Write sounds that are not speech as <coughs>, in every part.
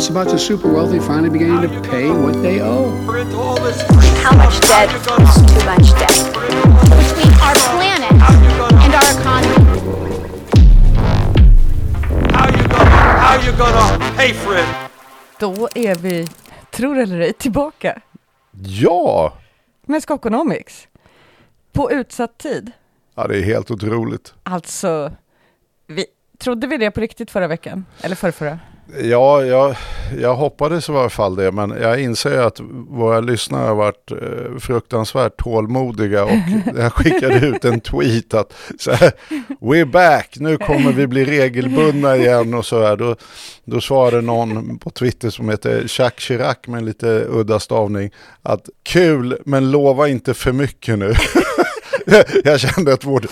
It's about the super wealthy finally beginning to pay what they owe. How much debt is too much debt? Between our planet and our economy. How you gonna, how you gonna pay for it? Då är vi, tror eller ej, tillbaka Ja! med Skokonomics. På utsatt tid. Ja, det är helt otroligt. Alltså, vi, trodde vi det på riktigt förra veckan? Eller förrförra? Ja, jag, jag hoppades i varje fall det, men jag inser att våra lyssnare har varit eh, fruktansvärt tålmodiga och <laughs> jag skickade ut en tweet att så här, we're back, nu kommer vi bli regelbundna igen och så här. Då, då svarade någon på Twitter som heter Jacques Chirac med en lite udda stavning att kul, men lova inte för mycket nu. <laughs> <laughs> jag kände att vårt,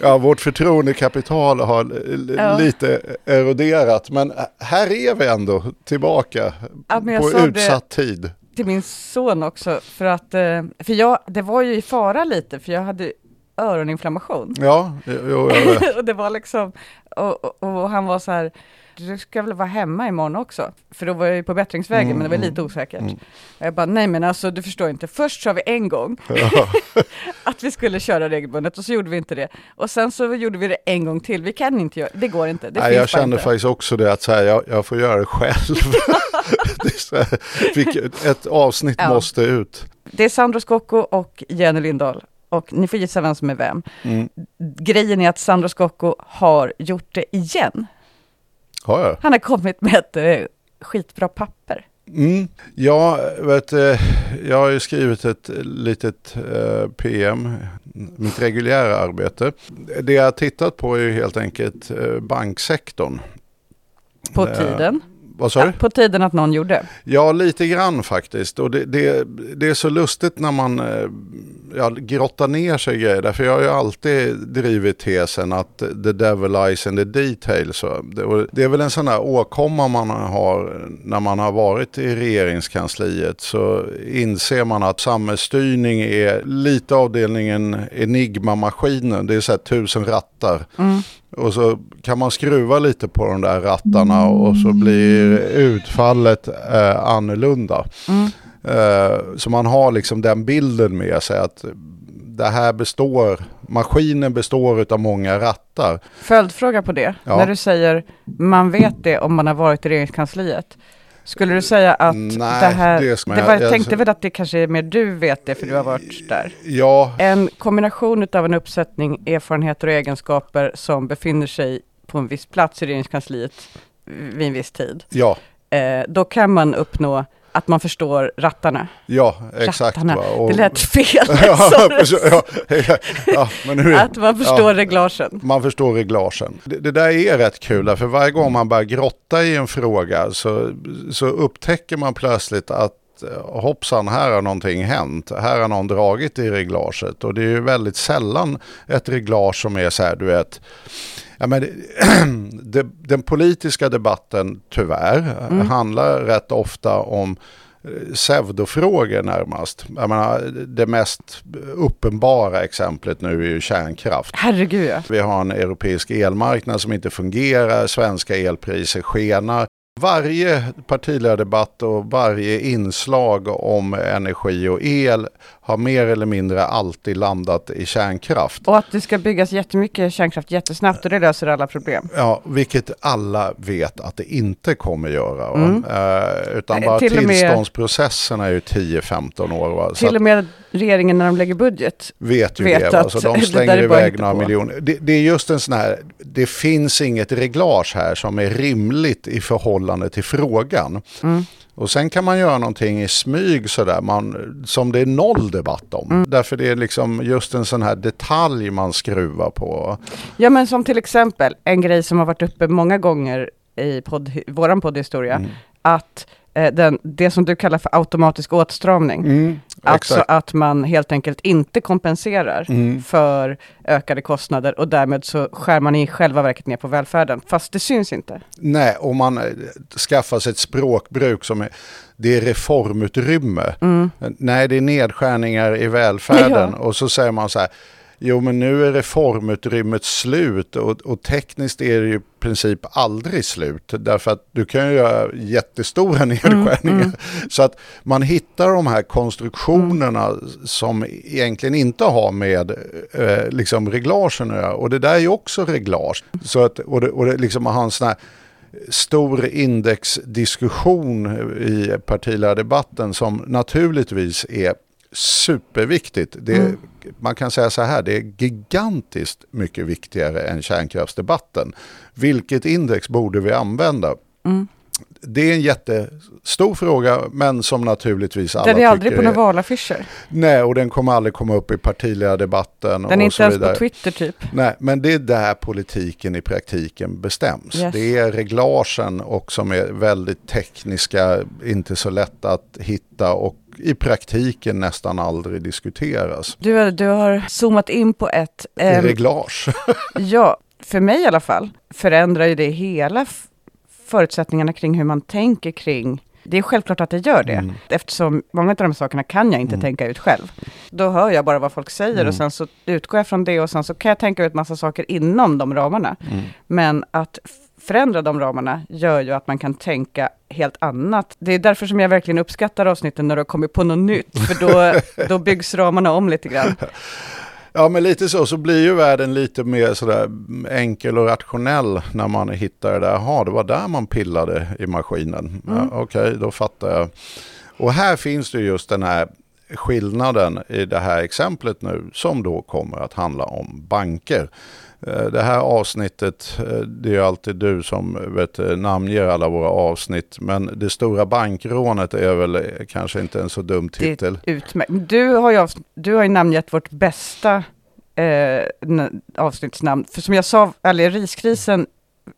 ja, vårt förtroendekapital har Ja. lite eroderat. Men här är vi ändå tillbaka Ja, på utsatt tid. Till min son också, för att, eh, för jag, det var ju i fara lite, för jag hade öroninflammation. Ja, jo, jag <laughs> vet. och det var liksom, och, och, och han var så här, du ska väl vara hemma imorgon också? För då var jag ju på bättringsvägen, Mm, men det var mm, lite osäkert. mm. Och jag bara, nej men alltså du förstår inte, först sa vi en gång <laughs> Ja. <laughs> att vi skulle köra regelbundet och så gjorde vi inte det. Och sen så gjorde vi det en gång till, vi kan inte göra det, går inte. Det Nej, jag kände inte. faktiskt också det att så här, jag, jag får göra det själv. <laughs> det här, ett avsnitt Ja. måste ut. Det är Sandro Scocco och Jenny Lindahl. Och ni får gissa vem som är vem. Mm. Grejen är att Sandro Scocco har gjort det igen. Har jag? Han har kommit med ett eh, skitbra papper. Mm. Ja, vet, eh, jag har ju skrivit ett litet eh, PM, mitt reguljära arbete. Det jag har tittat på är ju helt enkelt eh, banksektorn. På tiden. Vad sa du? På tiden att någon gjorde. Ja, lite grann faktiskt. Och det, det, det är så lustigt när man eh, ja, grottar ner sig i grejer. Därför jag har ju alltid drivit tesen att the devil lies in the details. Och det, är väl en sån här åkomma man har när man har varit i regeringskansliet. Så inser man att samhällsstyrning är lite avdelningen enigma-maskinen. Det är så här tusen rattar. Mm. Och så kan man skruva lite på de där rattarna och så blir utfallet eh, annorlunda. Mm. Eh, så man har liksom den bilden med sig att det här består, maskinen består av många rattar. Följdfråga på det. Ja. När du säger man vet det om man har varit i regeringskansliet. Skulle du säga att Nej, det här... det Det var, jag jag- tänkte väl att det kanske är mer du vet det för du har varit där. Ja, En kombination av en uppsättning erfarenheter och egenskaper som befinner sig på en viss plats i regeringskansliet vid en viss tid. ja, Eh, då kan man uppnå att man förstår rattarna. ja, exakt. rattarna. Och- Det lät fel. <laughs> ja, Sorry. ja, ja, ja, är, att man förstår reglagen. Man förstår reglagen. Det, det där är rätt kul, för varje gång man börjar grotta i en fråga så, så upptäcker man plötsligt att eh, hoppsan, här har någonting hänt. Här har någon dragit i reglaget. Och det är ju väldigt sällan ett reglage som är så här, du vet, Ja, men <clears throat> det, den politiska debatten, tyvärr, Mm. handlar rätt ofta om eh, pseudofrågor närmast. Jag menar, det mest uppenbara exemplet nu är ju kärnkraft. Herregud. Vi har en europeisk elmarknad som inte fungerar, svenska elpriser skenar. Varje partiledardebatt och varje inslag om energi och el har mer eller mindre alltid landat i kärnkraft. Och att det ska byggas jättemycket kärnkraft jättesnabbt och det löser alla problem. Ja, vilket alla vet att det inte kommer göra. Mm. Eh, utan Eh, bara tillståndsprocesserna är ju 10-15 år. Va? Till och med regeringen när de lägger budget. vet ju vet det. Va? att Så de <laughs> slänger iväg några miljoner. Det, det är just en sån här, det finns inget reglage här som är rimligt i förhållande till frågan. Mm. Och sen kan man göra någonting i smyg sådär, man, som det är noll debatt om. Mm. Därför det är liksom just en sån här detalj man skruvar på. Ja men som till exempel en grej som har varit uppe många gånger i podd, våran poddhistoria. Mm. Att den, det som du kallar för automatisk åtstramning. Mm, Alltså exakt. att man helt enkelt inte kompenserar Mm. för ökade kostnader och därmed så skär man i själva verket ner på välfärden. Fast det syns inte. Nej, och man eh, skaffar sig ett språkbruk som är, det är reformutrymme. Mm. Nej, det är nedskärningar i välfärden. <laughs> Ja. Och så säger man så här, jo men nu är reformutrymmet slut och, och tekniskt är det ju i princip aldrig slut. Därför att du kan ju göra jättestora <laughs> nedskärningar. Så att man hittar de här konstruktionerna som egentligen inte har med eh, liksom reglagen att göra. Och det där är ju också reglage. Så att, och det, och det liksom har en sån här stor indexdiskussion i partiledardebatten som naturligtvis är superviktigt. Det, Man kan säga så här, det är gigantiskt mycket viktigare än kärnkraftsdebatten. Vilket index borde vi använda? Det är en jättestor fråga, men som naturligtvis alla Den är aldrig tycker på är- några valaffischer. Nej, och den kommer aldrig komma upp i partiledardebatten. Den är inte ens på Twitter typ. Nej, men det är där politiken i praktiken bestäms. Yes. Det är reglagen och som är väldigt tekniska, inte så lätta att hitta och i praktiken nästan aldrig diskuteras. Du, du har zoomat in på ett... ehm, Reglage. <laughs> Ja, för mig i alla fall förändrar ju det hela förutsättningarna kring hur man tänker kring det är självklart att det gör det, Mm. eftersom många av de sakerna kan jag inte tänka ut själv. Då hör jag bara vad folk säger Mm. och sen så utgår jag från det och sen så kan jag tänka ut massa saker inom de ramarna. Mm. Men att förändra de ramarna gör ju att man kan tänka helt annat. Det är därför som jag verkligen uppskattar avsnitten när du har kommit på något nytt, för då, då byggs ramarna om lite grann. <laughs> Ja, men lite så, så blir ju världen lite mer sådär enkel och rationell när man hittar det där. Jaha, det var där man pillade i maskinen. Ja, Okej, då fattar jag. Och här finns det just den här skillnaden i det här exemplet nu som då kommer att handla om banker. Eh, Det här avsnittet, eh, det är alltid du som vet, eh, namnger alla våra avsnitt. Men det stora bankrånet är väl kanske inte en så dum Det är titel. utmärkt. Du har ju, du har ju namngett vårt bästa eh, avsnittsnamn. För som jag sa, eller riskrisen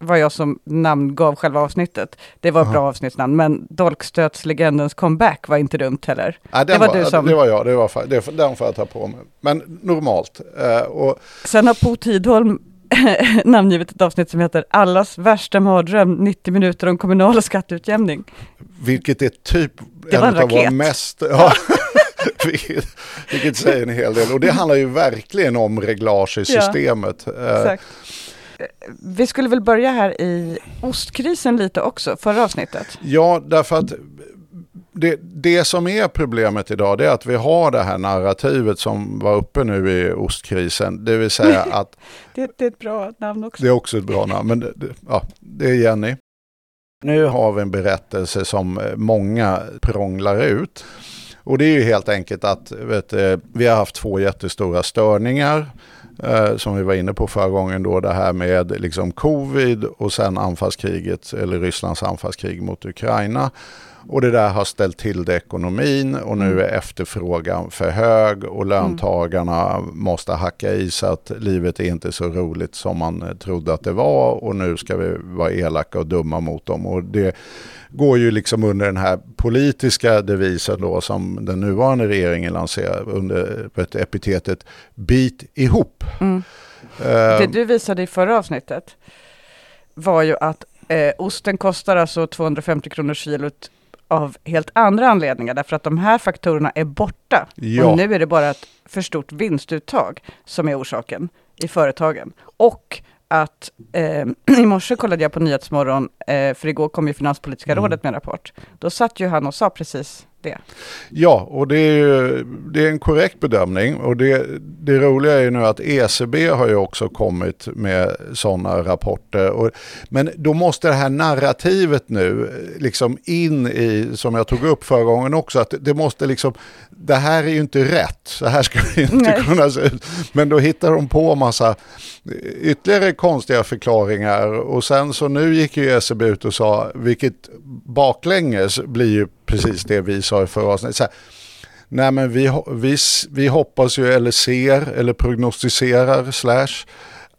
var jag som namngav själva avsnittet. Det var ett bra avsnittsnamn, men Dolkstötslegendens comeback var inte dumt heller. Ja, det den var du som- Det var jag, det var, det, den får jag ta på mig. Men normalt. Eh, och Sen har Po Tidholm <laughs> namngivit ett avsnitt som heter Allas värsta mardröm, 90 minuter om kommunal och skatteutjämning. vilket är typ Det var en av våra mest... <laughs> Ja, vilket, vilket säger en hel del. Och det handlar ju verkligen om reglage i Ja, systemet. Eh, Exakt. Eh, Vi skulle väl börja här i ostkrisen lite också, förra avsnittet. Ja, därför att det, det som är problemet idag det är att vi har det här narrativet som var uppe nu i ostkrisen. Det vill säga <laughs> att Det, det är ett bra namn också. Det är också ett bra namn, men det, ja, det är Jenny. Nu har vi en berättelse som eh, många prånglar ut. Och det är ju helt enkelt att vet, du, vi har haft två jättestora störningar eh, som vi var inne på förra gången då det här med liksom covid och sen anfallskriget eller Rysslands anfallskrig mot Ukraina. Och det där har ställt till det ekonomin och nu är efterfrågan för hög och löntagarna måste hacka i så att livet är inte så roligt som man eh, trodde att det var och nu ska vi vara elaka och dumma mot dem. Och det går ju liksom under den här politiska devisen då som den nuvarande regeringen lanserar under du, epitetet bit ihop. Mm. Eh, Det du visade i förra avsnittet var ju att eh, osten kostar alltså 250 kronor kilot av helt andra anledningar, därför att de här faktorerna är borta. Ja. Och nu är det bara ett för stort vinstuttag som är orsaken i företagen. Och att eh, <clears throat> i morse kollade jag på Nyhetsmorgon, eh, för igår kom ju Finanspolitiska Mm. rådet med en rapport. Då satt ju han och sa precis det. Ja, och det är, ju, det är en korrekt bedömning. Och det, det roliga är ju nu att ECB har ju också kommit med sådana rapporter. Och, men då måste det här narrativet nu liksom in i, som jag tog upp förra gången också, att det måste liksom, det här är ju inte rätt, så här ska det inte Nej. kunna se ut. Men då hittar de på massa ytterligare konstiga förklaringar och sen så nu gick ju ECB ut och sa, vilket baklänges blir ju precis det vi sa i förra avsnittet. Nej men vi, vi, vi hoppas ju eller ser eller prognostiserar slash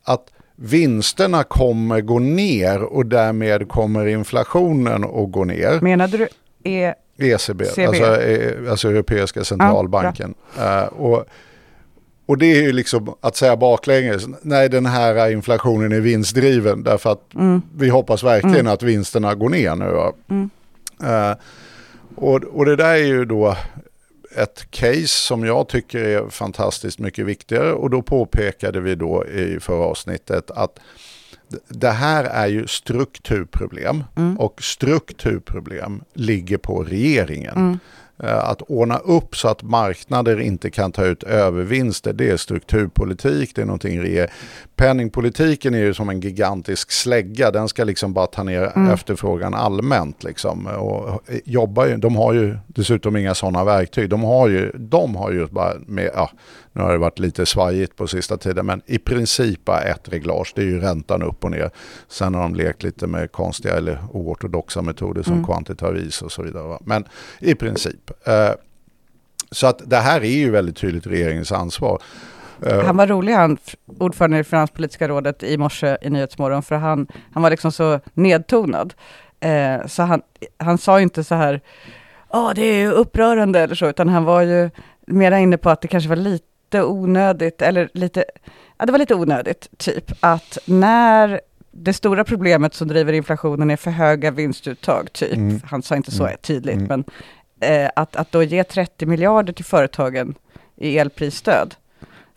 att vinsterna kommer gå ner och därmed kommer inflationen att gå ner. Menade du är ECB, CB. Alltså, eh, alltså Europeiska centralbanken. Eh, och, och det är ju liksom att säga baklänges, nej den här inflationen är vinstdriven därför att mm, vi hoppas verkligen att vinsterna går ner nu. Mm. Eh, och, och det där är ju då ett case som jag tycker är fantastiskt mycket viktigare. Och då påpekade vi då i förra avsnittet att det här är ju strukturproblem. Och strukturproblem ligger på regeringen. Eh, Att ordna upp så att marknader inte kan ta ut övervinster, det är strukturpolitik, det är någonting re- Penningpolitiken är ju som en gigantisk slägga, den ska liksom bara ta ner efterfrågan allmänt. Liksom. Och jobbar ju, de har ju dessutom inga sådana verktyg, de har ju, de har ju bara med, ja, nu har det varit lite svajigt på sista tiden, men i princip bara ett reglage, det är ju räntan upp och ner. Sen har de lekt lite med konstiga eller oortodoxa metoder som kvantitativ is och så vidare. va. Men i princip. Eh, så att det här är ju väldigt tydligt regeringens ansvar. Eh, Han var rolig han, ordförande i Finanspolitiska rådet i morse i Nyhetsmorgon, för han, han var liksom så nedtonad. Eh, så han, han sa ju inte så här, ja det är ju upprörande eller så, utan han var ju mera inne på att det kanske var lite onödigt, eller lite, ja det var lite onödigt, typ att när det stora problemet som driver inflationen är för höga vinstuttag, typ. Mm. Han sa inte så Mm. tydligt, Mm. men eh, att, att då ge 30 miljarder till företagen i elprisstöd,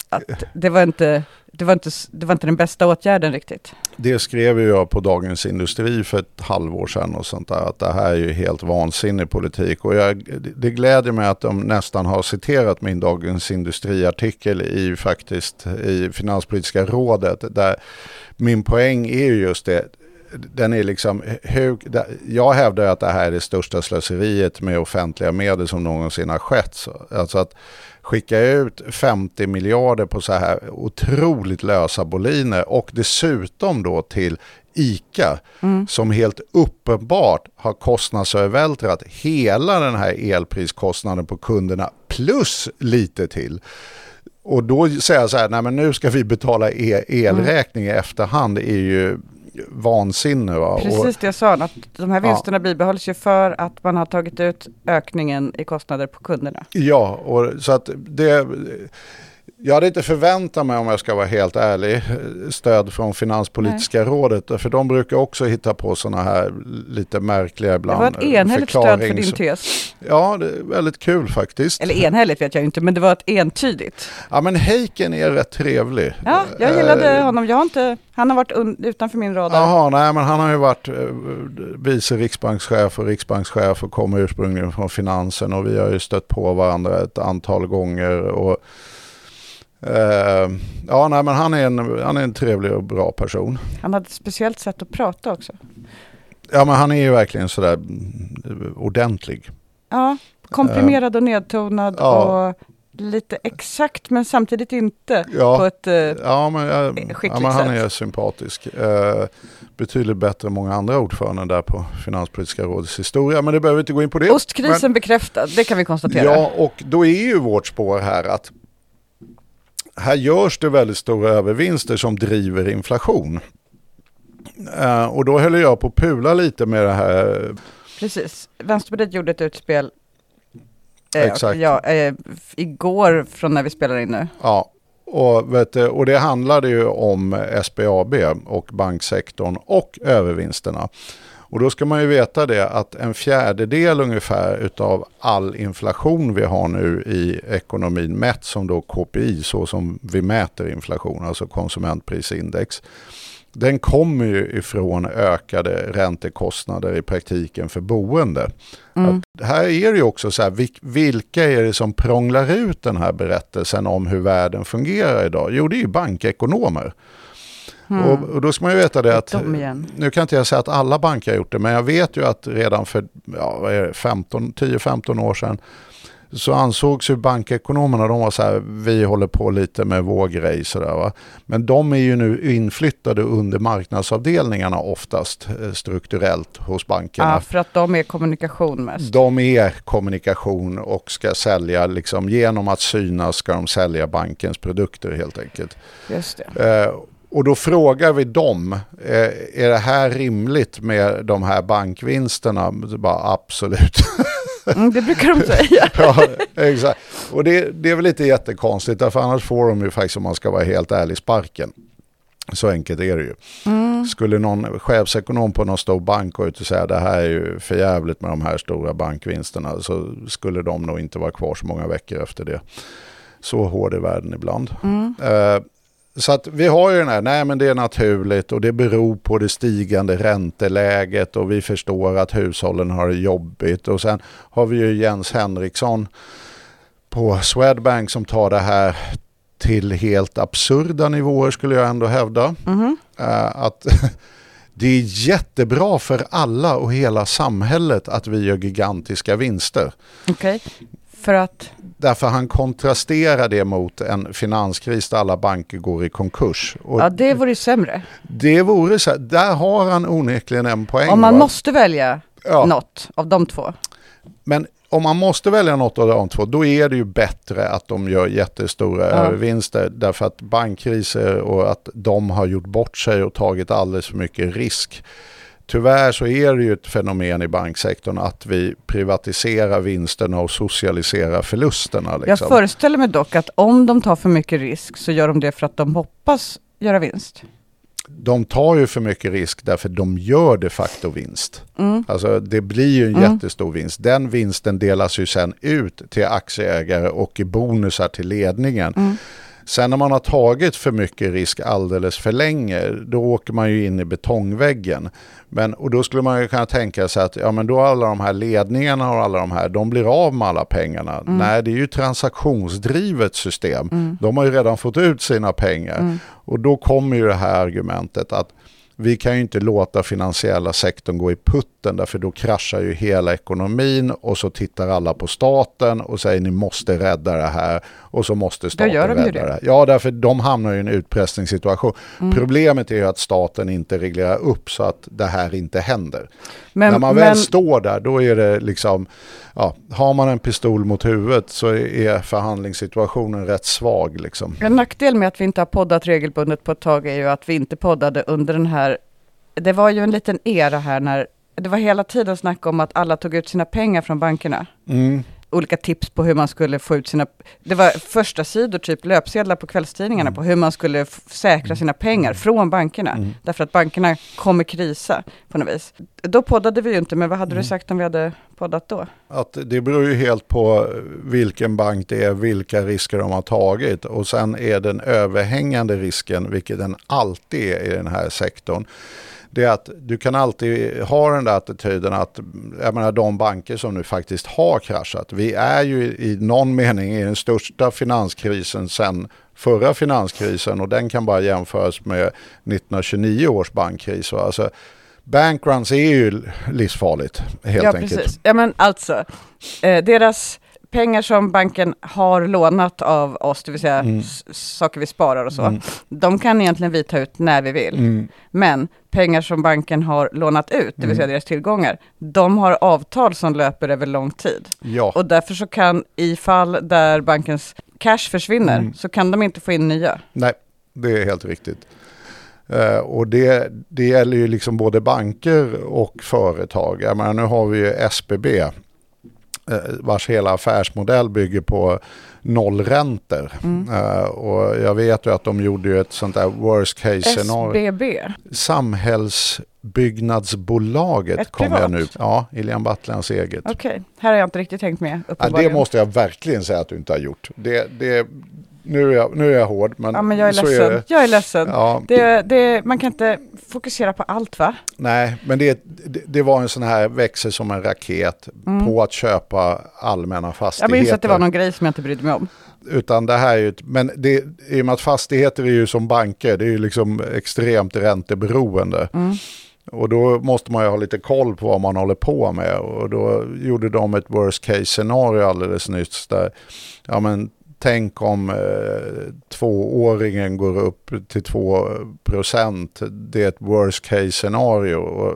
att <laughs> det var inte, det var inte, det var inte den bästa åtgärden riktigt. Det skrev jag på Dagens Industri för ett halvår sedan och sånt där, att det här är ju helt vansinnig politik. Och jag, det gläder mig att de nästan har citerat min Dagens Industri-artikel i faktiskt i Finanspolitiska rådet, där min poäng är ju just det, den är liksom hur, jag hävdar att det här är det största slöseriet med offentliga medel som någonsin har skett. Så, alltså att skicka ut 50 miljarder på så här otroligt lösa boliner och dessutom då till ICA som helt uppenbart har kostnadsövervältrat hela den här elpriskostnaden på kunderna plus lite till. Och då säger jag så här, nej men nu ska vi betala e- elräkning i efterhand är ju vansinne. Va? Precis det jag sa, att de här Ja. vinsterna bibehålls ju för att man har tagit ut ökningen i kostnader på kunderna. Ja, och så att det... Jag hade inte förväntat mig, om jag ska vara helt ärlig, stöd från Finanspolitiska rådet. För de brukar också hitta på sådana här lite märkliga Det ibland. var ett enhälligt stöd för din tes. Ja, det är väldigt kul faktiskt. Eller enhälligt vet jag inte, men det var ett entydigt. Ja, men Heiken är rätt trevlig. Ja, jag gillade Eh, honom. Jag har inte, han har varit utanför min radar. Jaha, nej men han har ju varit eh, vice riksbankschef och riksbankschef och kommer ursprungligen från finansen och vi har ju stött på varandra ett antal gånger. Och, eh, ja, nej men han är, en, han är en trevlig och bra person. Han hade ett speciellt sätt att prata också. Ja, men han är ju verkligen sådär ordentlig. Ja, komprimerad och nedtonad Ja. och lite exakt men samtidigt inte Ja. på ett... eh, Ja, men, ja, Skickligt ja, men han sätt. är sympatisk. Eh, betydligt bättre än många andra ordförande där på Finanspolitiska rådets historia. Men det behöver vi inte gå in på det. Ostkrisen bekräftad, det kan vi konstatera. Ja, och då är ju vårt spår här att här görs det väldigt stora övervinster som driver inflation. Eh, och då höll jag på att pula lite med det här. Precis. Vänsterpartiet gjorde ett utspel eh, Exakt. Ja, eh, igår från när vi spelar in nu. Ja, och, vet och det handlade ju om SBAB och banksektorn och övervinsterna. Och då ska man ju veta det att en fjärdedel ungefär utav all inflation vi har nu i ekonomin mätt som då KPI, så som vi mäter inflation, alltså konsumentprisindex. Den kommer ju ifrån ökade räntekostnader i praktiken för boende. Att här är det ju också så här, vil- vilka är det som prånglar ut den här berättelsen om hur världen fungerar idag? Jo, det är ju bankekonomer. Och, och då ska man ju veta det att, nu kan inte jag säga att alla banker har gjort det, men jag vet ju att redan för ja, vad är det, 15 10-15 år sedan så ansågs ju bankekonomerna, de var så här, vi håller på lite med vår grej sådär va. Men de är ju nu inflyttade under marknadsavdelningarna oftast eh, strukturellt hos bankerna. Ja, för att de är kommunikation mest. De är kommunikation och ska sälja, liksom, genom att synas ska de sälja bankens produkter helt enkelt. Just det. Eh, och då frågar vi dem, eh, är det här rimligt med de här bankvinsterna? Bara, absolut. Mm, det brukar de säga. <laughs> ja, exakt. Och det, det är väl inte jättekonstigt, därför annars får de ju faktiskt, om man ska vara helt ärlig, sparken. Så enkelt är det ju. Mm. Skulle någon chefsekonom på någon stor bank gå ut och säga det här är ju för jävligt med de här stora bankvinsterna så skulle de nog inte vara kvar så många veckor efter det. Så hård är världen ibland. Mm. Eh, så att vi har ju den här, nej men det är naturligt och det beror på det stigande ränteläget och vi förstår att hushållen har det jobbigt. Och sen har vi ju Jens Henriksson på Swedbank som tar det här till helt absurda nivåer skulle jag ändå hävda. Eh, att <laughs> det är jättebra för alla och hela samhället att vi gör gigantiska vinster. Okej. För att, Därför han kontrasterar det mot en finanskris där alla banker går i konkurs. Och ja det vore ju sämre. Det vore så där har han onekligen en poäng. Om man va? måste välja ja. något av de två. Men om man måste välja något av de två, då är det ju bättre att de gör jättestora Ja. övervinster. Därför att bankkriser och att de har gjort bort sig och tagit alldeles för mycket risk. Tyvärr så är det ju ett fenomen i banksektorn att vi privatiserar vinsterna och socialiserar förlusterna. Jag Liksom. föreställer mig dock att om de tar för mycket risk så gör de det för att de hoppas göra vinst. De tar ju för mycket risk därför de gör de facto vinst. Mm. Alltså det blir ju en Mm. jättestor vinst. Den vinsten delas ju sen ut till aktieägare och i bonusar till ledningen. Mm. Sen när man har tagit för mycket risk alldeles för länge, då åker man ju in i betongväggen. Men, och då skulle man ju kunna tänka sig att ja, men då alla de här ledningarna och alla de här, de blir av med alla pengarna. Mm. Nej, det är ju transaktionsdrivet system. De har ju redan fått ut sina pengar. Mm. Och då kommer ju det här argumentet att vi kan ju inte låta finansiella sektorn gå i putten därför då kraschar ju hela ekonomin och så tittar alla på staten och säger ni måste rädda det här och så måste staten de ju rädda det. det. Ja, därför de hamnar i en utpressningssituation. Mm. Problemet är ju att staten inte reglerar upp så att det här inte händer. Men, När man men, väl står där då är det liksom, ja, har man en pistol mot huvudet så är förhandlingssituationen rätt svag liksom. en nackdel med att vi inte har poddat regelbundet på ett tag är ju att vi inte poddade under den här, det var ju en liten era här när det var hela tiden snack om att alla tog ut sina pengar från bankerna. Mm. olika tips på hur man skulle få ut sina... Det var första sidor, typ löpsedlar på kvällstidningarna Mm. på hur man skulle säkra sina pengar från bankerna. Mm. Därför att bankerna kommer krisa på något vis. Då poddade vi ju inte, men vad hade Mm. du sagt om vi hade poddat då? Att det beror ju helt på vilken bank det är, vilka risker de har tagit och sen är den överhängande risken, vilket den alltid är i den här sektorn, det är att du kan alltid ha den där attityden att jag menar, de banker som nu faktiskt har kraschat, vi är ju i någon mening i den största finanskrisen sedan förra finanskrisen och den kan bara jämföras med 1929 års bankkris. Alltså, bankruns är ju livsfarligt helt ja, enkelt. precis. Ja, men alltså, eh, deras pengar som banken har lånat av oss, det vill säga Mm. saker vi sparar och så, Mm. de kan egentligen vi ta ut när vi vill. Mm. Men pengar som banken har lånat ut, det vill Mm. säga deras tillgångar, de har avtal som löper över lång tid. Ja. Och därför så kan i fall där bankens cash försvinner, Mm. så kan de inte få in nya. Nej, det är helt riktigt. Eh, och det, det gäller ju liksom både banker och företag. Jag menar, nu har vi ju SBB vars hela affärsmodell bygger på nollräntor. Mm. Eh, och jag vet ju att de gjorde ju ett sånt där worst case scenario. SBB, Samhällsbyggnadsbolaget Ett kom jag nu. Ja, Ilian Batlans eget. okej, här har jag inte riktigt tänkt med. Ja, det måste jag verkligen säga att du inte har gjort. Det, det, nu, är jag, nu är jag hård, men, Ja, men jag är så ledsen. är det. Jag är ledsen. Ja, Det, det, man kan inte fokusera på allt va? Nej, men det, det, var en sån här växel som en raket Mm. på att köpa allmänna Jag fastigheter. minns att det var någon grej som jag inte brydde mig om. Utan det här är ju, men det, i och med att fastigheter är ju som banker, det är ju liksom extremt ränteberoende. Mm. Och då måste man ju ha lite koll på vad man håller på med. Och då gjorde de ett worst case scenario alldeles nyss där, ja men tänk om eh, tvååringen går upp till 2 procent. Det är ett worst case scenario.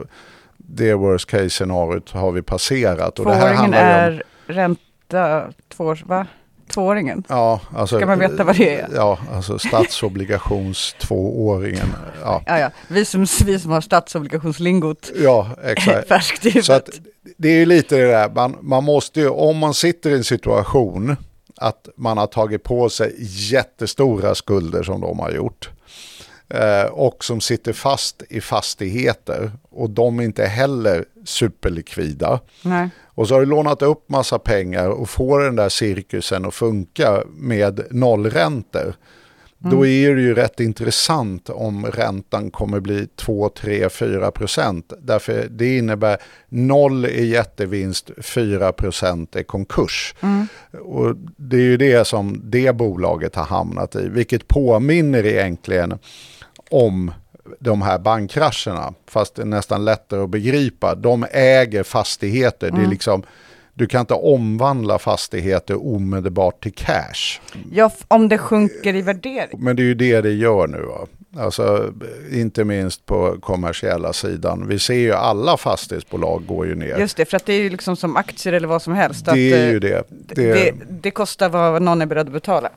Det worst case scenariot har vi passerat. Tvååringen ju om, är ränta, två, år- va? Tvååringen? Ja, alltså, Ska man veta vad det är? Ja, alltså statsobligations tvååringen. Ja, Ja, ja. Vi, som, vi som har statsobligationslingot ja exakt. <laughs> färskt i Så att huvudet. det är ju lite det där, man, man måste ju, om man sitter i en situation att man har tagit på sig jättestora skulder som de har gjort. eh, och som sitter fast i fastigheter och de är inte heller superlikvida. Nej. Och så har du lånat upp massa pengar och får den där cirkusen att funka med nollräntor. Då är det ju rätt intressant om räntan kommer bli 2, 3, 4 procent. Därför det innebär noll är jättevinst, 4 procent är konkurs. Och det är ju det som det bolaget har hamnat i, vilket påminner egentligen om de här bankkrascherna, fast det är nästan lättare att begripa. De äger fastigheter, det är liksom, du kan inte omvandla fastigheter omedelbart till cash. Ja, om det sjunker i värdering. Men det är ju det det gör nu. Va? Alltså, inte minst på kommersiella sidan. Vi ser ju alla fastighetsbolag går ju ner. Just det, för att det är ju liksom som aktier eller vad som helst. det är eh, ju det. det, det, det kostar vad någon är beredd att betala.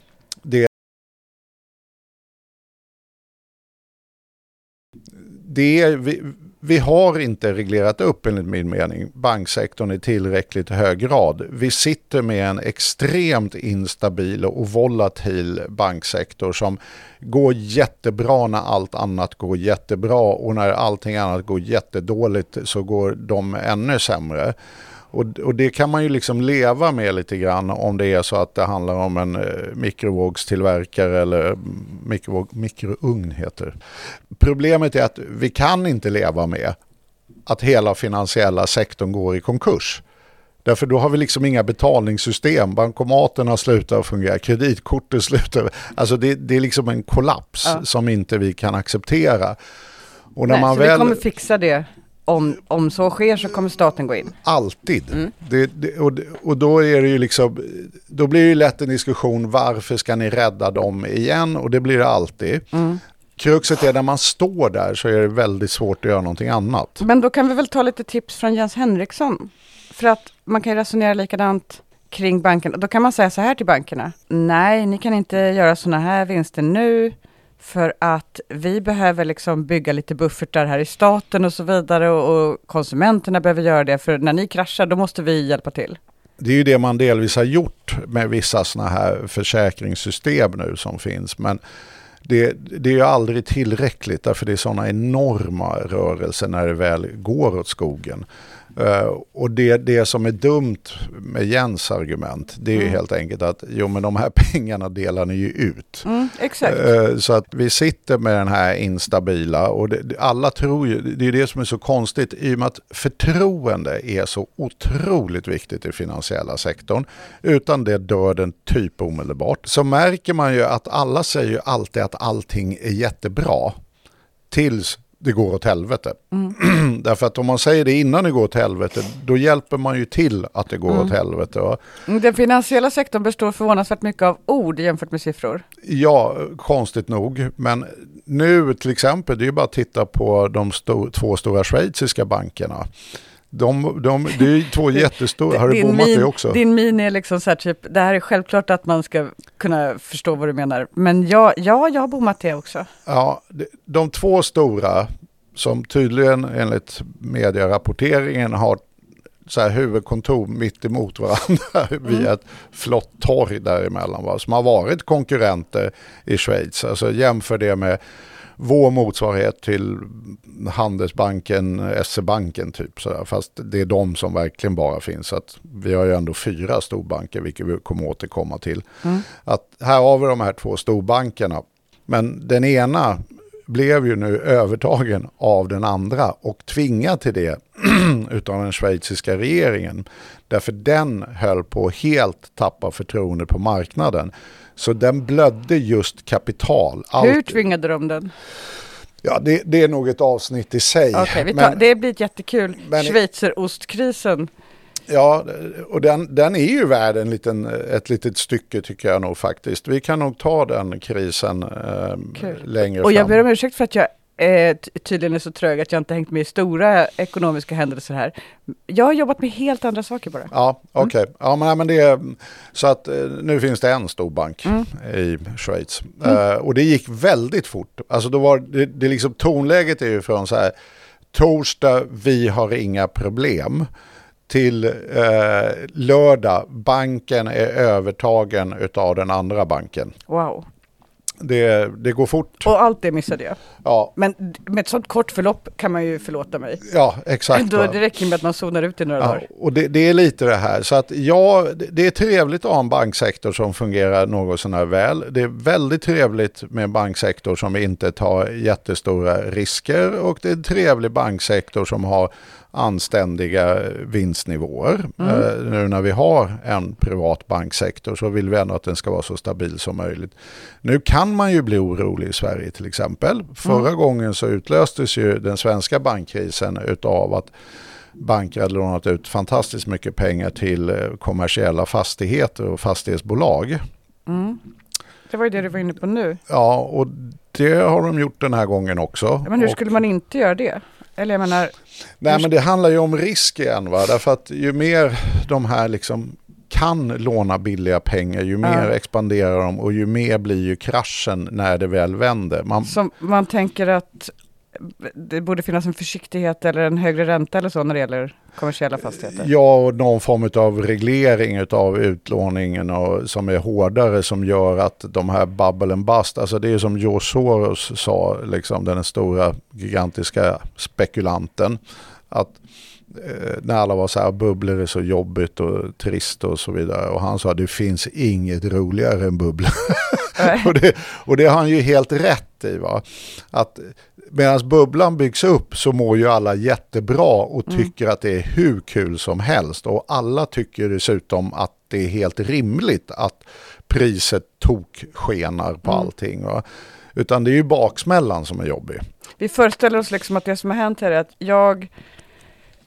det är, vi, vi har inte reglerat upp enligt min mening banksektorn i tillräckligt hög grad. Vi sitter med en extremt instabil och volatil banksektor som går jättebra när allt annat går jättebra och när allting annat går jättedåligt så går de ännu sämre. Och, och det kan man ju liksom leva med lite grann om det är så att det handlar om en eh, mikrovågstillverkare eller mikrovåg, mikrougn heter. Problemet är att vi kan inte leva med att hela finansiella sektorn går i konkurs. Därför då har vi liksom inga betalningssystem. Bankomaterna slutar fungera, kreditkortet <laughs> slutar. Alltså det, det är liksom en kollaps Ja. som inte vi kan acceptera. Och när Nej, man så väl... vi kommer fixa det. Om, om så sker så kommer staten gå in. Alltid. Mm. Det, det, och, och då är det ju liksom, då blir det lätt en diskussion, varför ska ni rädda dem igen? Och det blir det alltid. Mm. Kruxet är när man står där så är det väldigt svårt att göra någonting annat. Men då kan vi väl ta lite tips från Jens Henriksson. För att man kan ju resonera likadant kring bankerna. Då kan man säga så här till bankerna. Nej, ni kan inte göra sådana här vinster nu. För att vi behöver liksom bygga lite buffertar här i staten och så vidare. Och, och konsumenterna behöver göra det. För när ni kraschar, då måste vi hjälpa till. Det är ju det man delvis har gjort med vissa sådana här försäkringssystem nu som finns. Men det, det är ju aldrig tillräckligt därför det är sådana enorma rörelser när det väl går åt skogen. Eh, och det, det som är dumt med Jens argument det är ju helt enkelt att jo men de här <laughs> pengarna delar ni ju ut. Mm, exakt. Eh, Så att vi sitter med den här instabila och det- alla tror ju, det är det som är så konstigt i och med att förtroende är så otroligt viktigt i finansiella sektorn. Utan det dör den typ omedelbart. Så märker man ju att alla säger ju alltid att allting är jättebra. Tills det går åt helvete. <clears throat> Därför att om man säger det innan det går åt helvete, då hjälper man ju till att det går åt helvete. va? Mm, Den finansiella sektorn består förvånansvärt mycket av ord jämfört med siffror. Ja, konstigt nog. Men nu till exempel, det är ju bara att titta på de sto- två stora schweiziska bankerna. De, de, det är två <laughs> jättestora, har du bommat min- det också? Din min är liksom så här typ, det här är självklart att man ska kunna förstå vad du menar. Men ja, ja jag har bommat det också. Ja, de, två stora som tydligen enligt medierapporteringen har så här huvudkontor mitt emot varandra <laughs> via ett flott torg däremellan. Va? Som har varit konkurrenter i Schweiz. Alltså jämför det med vår motsvarighet till Handelsbanken, SE-banken typ. Så där. Fast det är de som verkligen bara finns. Så att vi har ju ändå fyra storbanker, vilket vi kommer återkomma till. Att här har vi de här två storbankerna. Men den ena blev ju nu övertagen av den andra och tvingad till det <clears throat> utav den schweiziska regeringen. Därför den höll på att helt tappa förtroende på marknaden. Så den blödde just kapital. Allt- Hur tvingade de den? Ja, det, det är nog ett avsnitt i sig. Vi tar, Men- det blir jättekul. men- Schweizerostkrisen. Ja, och den, den är ju värd en liten, ett litet stycke tycker jag nog faktiskt. Vi kan nog ta den krisen eh, längre Och jag fram. ber om ursäkt för att jag eh, ty- tydligen är så trög att jag inte hängt med i stora ekonomiska händelser här. Jag har jobbat med helt andra saker bara. Ja, okej. Ja, men, nej, men det är, så att eh, nu finns det en stor bank Mm. i Schweiz. Eh, och det gick väldigt fort. Alltså då var det, det liksom tonläget är ju från så här torsdag, vi har inga problem till eh, lördag, banken är övertagen utav den andra banken. Wow. Det, det går fort. Och allt det missade jag. Ja, Men med ett sånt kort förlopp kan man ju förlåta mig. ja exakt. Då, det räcker med att man zonar ut i några Ja, dagar. och det, det är lite det här. Så att ja, det- det är trevligt att ha en banksektor som fungerar något sånär väl. Det är väldigt trevligt med en banksektor som inte tar jättestora risker och det är en trevlig banksektor som har anständiga vinstnivåer. Eh, nu när vi har en privat banksektor så vill vi ändå att den ska vara så stabil som möjligt. Nu kan man ju bli orolig i Sverige till exempel. Förra gången så utlöstes ju den svenska bankkrisen utav att banker hade lånat ut fantastiskt mycket pengar till eh, kommersiella fastigheter och fastighetsbolag. Mm. Det var ju det du var inne på nu. Ja, och det har de gjort den här gången också. Men hur Och- skulle man inte göra det? Eller jag menar, Nej, men det handlar ju om risk igen. Va? Därför att ju mer de här liksom kan låna billiga pengar, ju mer expanderar de och ju mer blir ju kraschen när det väl vänder. Man, som man tänker att det borde finnas en försiktighet eller en högre ränta eller så när det gäller kommersiella fastigheter. Ja, och någon form av reglering av utlåningen och, som är hårdare som gör att de här bubble and bust, alltså det är som George Soros sa, liksom den stora gigantiska spekulanten, att eh, när alla var så här, bubblor är så jobbigt och trist och så vidare. Och han sa det finns inget roligare än bubblor. <laughs> och, det, och det har han ju helt rätt i. Va? Att medan bubblan byggs upp så mår ju alla jättebra och tycker att det är hur kul som helst. Och alla tycker dessutom att det är helt rimligt att priset tokskenar på allting. Va? Utan det är ju baksmällan som är jobbig. Vi föreställer oss liksom att det som har hänt här är att jag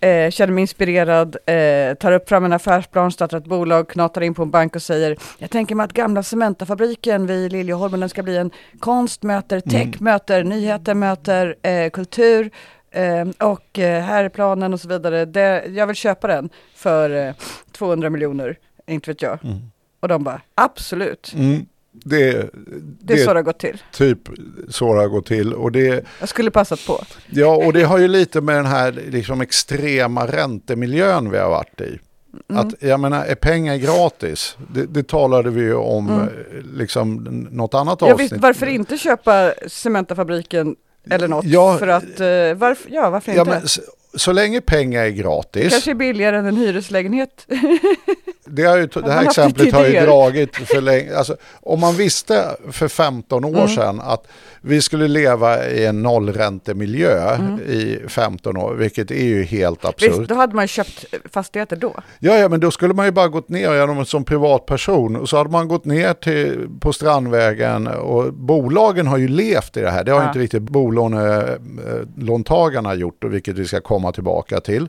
eh, känner mig inspirerad, eh, tar upp fram en affärsplan, startar ett bolag, knatar in på en bank och säger jag tänker mig att gamla Cementafabriken vid Liljeholmen den ska bli en konst möter tech, möter nyheter, möter eh, kultur eh, och eh, här är planen och så vidare. Det, jag vill köpa den för eh, 200 miljoner, inte vet jag. Och de bara absolut, Mm. Det, det det är så det har gått till. typ så det har gått till. Och det, Jag skulle passat på. Ja, och det har ju lite med den här liksom extrema räntemiljön vi har varit i. Mm. Att, jag menar, är pengar gratis? Det, det talade vi ju om Mm. eh, liksom något annat Ja, avsnitt. visst, varför inte köpa Cementafabriken eller något? Ja, för att, eh, varför, ja, varför Ja, inte? men, s- så länge pengar är gratis. Kanske är billigare än en hyreslägenhet. <laughs> Det, har ju, det här exemplet har ju dragit för länge. Alltså, om man visste för 15 år Mm. sedan att vi skulle leva i en nollräntemiljö i 15 år, vilket är ju helt absurt. Mm. Visst, då hade man ju köpt fastigheter då. Ja, ja, men då skulle man ju bara gått ner genom som privatperson och så hade man gått ner till, på Strandvägen och bolagen har ju levt i det här. Det har Ja. inte riktigt bolånetagarna gjort, och vilket vi ska komma tillbaka till.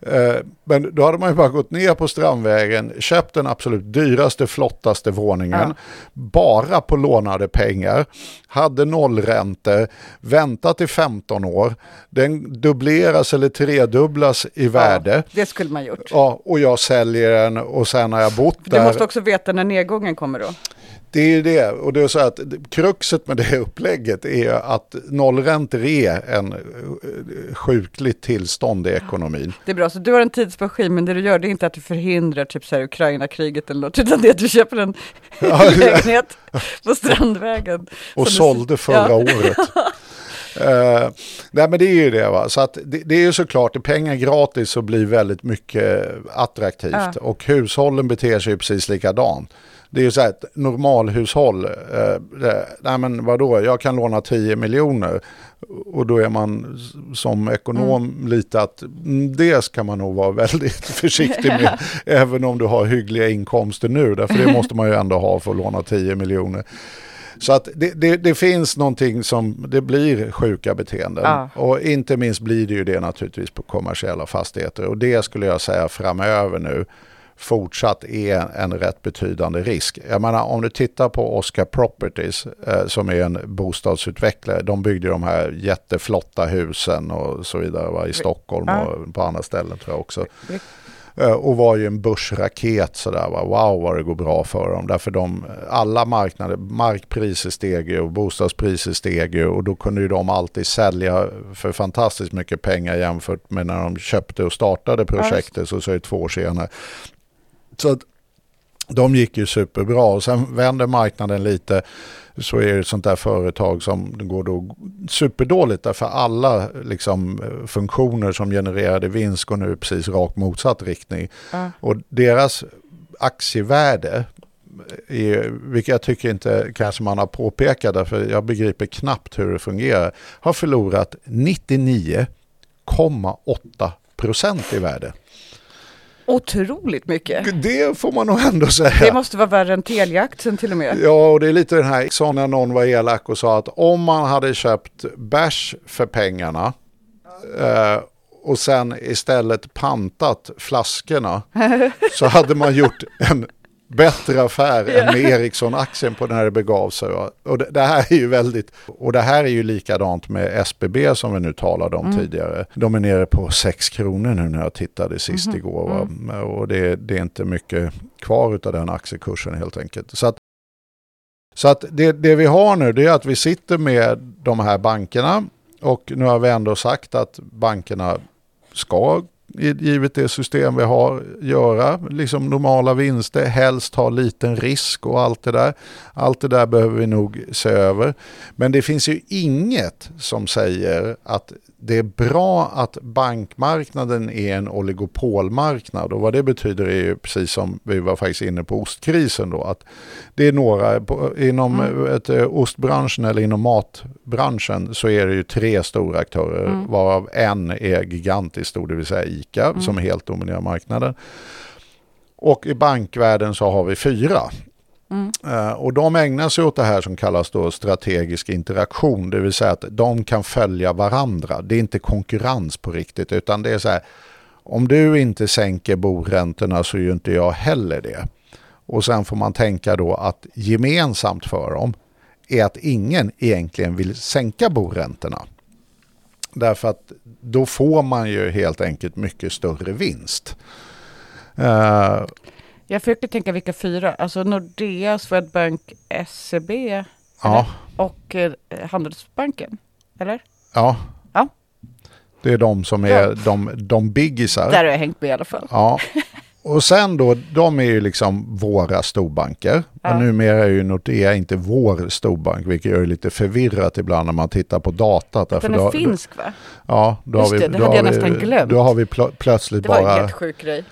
Eh, Men då hade man ju bara gått ner på Strandvägen, köpt den absolut dyraste, flottaste våningen, Ja. bara på lånade pengar, hade nollräntor, väntat i 15 år, den dubbleras eller tredubblas i värde. Ja, det skulle man gjort. Ja, och jag säljer den och sen har jag bott Du där. måste också veta när nedgången kommer då. Det är ju det. Och det är så att kruxet med det upplägget är att nollräntor är en eh, sjukligt tillstånd i ekonomin. Det är bra, så du har en tidsmaskin, men det du gör det är inte att du förhindrar typ så här Ukraina-kriget eller något, utan det är att du köper en <laughs> Ja, lägenhet på Strandvägen. och Som du- sålde förra Ja. året. <laughs> Eh, nej men det är ju det va. Så att det, det är ju såklart, är pengar gratis så blir väldigt mycket attraktivt. Ja. Och hushållen beter sig precis likadant. Det är ju så här ett normalhushåll, eh, det, nej men vadå, jag kan låna 10 miljoner. Och då är man som ekonom Mm. lite att mm, det ska man nog vara <laughs> väldigt försiktig med. <laughs> även om du har hyggliga inkomster nu, därför det måste man ju ändå ha för att låna 10 miljoner. Så att det, det, det finns någonting som, det blir sjuka beteenden. Ja. Och inte minst blir det ju det naturligtvis på kommersiella fastigheter. Och det skulle jag säga framöver nu fortsatt är en rätt betydande risk. Jag menar om du tittar på Oscar Properties eh, som är en bostadsutvecklare. De byggde de här jätteflotta husen och så vidare va, i Stockholm och på andra ställen tror jag också. Eh, Och var ju en börsraket sådär. Va? Wow vad det går bra för dem. Därför de, alla marknader, markpriser steg ju och bostadspriser steg ju. Och då kunde ju de alltid sälja för fantastiskt mycket pengar jämfört med när de köpte och startade projektet så, så är det två år senare. Så att De gick ju superbra och sen vänder marknaden lite så är det ett sånt där företag som går då superdåligt därför alla liksom, funktioner som genererade vinst går nu precis rakt motsatt riktning. Ja. Och deras aktievärde, är, vilket jag tycker inte kanske man har påpekat därför jag begriper knappt hur det fungerar, har förlorat 99,8 procent i värde. Otroligt mycket. Det får man nog ändå säga. Det måste vara värre än Telia-aktien till och med. Ja, och det är lite den här, så när någon var elak och sa att om man hade köpt bärs för pengarna eh, och sen istället pantat flaskorna <laughs> så hade man gjort en bättre affär än med Ericsson-aktien på när det begav sig. Och det, det här är ju väldigt, och det här är ju likadant med SBB som vi nu talade om tidigare. De är nere på 6 kronor nu när jag tittade sist igår. Va? Och det, det är inte mycket kvar av den aktiekursen helt enkelt. Så att så att det, det vi har nu det är att vi sitter med de här bankerna och nu har vi ändå sagt att bankerna ska givet det system vi har göra liksom normala vinster, helst ha liten risk och allt det där. Allt det där behöver vi nog se över. Men det finns ju inget som säger att det är bra att bankmarknaden är en oligopolmarknad och vad det betyder är ju precis som vi var faktiskt inne på ostkrisen då att det är några inom ett, eh, ostbranschen eller inom matbranschen så är det ju tre stora aktörer varav en är gigantiskt stor, det vill säga ICA som helt dominerar marknaden. Och i bankvärlden så har vi fyra. Eh, Och de ägnar sig åt det här som kallas då strategisk interaktion, det vill säga att de kan följa varandra. Det är inte konkurrens på riktigt, utan det är så här, om du inte sänker boräntorna så gör inte jag heller det. Och sen får man tänka då att gemensamt för dem är att ingen egentligen vill sänka boräntorna. Därför att då får man ju helt enkelt mycket större vinst. Eh, Jag försökte tänka vilka fyra, alltså Nordea, Swedbank, SEB ja, och eh, Handelsbanken. Eller? ja. Ja. Det är de som är Ja. de, de biggisar. Där har jag hängt med i alla fall. Ja. <laughs> Och sen då, de är ju liksom våra storbanker. Ja. Och numera är ju Nordea inte vår storbank, vilket gör det lite förvirrat ibland när man tittar på datat. Den är då- finsk va? Ja, då Just har vi, det, det hade jag vi, nästan glömt. Då har vi plö- plötsligt Det var en bara... helt sjuk grej.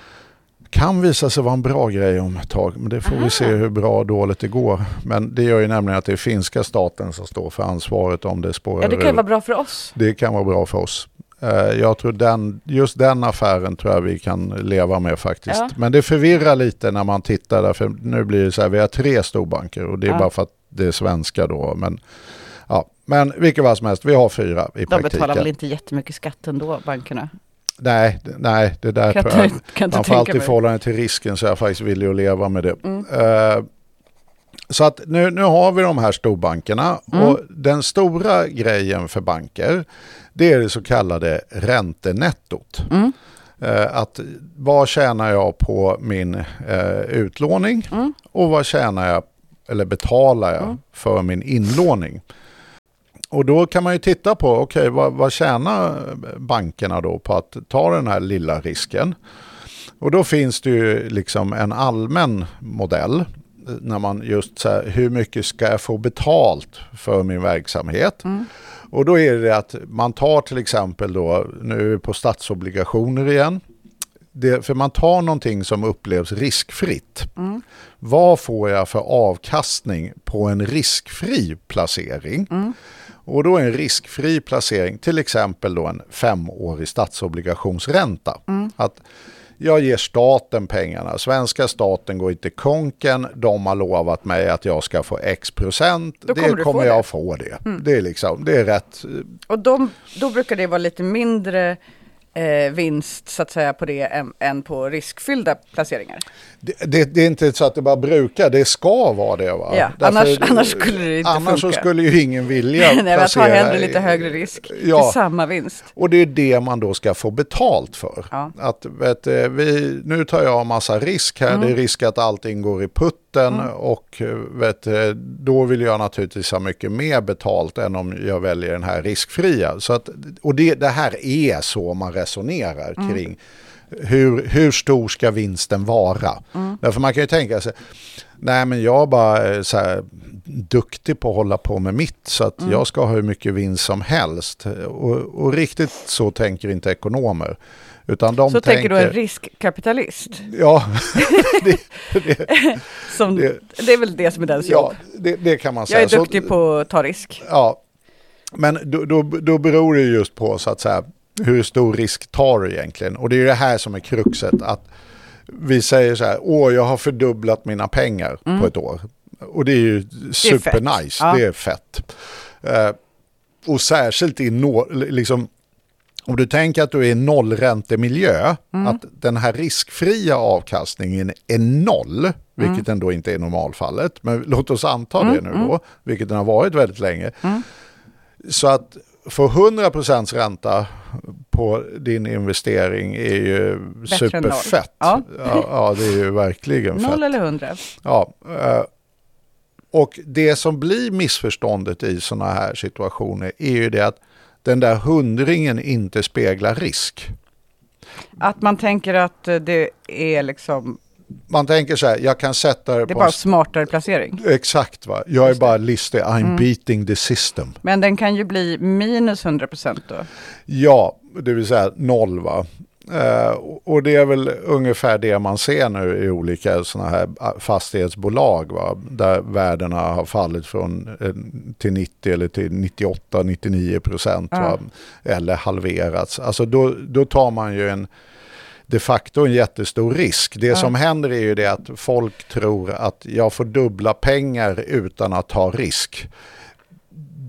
Kan visa sig vara en bra grej om ett tag, men det får vi se hur bra och dåligt det går. Men det gör ju nämligen att det är finska staten som står för ansvaret om det spårar Ja, det kan ju ur. vara bra för oss. Det kan vara bra för oss. Eh, Jag tror den, just den affären tror jag vi kan leva med faktiskt. Ja. Men det förvirrar lite när man tittar där, för nu blir det så här, vi har tre storbanker och det är Ja. bara för att det är svenska då. Men, ja. men vilket fall som helst, vi har fyra i De praktiken. betalar väl inte jättemycket skatt ändå, bankerna? Nej, nej, det där Kan tror jag. kan Framförallt i förhållande till risken så är jag faktiskt villig att leva med det. Mm. Eh, så att nu, nu har vi de här storbankerna Mm. och den stora grejen för banker det är det så kallade räntenettot. Mm. Eh, att vad tjänar jag på min eh, utlåning Mm. och vad tjänar jag eller betalar jag Mm. för min inlåning. Och då kan man ju titta på, okej vad, vad tjänar bankerna då på att ta den här lilla risken? Och då finns det ju liksom en allmän modell eh, när man just så här, hur mycket ska jag få betalt för min verksamhet? Och då är det att man tar till exempel då, nu är vi på statsobligationer igen, det, för man tar någonting som upplevs riskfritt. Vad får jag för avkastning på en riskfri placering? Och då är en riskfri placering till exempel då en femårig statsobligationsränta. Att jag ger staten pengarna. Svenska staten går inte konken. De har lovat mig att jag ska få x procent. Då det kommer du kommer jag det. få det. Det, är liksom, det är rätt. Och de, då brukar det vara lite mindre eh, vinst så att säga på det än, än på riskfyllda placeringar. Det, det, det är inte så att det bara brukar, det ska vara det. Va? Ja, annars- annars skulle det inte Annars funka. skulle ju ingen vilja <laughs> Nej, men att placera hellre lite högre risk Ja. till samma vinst. Och det är det man då ska få betalt för. Ja. Att, vet, du, vi, nu tar jag massa risk här, Mm. det är risk att allting går i putten och vet, du, då vill jag naturligtvis ha mycket mer betalt än om jag väljer den här riskfria. Så att, och det, det här är så man resonerar Mm. kring hur, hur stor ska vinsten vara? Därför man kan ju tänka sig, nej men jag är bara eh, så här, duktig på att hålla på med mitt så att jag ska ha hur mycket vinst som helst. Och, och riktigt så tänker inte ekonomer. Utan de Så tänker du en tänker, riskkapitalist? Ja, <laughs> det, det, Som, Det- det, är väl det som är dens jobb? ja det, det kan man säga. Jag är Så- duktig på att ta risk. Ja, men då, då, då beror det just på så att säga hur stor risk tar du egentligen? Och det är det här som är kruxet att vi säger så här, åh jag har fördubblat mina pengar på ett år. Och det är ju supernice, Ja. det är fett. Eh, och särskilt i no, liksom, om du tänker att du är i nollräntemiljö, att den här riskfria avkastningen är noll, vilket ändå inte är normalfallet, men låt oss anta det nu då, vilket den har varit väldigt länge. Så att få 100% ränta på din investering är ju noll. superfett. Ja. Ja, ja, det är ju verkligen fett. Noll eller hundra? Ja, eh, och det som blir missförståndet i sådana här situationer är ju det att den där hundringen inte speglar risk. Att man tänker att det är liksom, Man tänker så här, jag kan sätta det det är på... bara en- smartare placering. Exakt, va? jag är bara listig, I'm Mm. beating the system. Men den kan ju bli minus 100 procent då. Ja, det vill säga noll va. Eh, och det är väl ungefär det man ser nu i olika sådana här ah, fastighetsbolag va. Där värdena har fallit från eh, till 90 eller till 98-99 procent Ja. va. Eller halverats. Alltså då, då tar man ju en de facto en jättestor risk. Det Ja. som händer är ju det att folk tror att jag får dubbla pengar utan att ta risk.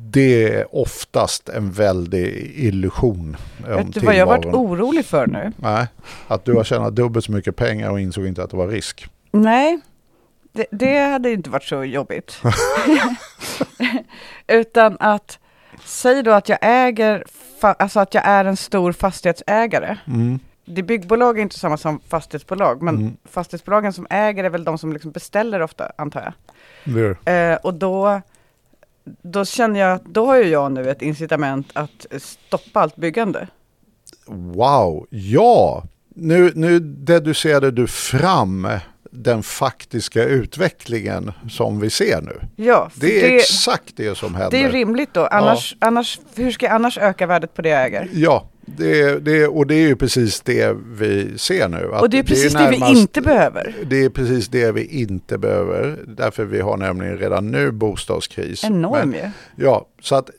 Det är oftast en väldig illusion om Vet du vad jag varit orolig för nu? Nej, att du har tjänat dubbelt så mycket pengar och insåg inte att det var risk. Nej, det, det hade inte varit så jobbigt. <laughs> <laughs> Utan att, säg då att jag äger, alltså att jag är en stor fastighetsägare. Mm. Det byggbolag är inte samma som fastighetsbolag, men Mm. fastighetsbolagen som äger är väl de som liksom beställer ofta, antar jag. Det är- Eh, och då, då känner jag, då har ju jag nu ett incitament att stoppa allt byggande. Wow, ja! Nu, nu deducerade du fram den faktiska utvecklingen som vi ser nu. Ja, Det är exakt det som händer. det är rimligt då. Annars, annars, hur ska jag annars öka värdet på det jag äger? Ja, det, är- det, är- och det är ju precis det vi ser nu. Och det är precis det, vi närmast- inte behöver. Det är precis det vi inte behöver. Därför vi har nämligen redan nu bostadskris. Enorm ju. Ja, så att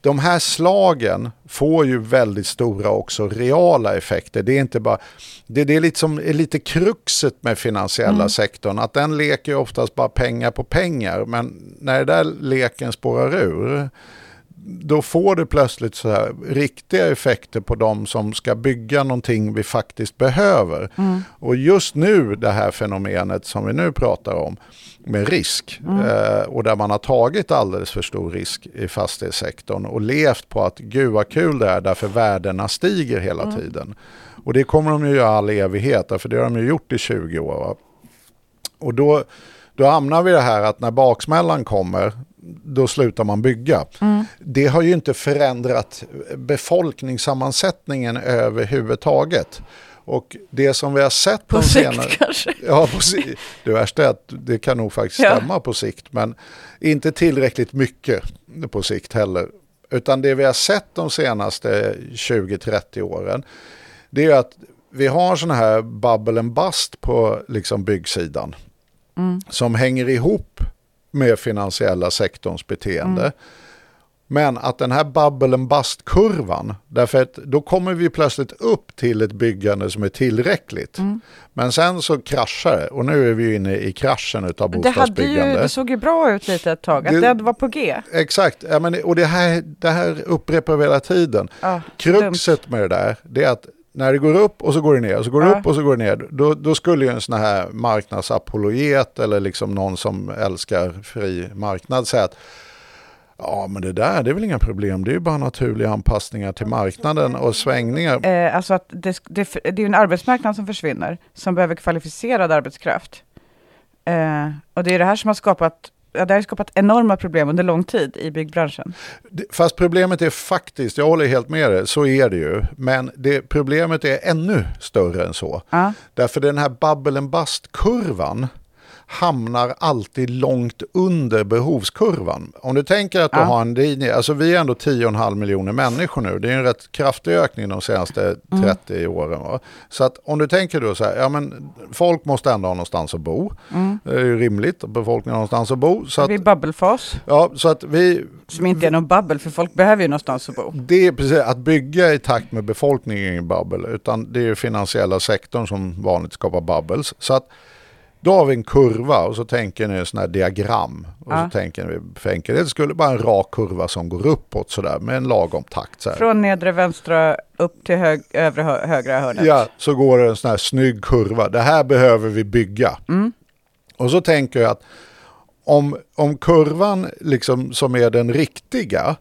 de här slagen får ju väldigt stora också reala effekter. Det är inte bara, det, det är lite som är lite kruxet med finansiella Mm. sektorn, att den leker ju oftast bara pengar på pengar, men när den där leken spårar ur, då får det plötsligt så här riktiga effekter på de som ska bygga någonting vi faktiskt behöver. Och just nu det här fenomenet som vi nu pratar om med risk eh, och där man har tagit alldeles för stor risk i fastighetssektorn och levt på att gud vad kul det är därför värdena stiger hela tiden. Och det kommer de ju göra all evighet för det har de ju gjort i 20 år. Va? Och då, då hamnar vi i det här att när baksmällan kommer då slutar man bygga. Det har ju inte förändrat befolkningssammansättningen överhuvudtaget. Och det som vi har sett På de sikt senare... kanske. Ja, på det värsta är att det kan nog faktiskt Ja. stämma på sikt, men inte tillräckligt mycket på sikt heller. Utan det vi har sett de senaste 20-30 åren, det är att vi har sådana här bubble and bust på liksom byggsidan. Som hänger ihop med finansiella sektorns beteende. Men att den här bubble and bust-kurvan, därför att då kommer vi plötsligt upp till ett byggande som är tillräckligt. Men sen så kraschar det och nu är vi inne i kraschen av Det, hade ju, bostadsbyggande. det såg ju bra ut lite ett tag, att Det- det, var på G. Exakt, ja, men, och det här, det här upprepar vi hela tiden. Ja, Kruxet med det där, det är att när det går upp och så går det ner och så går det Ja. upp och så går det ner. Då, då skulle ju en sån här marknadsapologet eller liksom någon som älskar fri marknad säga att ja men det där det är väl inga problem, det är ju bara naturliga anpassningar till marknaden och svängningar. Eh, alltså att det, det, det är ju en arbetsmarknad som försvinner, som behöver kvalificerad arbetskraft. Eh, och det är det här som har skapat ja, det har skapat enorma problem under lång tid i byggbranschen. Fast problemet är faktiskt, jag håller helt med dig, så är det ju. Men det, problemet är ännu större än så. Ja. Därför den här bubble and bust-kurvan hamnar alltid långt under behovskurvan. Om du tänker att du Ja. har en linje, alltså vi är ändå 10,5 miljoner människor nu, det är en rätt kraftig ökning de senaste 30 åren. Va? Så att om du tänker då så här, ja men folk måste ändå ha någonstans att bo. Det är ju rimligt att befolkningen har någonstans att bo. Så Vi är bubbelfas, ja, så att vi, som inte är någon bubbel, för folk behöver ju någonstans att bo. det är precis att bygga i takt med befolkningen är ingen bubble, utan det är ju finansiella sektorn som vanligt skapar bubbles. Så att då har vi en kurva och så tänker ni sån här diagram. Och Ja. så tänker ni för enkelhet, det skulle bara en rak kurva som går uppåt sådär med en lagom takt. Så här. Från nedre vänstra upp till hög, övre hö, högra hörnet. Ja, så går det en sån här snygg kurva. Det här behöver vi bygga. Mm. Och så tänker jag att om, om kurvan liksom som är den riktiga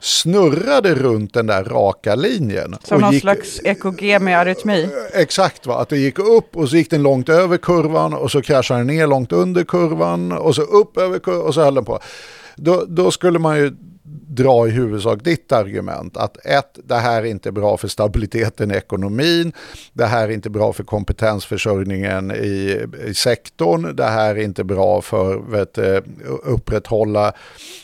snurrade runt den där raka linjen. Mm. Som och någon gick- slags EKG med arytmi. Exakt, va? att det gick upp och så gick den långt över kurvan och så kraschade den ner långt under kurvan och så upp över kurvan och så höll den på. Då, då skulle man ju dra i huvudsak ditt argument att ett, det här är inte bra för stabiliteten i ekonomin, det här är inte bra för kompetensförsörjningen i, i sektorn, det här är inte bra för vet, du, upprätthålla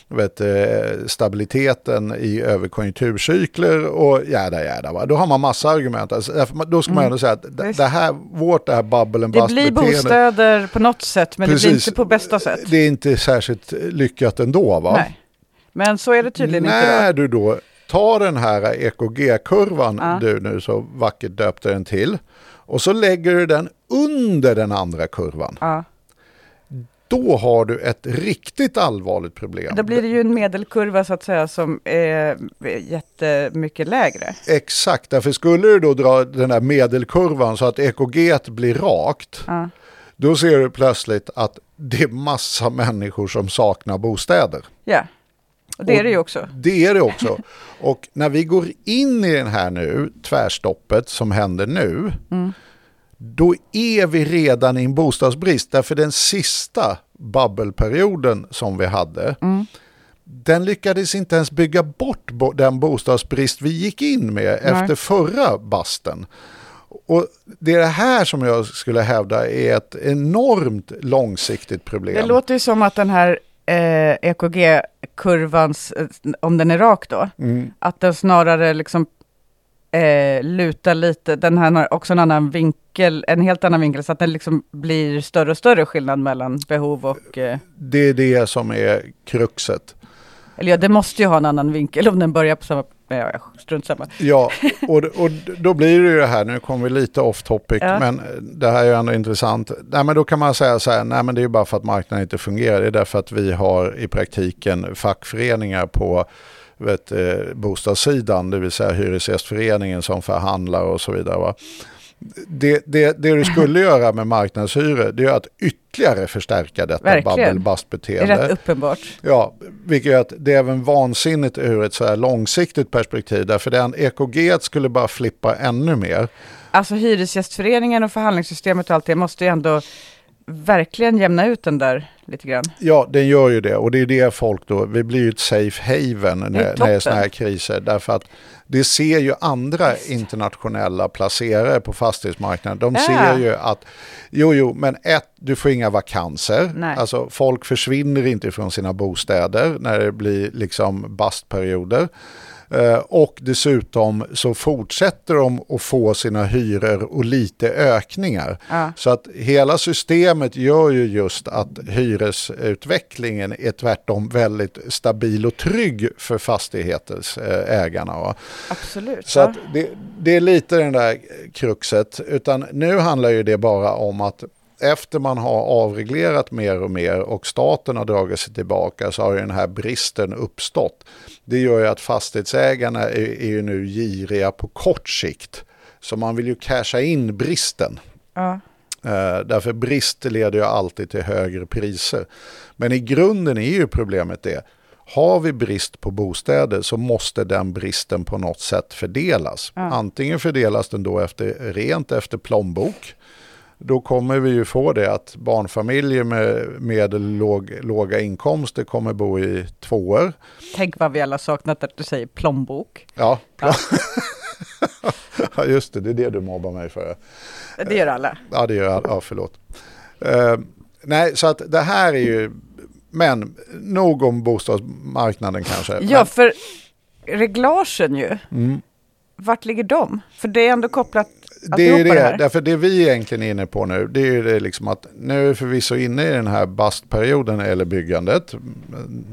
vet, du, stabiliteten i överkonjunkturcykler och jäda jäda. Va? Då har man massa argument. Alltså, då ska man ändå säga att det, Visst. det här, vårt det här and Det blir bostäder på något sätt, men det blir Precis. inte på bästa sätt. Det är inte särskilt lyckat ändå va? Nej. Men så är det tydligen inte När du då tar den här EKG-kurvan Ja. du nu så vackert döpte den till och så lägger du den under den andra kurvan. då. Ja. Då har du ett riktigt allvarligt problem. Då blir det ju en medelkurva så att säga som är jättemycket lägre. Exakt, därför skulle du då dra den här medelkurvan så att EKG blir rakt, Ja. då ser du plötsligt att det är massa människor som saknar bostäder. Ja, och det är det ju också. Det är det också. Och när vi går in i den här nu, tvärstoppet som händer nu, då är vi redan i en bostadsbrist. Därför den sista bubbelperioden som vi hade, den lyckades inte ens bygga bort bo- den bostadsbrist vi gick in med efter förra basten. Och det är det här som jag skulle hävda är ett enormt långsiktigt problem. Det låter ju som att den här eh, EKG-kurvans, eh, om den är rak då, Mm. att den snarare liksom eh, lutar lite, den här har också en annan vinkel, en helt annan vinkel, så att det liksom blir större och större skillnad mellan behov och, eh, Det är det som är kruxet. eller ja, det måste ju ha en annan vinkel om den börjar på samma, ja, ja, strunt samma. Ja, och, och då blir det ju det här, nu kommer vi lite off topic, Ja. men det här är ju ändå intressant. Nej, men då kan man säga så här, nej men det är ju bara för att marknaden inte fungerar. Det är därför att vi har i praktiken fackföreningar på vet, eh, bostadssidan, det vill säga Hyresgästföreningen som förhandlar och så vidare. Va? Det, det, det du skulle <laughs> göra med marknadshyror, det är att ytterligare förstärka detta Det är bust-beteende. rätt uppenbart. Ja, vilket gör att det är även vansinnigt ur ett så här långsiktigt perspektiv. Därför den EKG skulle bara flippa ännu mer. Alltså Hyresgästföreningen och förhandlingssystemet och allt det måste ju ändå verkligen jämna ut den där lite grann. Ja, den gör ju det. Och det är det folk då, vi blir ju ett safe haven när, när det är sådana här kriser. Därför att det ser ju andra internationella placerare på fastighetsmarknaden. De ser ju att, jo jo, men ett, du får inga vakanser. Nej. Alltså folk försvinner inte från sina bostäder när det blir liksom bastperioder. Eh, Och dessutom så fortsätter de att få sina hyror och lite ökningar. Ja. Så att hela systemet gör ju just att hyresutvecklingen är tvärtom väldigt stabil och trygg för fastighetsägarna. Absolut. Så att det, det är lite den där kruxet. Utan nu handlar ju det bara om att efter man har avreglerat mer och mer och staten har dragit sig tillbaka så har ju den här bristen uppstått. Det gör ju att fastighetsägarna är, är ju nu giriga på kort sikt. Så man vill ju casha in bristen. Ja. Eh, därför brist leder ju alltid till högre priser. Men i grunden är ju problemet det. Har vi brist på bostäder så måste den bristen på något sätt fördelas. Ja. Antingen fördelas den då efter, rent efter plånbok. Då kommer vi ju få det att barnfamiljer med medellåg, låga inkomster kommer bo i tvåor. Tänk vad vi alla saknat att du säger plånbok. Ja, ja <laughs> just det, det är det du mobbar mig för. Det gör alla. Ja, det gör jag. Ja, förlåt. Uh, nej, så att det här är ju... Men nog om bostadsmarknaden kanske. Ja, men, för reglagen ju. mm, Vart ligger de? För det är ändå kopplat det är det därför det vi egentligen är inne på nu, det är ju det liksom att nu är vi förvisso inne i den här bastperioden eller byggandet.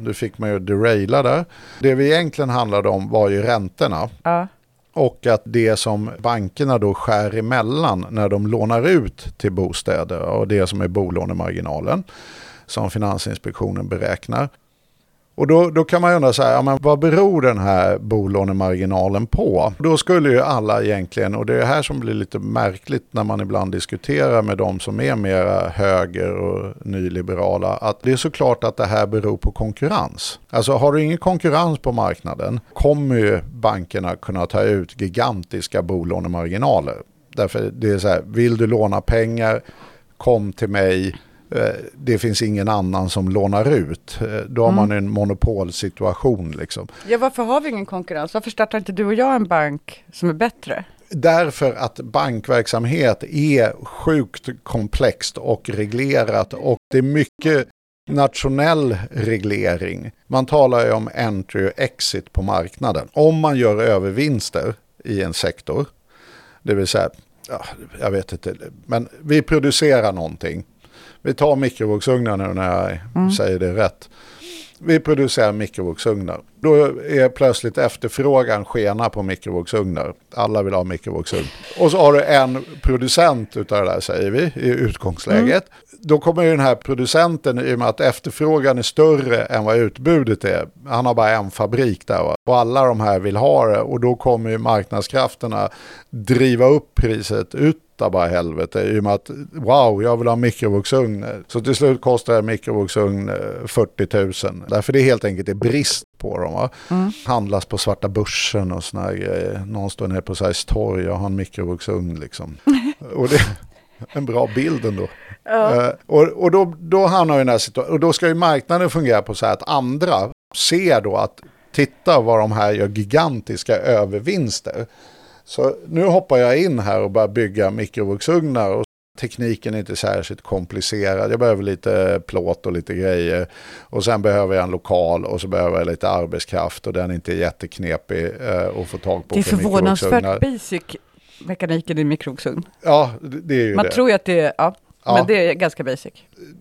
Nu fick man ju deraila där. Det vi egentligen handlade om var ju räntorna. Ja. Och att det som bankerna då skär emellan när de lånar ut till bostäder och det som är bolånemarginalen som Finansinspektionen beräknar. Och då, då kan man undra så här, ja, men vad beror den här bolånemarginalen på? Då skulle ju alla egentligen, och det är här som blir lite märkligt när man ibland diskuterar med de som är mera höger och nyliberala, att det är såklart att det här beror på konkurrens. Alltså har du ingen konkurrens på marknaden kommer ju bankerna kunna ta ut gigantiska bolånemarginaler. Därför det är så här, vill du låna pengar, kom till mig, det finns ingen annan som lånar ut. Eh, Då har man en monopolsituation. Liksom. ja, varför har vi ingen konkurrens? Varför startar inte du och jag en bank som är bättre? Därför att bankverksamhet är sjukt komplext och reglerat och det är mycket nationell reglering. Man talar ju om entry och exit på marknaden. Om man gör övervinster i en sektor, det vill säga, ja, jag vet inte, men vi producerar någonting. Vi tar mikrovågsugnar nu när jag säger det rätt. Vi producerar mikrovågsugnar. Då är plötsligt efterfrågan skena på mikrovågsugnar. Alla vill ha mikrovågsugn. Och så har du en producent utav det där säger vi i utgångsläget. Då kommer ju den här producenten i och med att efterfrågan är större än vad utbudet är. Han har bara en fabrik där va? och alla de här vill ha det och då kommer ju marknadskrafterna driva upp priset ut bara helvete i och med att wow, jag vill ha mikrovågsugn. Så till slut kostar en mikrovågsugn eh, 40 000. Därför det helt enkelt är brist på dem. Va? Handlas på svarta börsen och såna här grejer. Någon står nere på Sergels torg och har en mikrovågsugn liksom. <laughs> och det är en bra bild ändå. Eh, och och då, då hamnar vi i den här situationen. Och då ska ju marknaden fungera på så här att andra ser då att titta vad de här gör gigantiska övervinster. Så nu hoppar jag in här och börjar bygga mikrovågsugnar och tekniken är inte särskilt komplicerad. Jag behöver lite plåt och lite grejer och sen behöver jag en lokal och så behöver jag lite arbetskraft och den är inte jätteknepig eh, att få tag på Det är för förvånansvärt basic mekaniken i mikrovågsugn. Ja, det är ju Man det. tror ju att det är, ja, Ja. men det är ganska basic.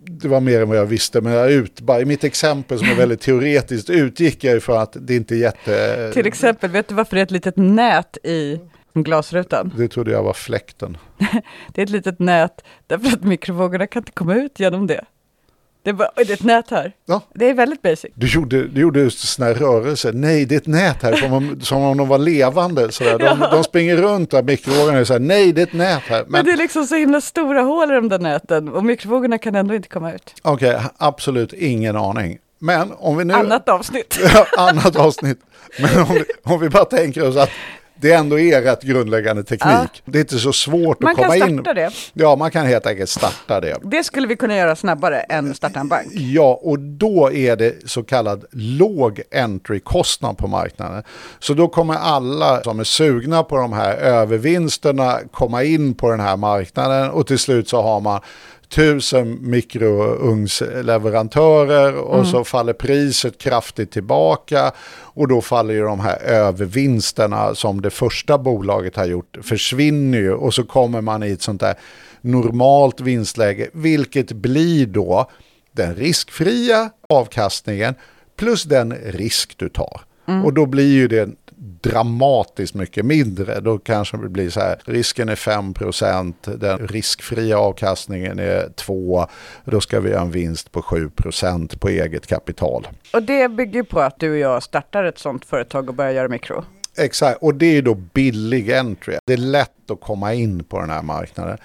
det var mer än vad jag visste, men jag ut, bara, i mitt exempel som är väldigt teoretiskt utgick jag ifrån att det inte är jätte... Till exempel, vet du varför det är ett litet nät i glasrutan? Det trodde jag var fläkten. <laughs> Det är ett litet nät därför att mikrovågorna kan inte komma ut genom det. Det är, bara, det är ett nät här. Ja. Det är väldigt basic. Du gjorde, du gjorde här rörelser. Nej, det är ett nät här, som om, som om de var levande. Sådär. De, <laughs> Ja. de springer runt där, mikrovågorna är så här, nej, det är ett nät här. Men, Men det är liksom så himla stora hål i de där näten och mikrovågorna kan ändå inte komma ut. okej, absolut ingen aning. Men om vi nu... Annat avsnitt. <laughs> Annat avsnitt. Men om vi, om vi bara tänker oss att det ändå är rätt grundläggande teknik. Ja. Det är inte så svårt Man att komma kan in. starta det. Ja, man kan helt enkelt starta det. Det skulle vi kunna göra snabbare än starta en bank. Ja, och då är det så kallad låg entry-kostnad på marknaden. Så då kommer alla som är sugna på de här övervinsterna komma in på den här marknaden och till slut så har man tusen mikrougnsleverantörer och så faller priset kraftigt tillbaka och då faller ju de här övervinsterna som det första bolaget har gjort försvinner ju. Och så kommer man i ett sånt där normalt vinstläge vilket blir då den riskfria avkastningen plus den risk du tar. Och då blir ju det dramatiskt mycket mindre. Då kanske det blir så här, risken är 5%, den riskfria avkastningen är 2, då ska vi ha en vinst på 7% på eget kapital. Och det bygger på att du och jag startar ett sånt företag och börjar göra mikro. Exakt, och det är då billig entry. Det är lätt att komma in på den här marknaden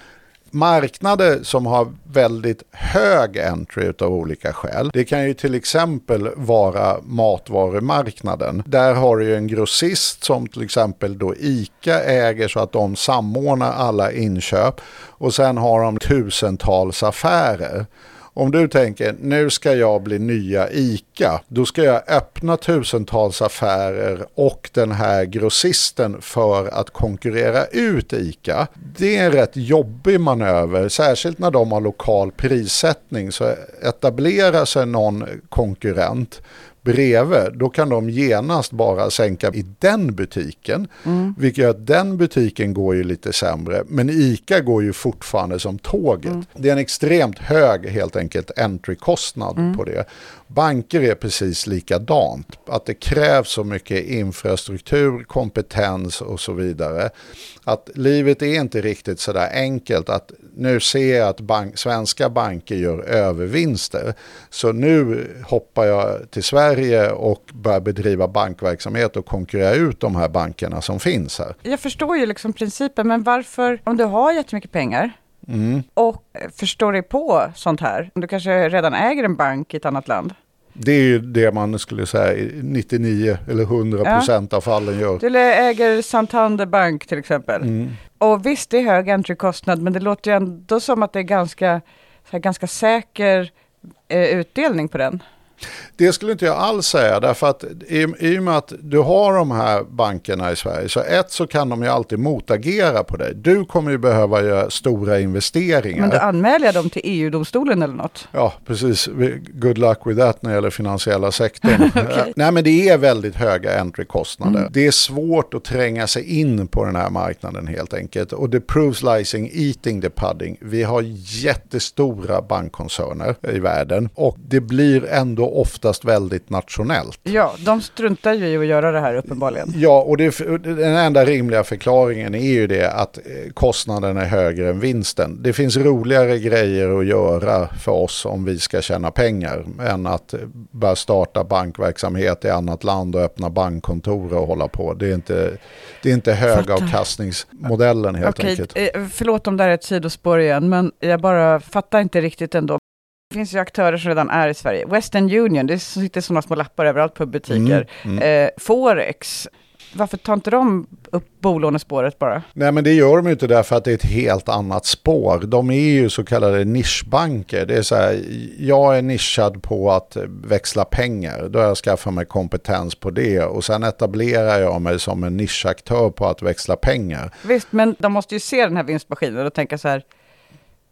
marknader som har väldigt hög entry av olika skäl. Det kan ju till exempel vara matvarumarknaden. Där har du ju en grossist som till exempel då ICA äger så att de samordnar alla inköp och sen har de tusentals affärer. Om du tänker, nu ska jag bli nya ICA, då ska jag öppna tusentals affärer och den här grossisten för att konkurrera ut ICA. Det är en rätt jobbig manöver, särskilt när de har lokal prissättning. Så etablerar sig någon konkurrent bredvid, då kan de genast bara sänka i den butiken. Mm. Vilket gör att den butiken går ju lite sämre. Men ICA går ju fortfarande som tåget. Mm. Det är en extremt hög helt enkelt entrykostnad mm. på det. Banker är precis likadant. Att det krävs så mycket infrastruktur, kompetens och så vidare. Att livet är inte riktigt så där enkelt att nu ser jag att bank, svenska banker gör övervinster. Så nu hoppar jag till Sverige och börjar bedriva bankverksamhet och konkurrera ut de här bankerna som finns här. Jag förstår ju liksom principen, men varför, om du har jättemycket pengar, Mm. Och förstår dig på sånt här? Du kanske redan äger en bank i ett annat land? Det är ju det man skulle säga 99 eller 100 procent ja. av fallen gör. Du äger Santander Bank till exempel. Mm. Och visst, det är hög entrykostnad, men det låter ju ändå som att det är ganska, här, ganska säker eh, utdelning på den. Det skulle inte jag alls säga därför att i, i och med att du har de här bankerna i Sverige så ett så kan de ju alltid motagera på dig. Du kommer ju behöva göra stora investeringar. Men då anmäler jag dem till EU-domstolen eller något? Ja, precis. Good luck with that när det gäller finansiella sektorn. <laughs> okay. Nej, men det är väldigt höga entrykostnader. Mm. Det är svårt att tränga sig in på den här marknaden helt enkelt. Och det proves licing eating the pudding. Vi har jättestora bankkoncerner i världen och det blir ändå oftast väldigt nationellt. Ja, de struntar ju i att göra det här uppenbarligen. Ja, och det, den enda rimliga förklaringen är ju det att eh, kostnaden är högre än vinsten. Det finns roligare grejer att göra för oss om vi ska tjäna pengar än att eh, börja starta bankverksamhet i annat land och öppna bankkontor och hålla på. Det är inte, det är inte högavkastningsmodellen helt Okej, enkelt. Eh, förlåt om det här är ett sidospår igen, men jag bara fattar inte riktigt ändå. Finns ju aktörer som redan är i Sverige. Western Union, det sitter sådana små lappar överallt på butiker. Mm, mm. Eh, Forex, varför tar inte de upp bolånespåret bara? Nej men det gör de ju inte därför att det är ett helt annat spår. De är ju så kallade nischbanker. Det är så här, jag är nischad på att växla pengar. Då har jag skaffat mig kompetens på det och sen etablerar jag mig som en nischaktör på att växla pengar. Visst, men de måste ju se den här vinstmaskinen och tänka så här,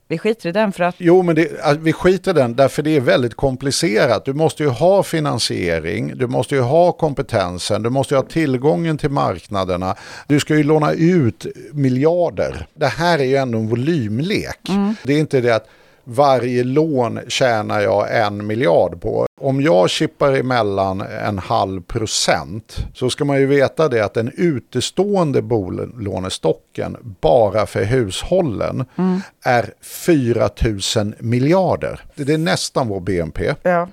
vi skiter i den för att... Jo, men det, vi skiter i den därför det är väldigt komplicerat. Du måste ju ha finansiering, du måste ju ha kompetensen, du måste ju ha tillgången till marknaderna. Du ska ju låna ut miljarder. Det här är ju ändå en volymlek. Mm. Det är inte det att varje lån tjänar jag en miljard på. Om jag chippar emellan en halv procent så ska man ju veta det att den utestående bolånestocken bara för hushållen mm. är 4 000 miljarder. Det är nästan vår BNP. Ja.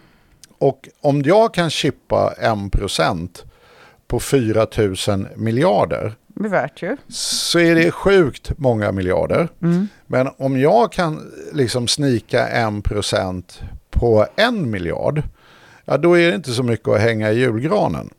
Och om jag kan chippa en procent på 4 000 miljarder Bevärt ju. Så är det sjukt många miljarder. Mm. Men om jag kan liksom snika en procent på en miljard, ja då är det inte så mycket att hänga i julgranen.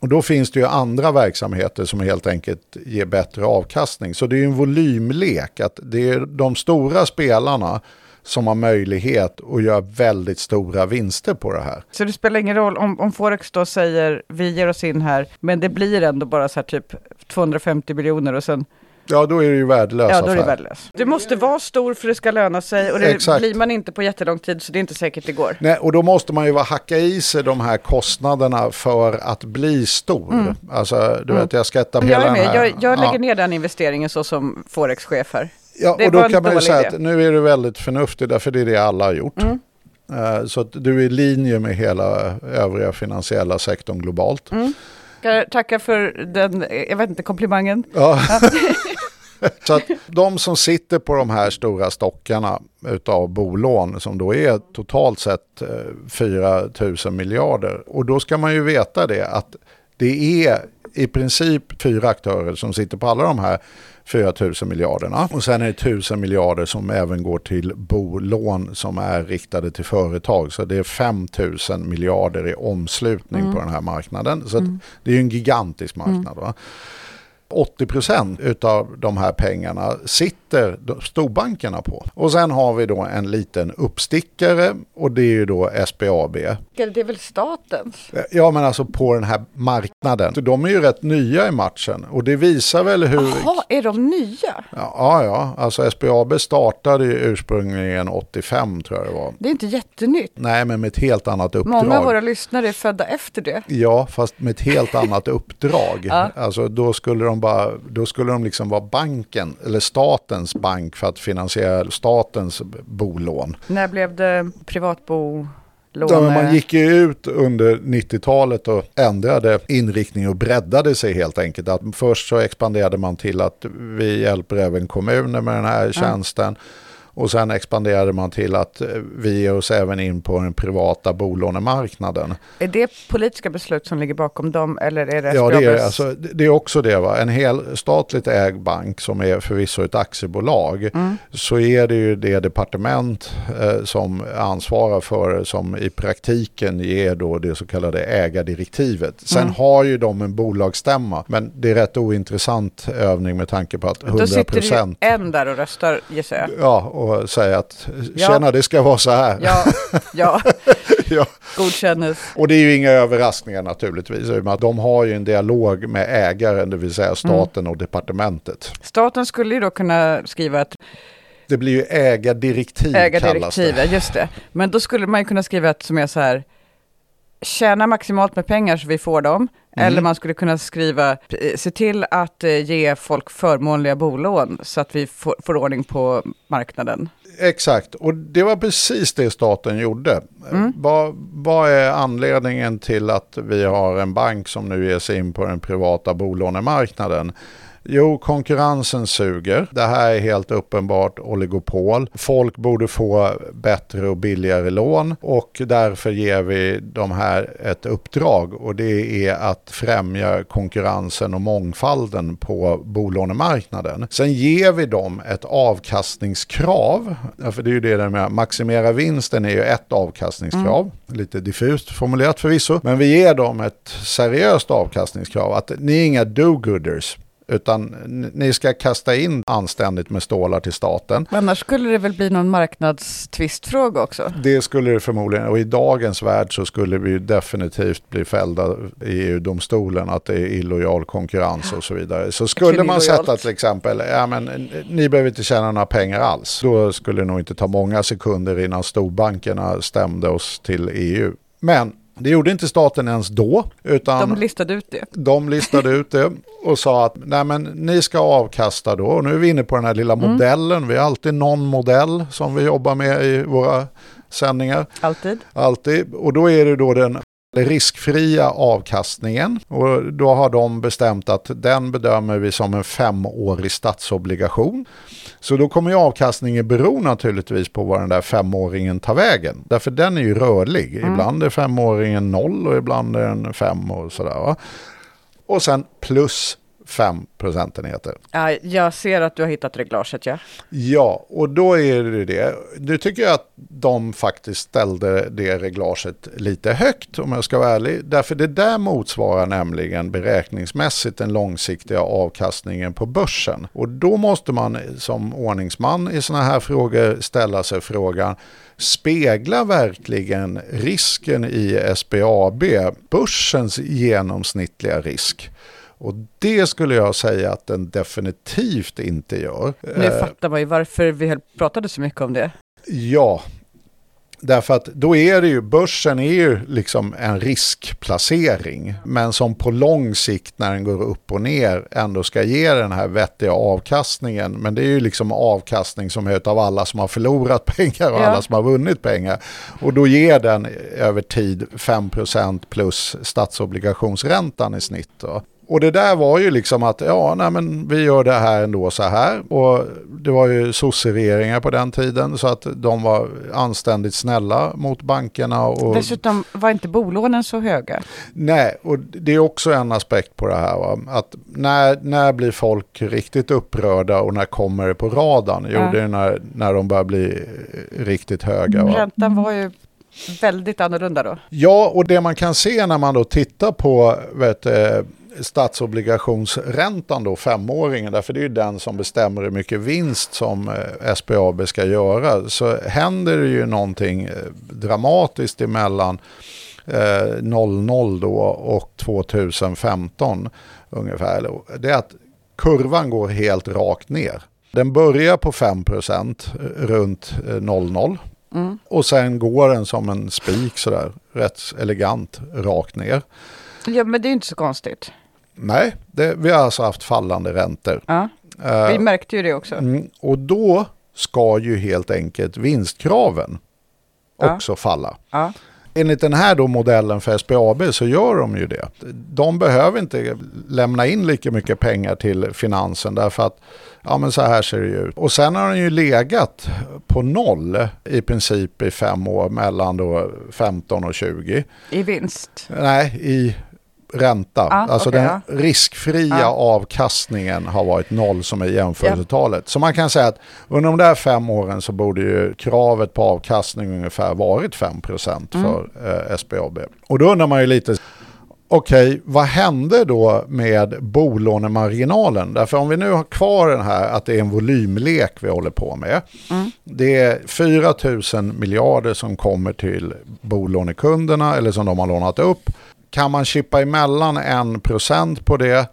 Och då finns det ju andra verksamheter som helt enkelt ger bättre avkastning. Så det är ju en volymlek, att det är de stora spelarna som har möjlighet att göra väldigt stora vinster på det här. Så det spelar ingen roll om, om Forex då säger vi ger oss in här, men det blir ändå bara så här typ 250 miljoner och sen Ja, då är det ju värdelös Ja, då är det värdelös. Du måste vara stor för det ska löna sig och det Exakt. blir man inte på jättelång tid så det är inte säkert det går. Nej, och då måste man ju hacka i sig de här kostnaderna för att bli stor. Mm. Alltså, du mm. vet, jag ska etablera jag är med. Jag, jag lägger ja. ner den investeringen så som Forex-chef här. Ja, och då kan man ju säga att nu är du väldigt förnuftig därför det är det alla har gjort. Mm. Uh, så att du är i linje med hela övriga finansiella sektorn globalt. Mm. Tacka för den, jag vet inte, komplimangen. Ja. <laughs> Så att de som sitter på de här stora stockarna utav bolån som då är totalt sett 4 eh, 000 miljarder. Och då ska man ju veta det att det är i princip fyra aktörer som sitter på alla de här 4 000 miljarderna. Och sen är det 1000 miljarder som även går till bolån som är riktade till företag. Så det är 5 000 miljarder i omslutning på den här marknaden. Så att det är ju en gigantisk marknad. Va? 80 procent utav de här pengarna sitter de- storbankerna på. Och sen har vi då en liten uppstickare och det är ju då SBAB. Det är väl statens? Ja men alltså på den här marknaden. De är ju rätt nya i matchen och det visar väl hur... Jaha, är de nya? Ja, ja, alltså SBAB startade ju ursprungligen 85 tror jag det var. Det är inte jättenytt. Nej, men med ett helt annat uppdrag. Många av våra lyssnare är födda efter det. Ja, fast med ett helt annat uppdrag. Ja. Alltså då skulle de bara, då skulle de liksom vara banken, eller statens bank för att finansiera statens bolån. När blev det privatbolån? Ja, man gick ju ut under 90-talet och ändrade inriktning och breddade sig helt enkelt. Att först så expanderade man till att vi hjälper även kommuner med den här tjänsten. Och sen expanderade man till att eh, vi ger oss även in på den privata bolånemarknaden. Är det politiska beslut som ligger bakom dem eller är det Ja, det är, alltså, det är också det. Va? En hel statligt ägd bank som är förvisso ett aktiebolag så är det ju det departement eh, som ansvarar för det som i praktiken ger då det så kallade ägardirektivet. Sen har ju de en bolagsstämma men det är rätt ointressant övning med tanke på att 100 Då sitter ju procent en där och röstar gissar jag. Ja, och säga att Ja. tjena det ska vara så här. Ja, ja, <laughs> Ja. godkännes. Och det är ju inga överraskningar naturligtvis. att De har ju en dialog med ägaren, det vill säga staten och departementet. Staten skulle ju då kunna skriva ett Det blir ju ägardirektiv, kallas ägardirektiv, det. ja, just det. Men då skulle man ju kunna skriva ett som är så här, tjäna maximalt med pengar så vi får dem. Mm. Eller man skulle kunna skriva, eh, se till att eh, ge folk förmånliga bolån så att vi får, får ordning på marknaden. Exakt, och det var precis det staten gjorde. Vad, vad är anledningen till att vi har en bank som nu ger sig in på den privata bolånemarknaden? Jo, konkurrensen suger. Det här är helt uppenbart oligopol. Folk borde få bättre och billigare lån och därför ger vi de här ett uppdrag och det är att främja konkurrensen och mångfalden på bolånemarknaden. Sen ger vi dem ett avkastningskrav, för det är ju det där med maximera vinsten är ju ett avkastningskrav, lite diffust formulerat förvisso, men vi ger dem ett seriöst avkastningskrav att ni är inga do-gooders. Utan ni ska kasta in anständigt med stålar till staten. Annars skulle det väl bli någon marknadstvistfråga också? Det skulle det förmodligen, och i dagens värld så skulle vi definitivt bli fällda i EU-domstolen att det är illojal konkurrens och så vidare. Så skulle man sätta till exempel, ja men ni behöver inte tjäna några pengar alls. Då skulle det nog inte ta många sekunder innan storbankerna stämde oss till EU. Men det gjorde inte staten ens då, utan De listade ut det. de listade ut det och sa att Nej, men ni ska avkasta då. Och nu är vi inne på den här lilla modellen. Vi har alltid någon modell som vi jobbar med i våra sändningar. Alltid. Alltid. Och då är det då den riskfria avkastningen. Och då har de bestämt att den bedömer vi som en femårig statsobligation. Så då kommer ju avkastningen bero naturligtvis på vad den där femåringen tar vägen. Därför den är ju rörlig. Ibland är femåringen noll och ibland är den fem och sådär. Va? Och sen plus fem procentenheter. Ja, jag ser att du har hittat reglaget, ja. Ja, och då är det det. Nu tycker jag att de faktiskt ställde det reglaget lite högt om jag ska vara ärlig. Därför det där motsvarar nämligen beräkningsmässigt den långsiktiga avkastningen på börsen. Och då måste man som ordningsman i sådana här frågor ställa sig frågan Speglar verkligen risken i SBAB börsens genomsnittliga risk? Och det skulle jag säga att den definitivt inte gör. Nu Eh, fattar man ju varför vi pratade så mycket om det. Ja, därför att då är det ju, börsen är ju liksom en riskplacering. Men som på lång sikt när den går upp och ner ändå ska ge den här vettiga avkastningen. Men det är ju liksom avkastning som är av alla som har förlorat <laughs> pengar och Ja. alla som har vunnit pengar. Och då ger den över tid 5% plus statsobligationsräntan i snitt. Då. Och det där var ju liksom att, ja, nej men vi gör det här ändå så här. Och det var ju sosseregeringar på den tiden så att de var anständigt snälla mot bankerna. Och, Dessutom var inte bolånen så höga. nej, och det är också en aspekt på det här. Va? Att när, när blir folk riktigt upprörda och när kommer det på radarn? Jo, Ja. det är när, när de börjar bli eh, riktigt höga. Va? Räntan var ju väldigt annorlunda då. Ja, och det man kan se när man då tittar på vet, du, statsobligationsräntan då, femåringen, därför det är ju den som bestämmer hur mycket vinst som eh, SBAB ska göra, så händer det ju någonting eh, dramatiskt emellan eh, 00 då och 2015 ungefär. Det är att kurvan går helt rakt ner. Den börjar på 5% runt eh, 00 och sen går den som en spik sådär, rätt elegant rakt ner. Ja, men det är inte så konstigt. Nej, det, vi har alltså haft fallande räntor. Ja. Eh, Vi märkte ju det också. mm, och då ska ju helt enkelt vinstkraven Ja. också falla. Ja. Enligt den här då modellen för SBAB så gör de ju det. De behöver inte lämna in lika mycket pengar till finansen därför att ja men så här ser det ut. Och sen har den ju legat på noll i princip i fem år mellan då 15 och 20. I vinst. Nej, i ränta. Ja, alltså okej, den ja. riskfria Ja. avkastningen har varit noll som är jämförelsetalet. Så man kan säga att under de där fem åren så borde ju kravet på avkastning ungefär varit 5% Mm. för eh, SBAB. Och då undrar man ju lite, okej, vad hände då med bolånemarginalen? Därför om vi nu har kvar den här att det är en volymlek vi håller på med. Det är 4 000 miljarder som kommer till bolånekunderna eller som de har lånat upp. Kan man chippa emellan 1% på det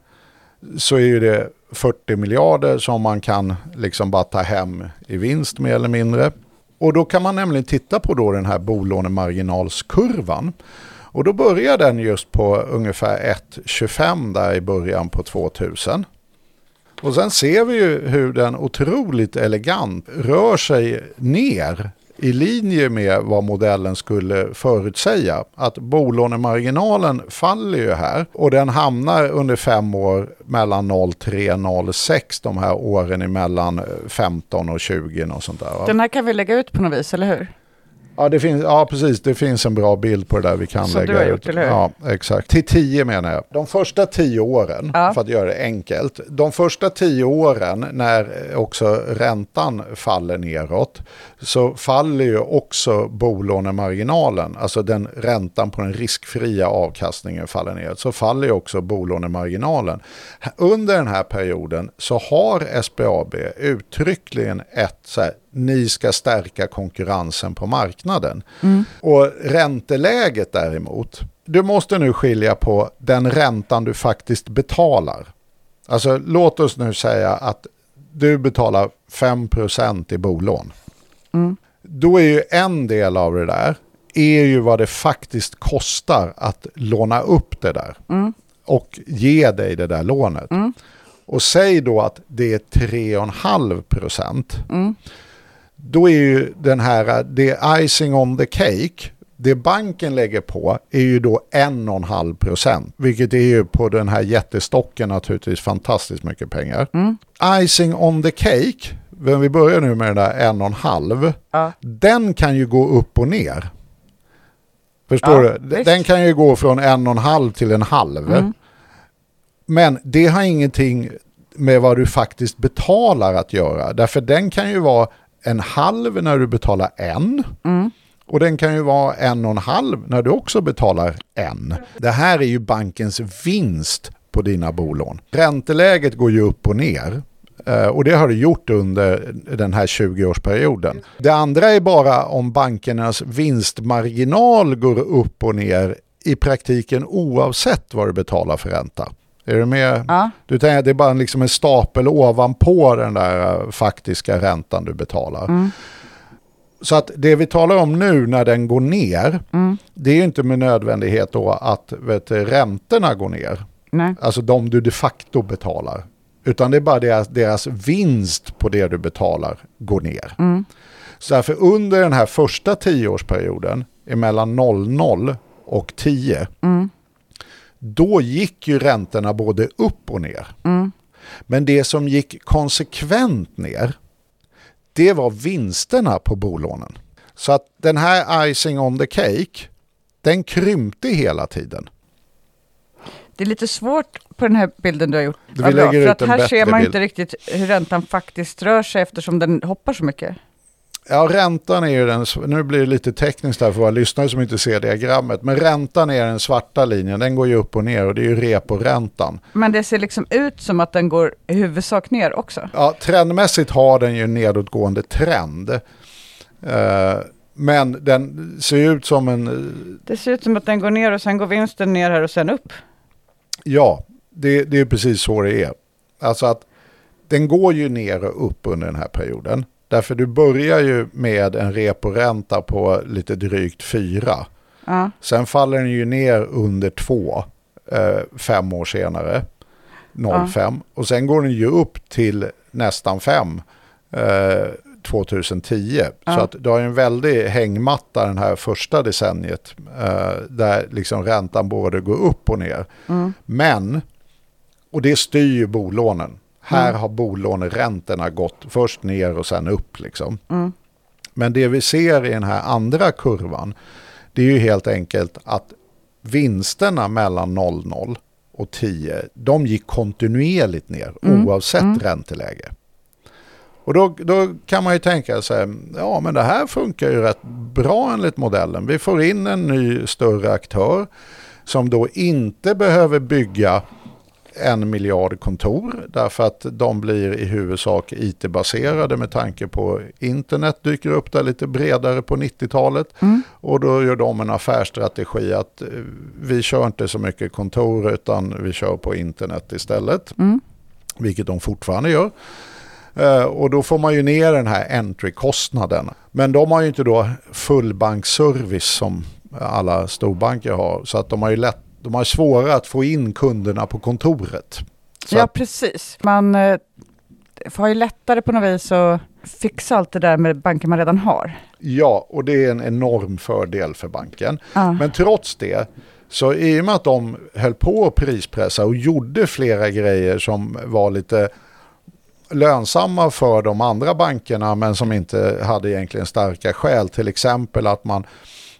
så är ju det 40 miljarder som man kan liksom bara ta hem i vinst mer eller mindre. Och då kan man nämligen titta på då den här bolånemarginalskurvan. Och då börjar den just på ungefär 1,25 där i början på 2000. Och sen ser vi ju hur den otroligt elegant rör sig ner i linje med vad modellen skulle förutsäga. Att bolånemarginalen faller ju här och den hamnar under fem år mellan 0,3 och 0,6 de här åren emellan eh, 15 och 20 och sånt där. va? Den här kan vi lägga ut på något vis, eller hur? Ja, det finns, ja, precis. Det finns en bra bild på det där vi kan Som lägga du har ut. gjort, eller hur? Ja, exakt. Till tio menar jag. De första tio åren, Ja. för att göra det enkelt. De första tio åren när också räntan faller neråt så faller ju också bolånemarginalen, alltså den räntan på den riskfria avkastningen faller neråt, så faller ju också bolånemarginalen. Under den här perioden så har SBAB uttryckligen ett så här, ni ska stärka konkurrensen på marknaden. Och ränteläget däremot, du måste nu skilja på den räntan du faktiskt betalar. Alltså låt oss nu säga att du betalar 5% i bolån. Då är ju en del av det där är ju vad det faktiskt kostar att låna upp det där och ge dig det där lånet. Och säg då att det är 3,5 procent. Då är ju den här, det icing on the cake, det banken lägger på är ju då 1,5 procent. Vilket är ju på den här jättestocken naturligtvis fantastiskt mycket pengar. Icing on the cake, men vi börjar nu med den där 1,5. Ja. Den kan ju gå upp och ner. Förstår Ja, du? visst. Den kan ju gå från en och en halv till en halv. Men det har ingenting med vad du faktiskt betalar att göra. Därför den kan ju vara en halv när du betalar en. Och den kan ju vara en och en halv när du också betalar en. Det här är ju bankens vinst på dina bolån. Ränteläget går ju upp och ner. Eh, Och det har det gjort under den här 20-årsperioden. Det andra är bara om bankernas vinstmarginal går upp och ner i praktiken oavsett vad du betalar för ränta. Är du med? Ja. Du tänker det är bara liksom en stapel ovanpå den där eh, faktiska räntan du betalar. Så att det vi talar om nu när den går ner, det är ju inte med nödvändighet då att vet, räntorna går ner. Nej. Alltså de du de facto betalar. Utan det är bara deras, deras vinst på det du betalar går ner. Så därför under den här första tioårsperioden, mellan 00 och 10, då gick ju räntorna både upp och ner. Men det som gick konsekvent ner, det var vinsterna på bolånen. Så att den här icing on the cake, den krympte hela tiden. Det är lite svårt på den här bilden du har gjort. Vi Ja, lägger för ut att här ser man bild. inte riktigt hur räntan faktiskt rör sig eftersom den hoppar så mycket. Ja, räntan är ju den, nu blir det lite tekniskt där för våra lyssnare som inte ser diagrammet, men räntan är den svarta linjen, den går ju upp och ner och det är ju reporäntan. Men det ser liksom ut som att den går i huvudsak ner också. Ja, trendmässigt har den ju en nedåtgående trend. Eh, men den ser ut som en, Det ser ut som att den går ner och sen går vinsten ner här och sen upp. ja, det, det är precis så det är. Alltså att den går ju ner och upp under den här perioden. Därför du börjar ju med en reporänta på lite drygt 4. Ja. Sen faller den ju ner under 2 eh, fem år senare. 05. Och sen går den ju upp till nästan 5 eh, 2010. Så Ja. att du har ju en väldig hängmatta den här första decenniet. Eh, där liksom räntan både går upp och ner. Mm. Men, och det styr ju bolånen. Här har bolåneräntorna gått först ner och sen upp liksom. Mm. Men det vi ser i den här andra kurvan, det är ju helt enkelt att vinsterna mellan 00 och 10, de gick kontinuerligt ner oavsett ränteläge. Och då, då kan man ju tänka sig, ja men det här funkar ju rätt bra enligt modellen. Vi får in en ny större aktör som då inte behöver bygga en miljard kontor därför att de blir i huvudsak IT-baserade med tanke på internet dyker upp där lite bredare på 90-talet och då gör de en affärsstrategi att eh, vi kör inte så mycket kontor utan vi kör på internet istället. Vilket de fortfarande gör. Eh, Och då får man ju ner den här entry-kostnaden. Men de har ju inte då fullbankservice som alla storbanker har. Så att de har ju lätt, de har svårare att få in kunderna på kontoret. Så ja, precis. Man eh, har ju lättare på något vis att fixa allt det där med banker man redan har. ja, och det är en enorm fördel för banken. Ja. Men trots det, så i och med att de höll på att prispressa och gjorde flera grejer som var lite lönsamma för de andra bankerna men som inte hade egentligen starka skäl. Till exempel att man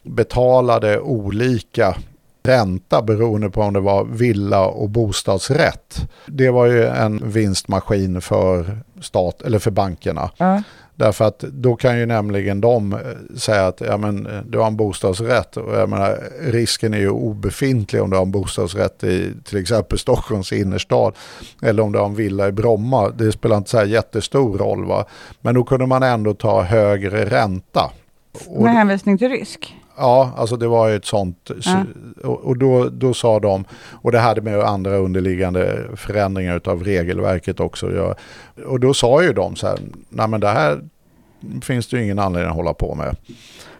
betalade olika ränta beroende på om det var villa och bostadsrätt. Det var ju en vinstmaskin för stat eller för bankerna. Ja. Därför att då kan ju nämligen de eh, säga att ja, men, eh, du har en bostadsrätt och jag menar, risken är ju obefintlig om du har en bostadsrätt i till exempel <laughs> Stockholms innerstad eller om du har en villa i Bromma. Det spelar inte så här jättestor roll va. Men då kunde man ändå ta högre ränta. Med hänvisning till risk. Ja, alltså det var ju ett sånt. Ja. Och, och då, då sa de, och det hade med andra underliggande förändringar av regelverket också att göra. Och då sa ju de så här, nej men det här finns det ju ingen anledning att hålla på med.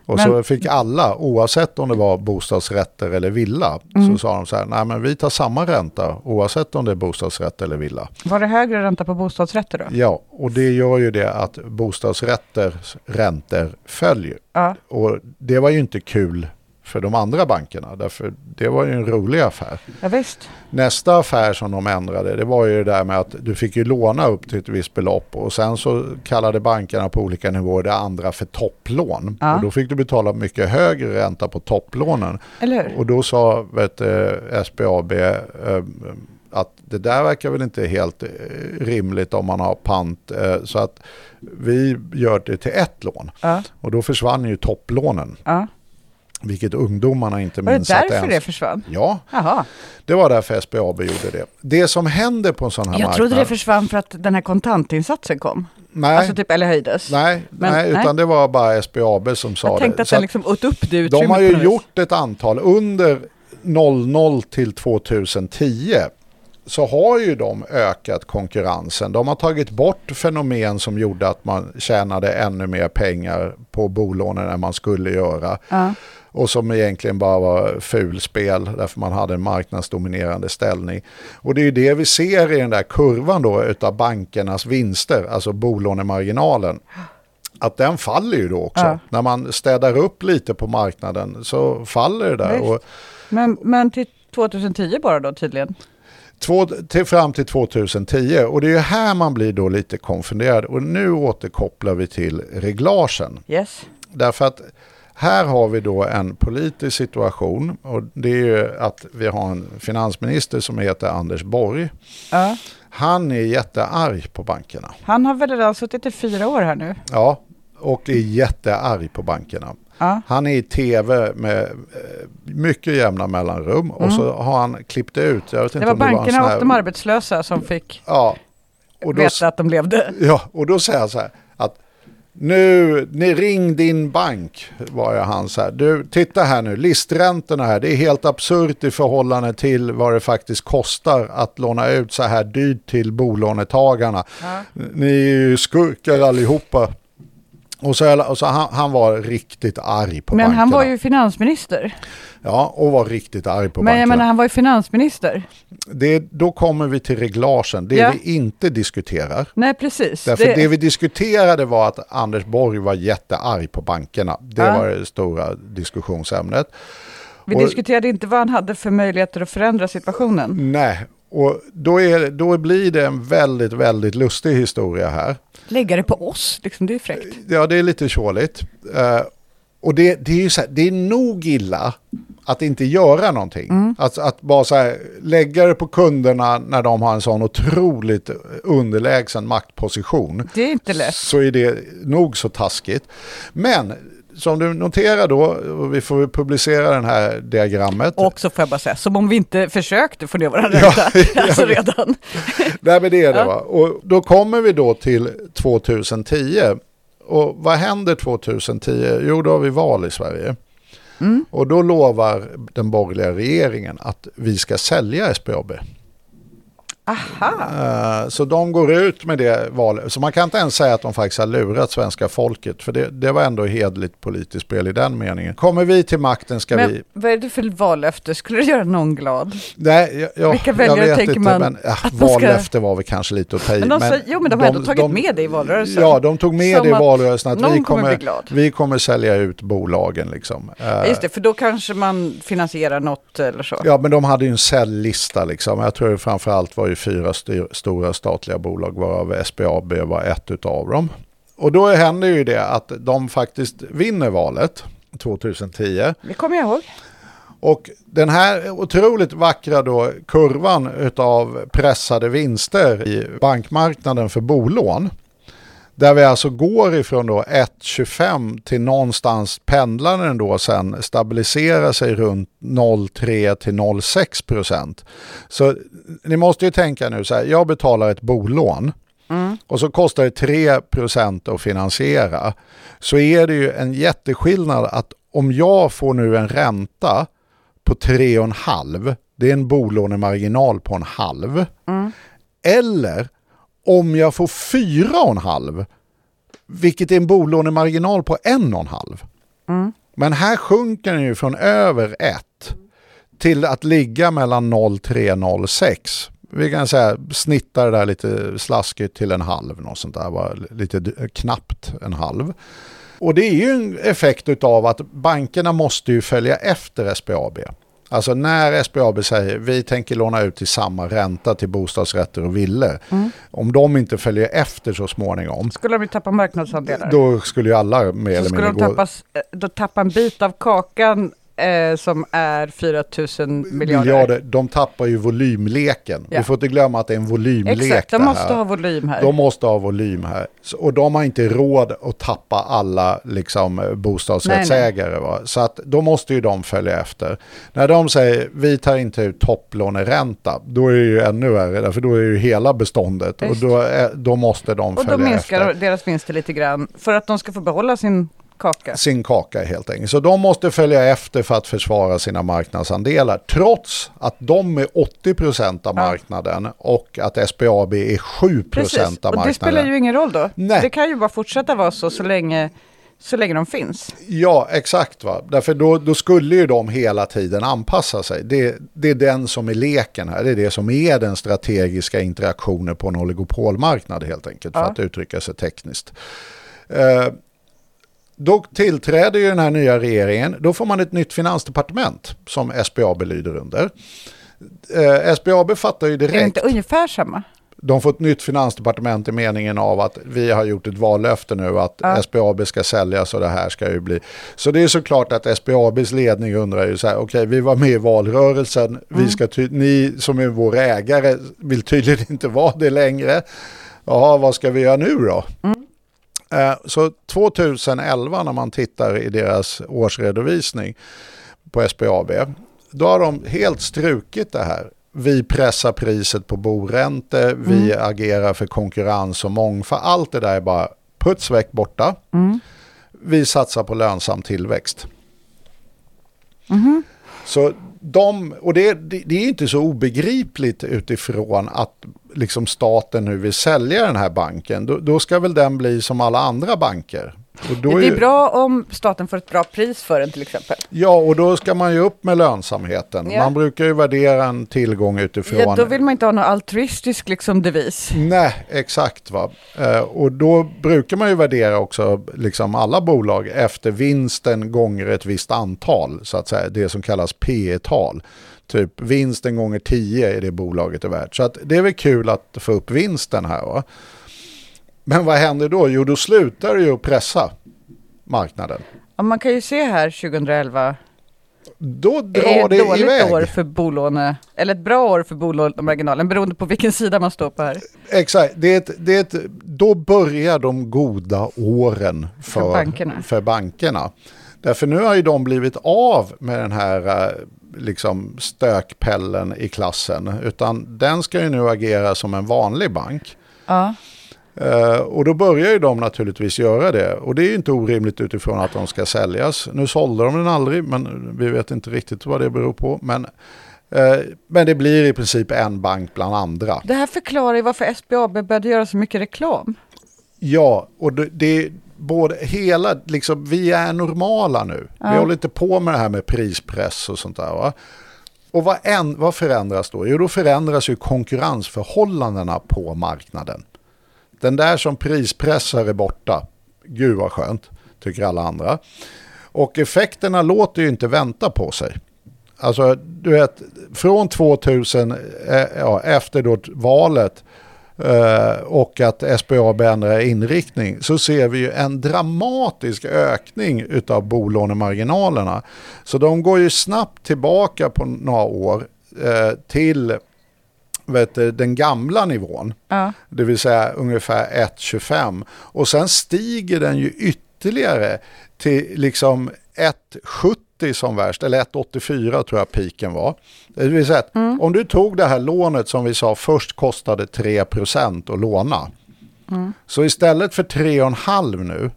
Och så Men- fick alla, oavsett om det var bostadsrätter eller villa, Mm. så sa de så här, nej men vi tar samma ränta oavsett om det är bostadsrätt eller villa. Var det högre ränta på bostadsrätter då? Ja, och det gör ju det att bostadsrätters räntor följer. Ja. Och det var ju inte kul för de andra bankerna, därför det var ju en rolig affär. Ja. Nästa affär som de ändrade, det var ju det där med att du fick ju låna upp till ett visst belopp och sen så kallade bankerna på olika nivåer det andra för topplån. Ja. Och då fick du betala mycket högre ränta på topplånen. Och då sa vet, SBAB eh, att det där verkar väl inte helt eh, rimligt om man har pant. Eh, så att vi gör det till ett lån. Ja. Och då försvann ju topplånen. Ja. Vilket ungdomarna inte Var det minns därför det ens... försvann? Ja, Jaha. det var därför SBAB gjorde det. Det som händer på en sån här Jag marknad... trodde det försvann för att den här kontantinsatsen kom. nej, Alltså typ, eller höjdes. nej, Men- nej, utan det var bara SBAB som sa Jag tänkte det. att Så den liksom åt upp det utrymmet de har ju gjort ett antal under 00 till 2010 så har ju de ökat konkurrensen. De har tagit bort fenomen som gjorde att man tjänade ännu mer pengar på bolånen än man skulle göra. Ja. Och som egentligen bara var fulspel därför man hade en marknadsdominerande ställning. Och det är ju det vi ser i den där kurvan då utav bankernas vinster, alltså bolånemarginalen. Att den faller ju då också. Ja. När man städar upp lite på marknaden så faller det där. Och, Men, men tit- 2010 bara då tydligen. Två, till, fram till 2010 och det är ju här man blir då lite konfunderad och nu återkopplar vi till reglagen. Yes. Därför att här har vi då en politisk situation och det är ju att vi har en finansminister som heter Anders Borg. Ja. Han är jättearg på bankerna. Han har väl redan suttit i fyra år här nu. Ja, och är jättearg på bankerna. Ja. Han är i tv med eh, mycket jämna mellanrum och så har han klippt ut. Jag vet inte Mm. Det var om det var bankerna här, och de arbetslösa som fick Ja, och då, veta att de levde. ja, och då säger han så här att nu, ni ring din bank, var jag han så här. Du, titta här nu, listräntorna här, det är helt absurt i förhållande till vad det faktiskt kostar att låna ut så här dyrt till bolånetagarna. Ja. Ni är ju skurkar allihopa. Och så, och så han, han var riktigt arg på Men bankerna. han var ju finansminister. Ja, och var riktigt arg på Men bankerna. jag menar, han var ju finansminister. det, då kommer vi till reglagen, det Ja. vi inte diskuterar. Nej, precis. Därför det... vi diskuterade var att Anders Borg var jättearg på bankerna. Det Ja. var det stora diskussionsämnet. vi och- diskuterade inte vad han hade för möjligheter att förändra situationen. Nej, och då, är, då blir det en väldigt, väldigt lustig historia här. Lägga det på oss, liksom, det är fräckt. Ja, det är lite tjåligt. Eh, och det, det är ju så här, det är nog illa att inte göra någonting. Mm. Att, att bara så här, lägga det på kunderna när de har en sån otroligt underlägsen maktposition. Det är inte lätt. Så är det nog så taskigt. Men som du noterar då, vi får publicera det här diagrammet. Och så får jag bara säga, som om vi inte försökte få ner våra Ja, <laughs> ränta. alltså redan. Nej men det är det Ja. va. Och då kommer vi då till 2010. Och vad händer 2010? Jo då har vi val i Sverige. Mm. Och då lovar den borgerliga regeringen att vi ska sälja SBAB. Aha. Eh, Så de går ut med det valet. Så man kan inte ens säga att de faktiskt har lurat svenska folket. För det, det var ändå hedligt politiskt spel i den meningen. Kommer vi till makten ska vi... Men vad är det för vallöfte? Skulle det göra någon glad? Nej, jag, jag, Vilka jag väljare vet tänker inte, man men att man ska- vallöfte var väl kanske lite att ta i. Men de sa- jo, men de har ändå tagit med det i valrörelsen. Ja, de tog med Som det i att valrörelsen att någon vi kommer kommer, vi kommer sälja ut bolagen. Liksom. Eh, Ja, Just det, för då kanske man finansierar något eller så. Ja, men de hade ju en säljlista. Liksom. Jag tror det framförallt var ju fyra styr, stora statliga bolag varav SBAB var ett utav dem. Och då händer ju det att de faktiskt vinner valet 2010. Det kommer jag ihåg. Och den här otroligt vackra då kurvan utav pressade vinster i bankmarknaden för bolån. Där vi alltså går ifrån då 1,25 till någonstans pendlar den då sen stabiliserar sig runt 0,3 till 0,6 procent. Så ni måste ju tänka nu så här, jag betalar ett bolån och så kostar det 3 procent att finansiera. Så är det ju en jätteskillnad att om jag får nu en ränta på 3,5, det är en bolånemarginal på en halv. Eller om jag får 4,5, vilket är en bolånemarginal på 1,5. Men här sjunker den ju från över 1 till att ligga mellan 0,3 och 0,6. Vi kan säga snitta det där lite slaskigt till en halv, något sånt där, lite knappt en halv. Och det är ju en effekt av att bankerna måste ju följa efter SBAB. Alltså när SBAB säger vi tänker låna ut till samma ränta till bostadsrätter och villor. Om de inte följer efter så småningom, Skulle de ju tappa marknadsandelar? då skulle ju alla mer så eller skulle mindre gå... eh, då tappa en bit av kakan eh, som är 4 000 miljarder. miljarder. De tappar ju volymleken. Ja. Vi får inte glömma att det är en volymlek Exakt, de måste här. ha volym här. De måste ha volym här. Och de har inte råd att tappa alla liksom, eh, bostadsrättsägare. Va? Så att då måste ju de följa efter. När de säger vi tar inte ut topplåneränta, då är det ju ännu värre. För då är det ju hela beståndet. Visst. Och då, är, då måste de och då följa minskar efter. deras vinster lite grann för att de ska få behålla sin kaka. sin kaka helt enkelt. Så de måste följa efter för att försvara sina marknadsandelar. Trots att de är 80% av Ja. marknaden och att SBAB är 7% Precis, av och marknaden. det spelar ju ingen roll då. Nej. Det kan ju bara fortsätta vara så så länge, så länge de finns. Ja, exakt. Va? Därför då, då skulle ju de hela tiden anpassa sig. Det, det är den som är leken här. Det är det som är den strategiska interaktionen på en oligopolmarknad helt enkelt. För Ja. att uttrycka sig tekniskt. Eh, då tillträder ju den här nya regeringen. Då får man ett nytt finansdepartement som SBAB lyder under. Eh, SBAB fattar ju Är det direkt. inte ungefär samma? De får ett nytt finansdepartement i meningen av att vi har gjort ett vallöfte nu att Ja. SBAB ska säljas och det här ska ju bli. Så det är såklart att SBABs ledning undrar ju så här, okej vi var med i valrörelsen, vi ska ni som är vår ägare vill tydligen inte vara det längre. Jaha, vad ska vi göra nu då? Eh, Så 2011 när man tittar i deras årsredovisning på SBAB, då har de helt strukit det här. Vi pressar priset på boräntor, vi agerar för konkurrens och mångfald. Allt det där är bara puts väck borta. Vi satsar på lönsam tillväxt. Så de, och det, det är inte så obegripligt utifrån att liksom staten nu vill sälja den här banken. Då, då ska väl den bli som alla andra banker. Det ju- är bra om staten får ett bra pris för den till exempel. Ja, och då ska man ju upp med lönsamheten. Ja. Man brukar ju värdera en tillgång utifrån... Ja, då vill man inte ha någon altruistisk liksom, devis. Nej, exakt. Va? Eh, och då brukar man ju värdera också liksom alla bolag efter vinsten gånger ett visst antal, så att säga, det som kallas P tal Typ vinsten gånger 10 är det bolaget är värt. Så att det är väl kul att få upp vinsten här. Va? Men vad händer då? Jo, då slutar det ju att pressa marknaden. Ja, man kan ju se här 2011 Då är drar ett det dåligt iväg. år för bolåne, eller ett bra år för bolånemarginalen beroende på vilken sida man står på här. Exakt, det är ett, det är ett, då börjar de goda åren för, För bankerna. för bankerna. Därför nu har ju de blivit av med den här eh, liksom stökpellen i klassen. Utan den ska ju nu agera som en vanlig bank. Ja. Eh, och då börjar ju de naturligtvis göra det. Och det är ju inte orimligt utifrån att de ska säljas. Nu sålde de den aldrig, men vi vet inte riktigt vad det beror på. Men, eh, men det blir i princip en bank bland andra. Det här förklarar ju varför SBAB började göra så mycket reklam. Ja, och det, det både hela, liksom, vi är normala nu. Vi Ja. håller inte på med det här med prispress och sånt där. Va? Och vad, än, vad förändras då? Jo, då förändras ju konkurrensförhållandena på marknaden. Den där som prispressar är borta. Gud vad skönt, tycker alla andra. Och effekterna låter ju inte vänta på sig. Alltså, du vet, från 2000, eh, ja, efter då valet och att SBAB ändrar inriktning så ser vi ju en dramatisk ökning utav bolånemarginalerna. Så de går ju snabbt tillbaka på några år eh, till vet du, den gamla nivån. Ja. Det vill säga ungefär 1,25. Och sen stiger den ju ytterligare till liksom 1,70 som värst. Eller 1,84 tror jag piken var. Det vill säga att om du tog det här lånet som vi sa först kostade 3% att låna. Så istället för 3,5 nu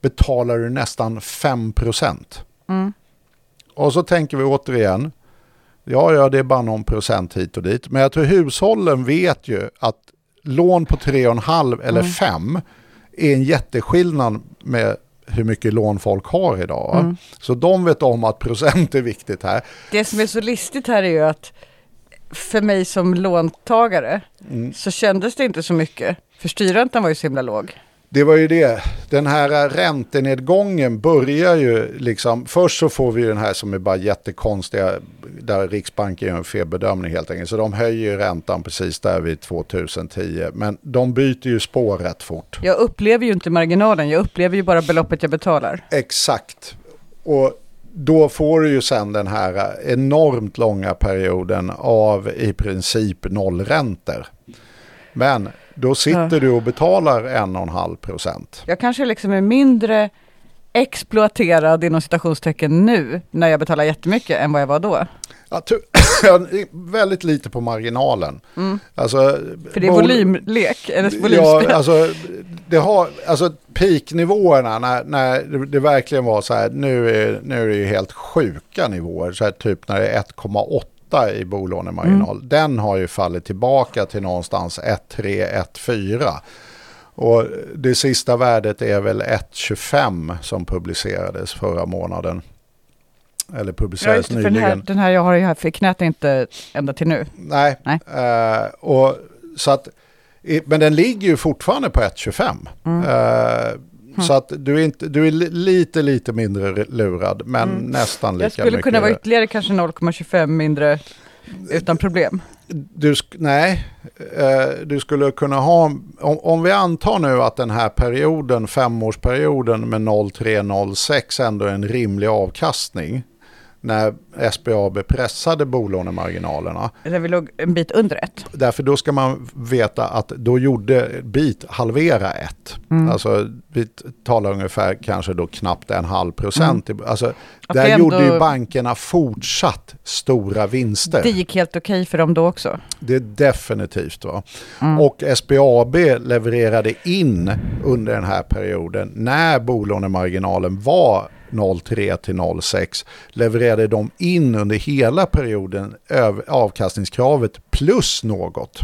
betalar du nästan 5%. Och så tänker vi återigen, Ja, ja, det är bara någon procent hit och dit. Men jag tror hushållen vet ju att lån på 3,5 eller 5 är en jätteskillnad med hur mycket lån folk har idag. va? Så de vet om att procent är viktigt här. Det som är så listigt här är ju att för mig som låntagare Mm. så kändes det inte så mycket. För styrräntan var ju så himla låg. Det var ju det. Den här räntenedgången börjar ju liksom. Först så får vi ju den här som är bara jättekonstiga. Där Riksbanken gör en felbedömning helt enkelt. Så de höjer räntan precis där vid 2010. Men de byter ju spår rätt fort. Jag upplever ju inte marginalen, jag upplever ju bara beloppet jag betalar. Exakt. Och då får du ju sen den här enormt långa perioden av i princip nollräntor. Men då sitter Ja. du och betalar 1,5 procent. Jag kanske liksom är mindre exploaterad inom citationstecken nu när jag betalar jättemycket än vad jag var då. Ja, <coughs> ja, väldigt lite på marginalen. Alltså, Mm. För det är volymlek, eller Ja, volymspel. alltså, det har, alltså peaknivåerna när, när det- det verkligen var så här, nu är, nu är det ju helt sjuka nivåer, så här, typ när det är 1,8 i bolånemarginal, Mm. den har ju fallit tillbaka till någonstans 1,3, 1,4. Och det sista värdet är väl 1,25 som publicerades förra månaden. Eller Ja, publicerades för nyligen. den, här, den här jag har ju här för knät är inte ända till nu. Nej, Nej. Eh, och, så att, men den ligger ju fortfarande på 1,25. Mm. Eh, Så att du är, inte, du är li- lite, lite mindre lurad, men nästan lika Jag skulle mycket. kunna vara ytterligare kanske 0,25 mindre utan problem. Du, nej, eh, du skulle kunna ha, om, om vi antar nu att den här perioden, femårsperioden med 0,3-0,6 ändå är en rimlig avkastning när SBAB pressade bolånemarginalerna. Där vi låg en bit under ett. Därför då ska man veta att då gjorde BIT halvera ett. Mm. Alltså vi talar ungefär kanske då knappt en halv procent. Alltså, där ändå- gjorde ju bankerna fortsatt stora vinster. Det gick helt okej för dem då också. Det är definitivt. Va? Mm. Och SBAB levererade in under den här perioden när bolånemarginalen var 0,3 till 0,6 levererade de in under hela perioden avkastningskravet plus något.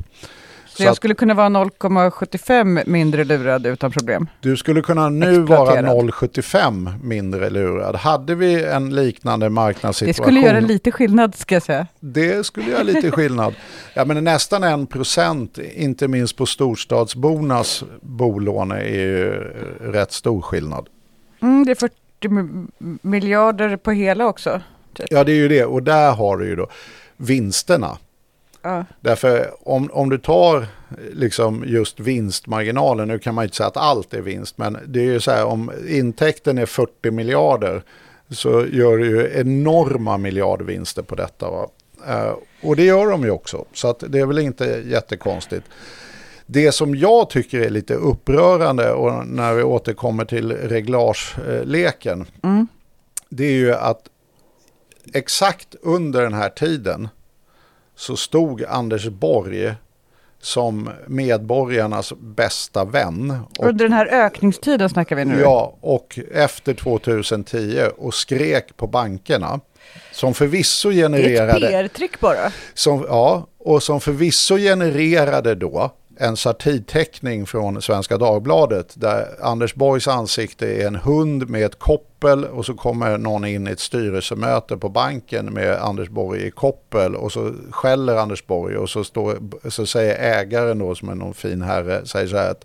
Så, jag skulle kunna vara 0,75 mindre lurad utan problem. Du skulle kunna nu vara Exploaterad. 0,75 mindre lurad. Hade vi en liknande Det marknadssituation. skulle göra lite skillnad ska jag säga. Det skulle göra lite skillnad. <laughs> Ja, men nästan en procent, inte minst på storstadsbornas bolåne, är ju rätt stor skillnad. Mm, det är 40 mi- miljarder på hela också. Ja, det är ju det. Och där har du ju då vinsterna. Ja. Därför om, om du tar liksom just vinstmarginalen, nu kan man inte säga att allt är vinst, men det är ju så här om intäkten är 40 miljarder så gör du ju enorma miljardvinster på detta. Va? Eh, och det gör de ju också, så att det är väl inte jättekonstigt. Det som jag tycker är lite upprörande och när vi återkommer till reglageleken, Mm. det är ju att exakt under den här tiden så stod Anders Borg som medborgarnas bästa vän. Och, Under den här ökningstiden snackar vi nu. ja, och efter 2010 och skrek på bankerna. Som förvisso det är ett genererade... PR-trick bara. Som, ja, och som förvisso genererade då en satirteckning från Svenska Dagbladet där Anders Borgs ansikte är en hund med ett koppel och så kommer någon in i ett styrelsemöte på banken med Anders Borg i koppel och så skäller Anders Borg och så, står, så säger ägaren då som är någon fin herre, säger så här att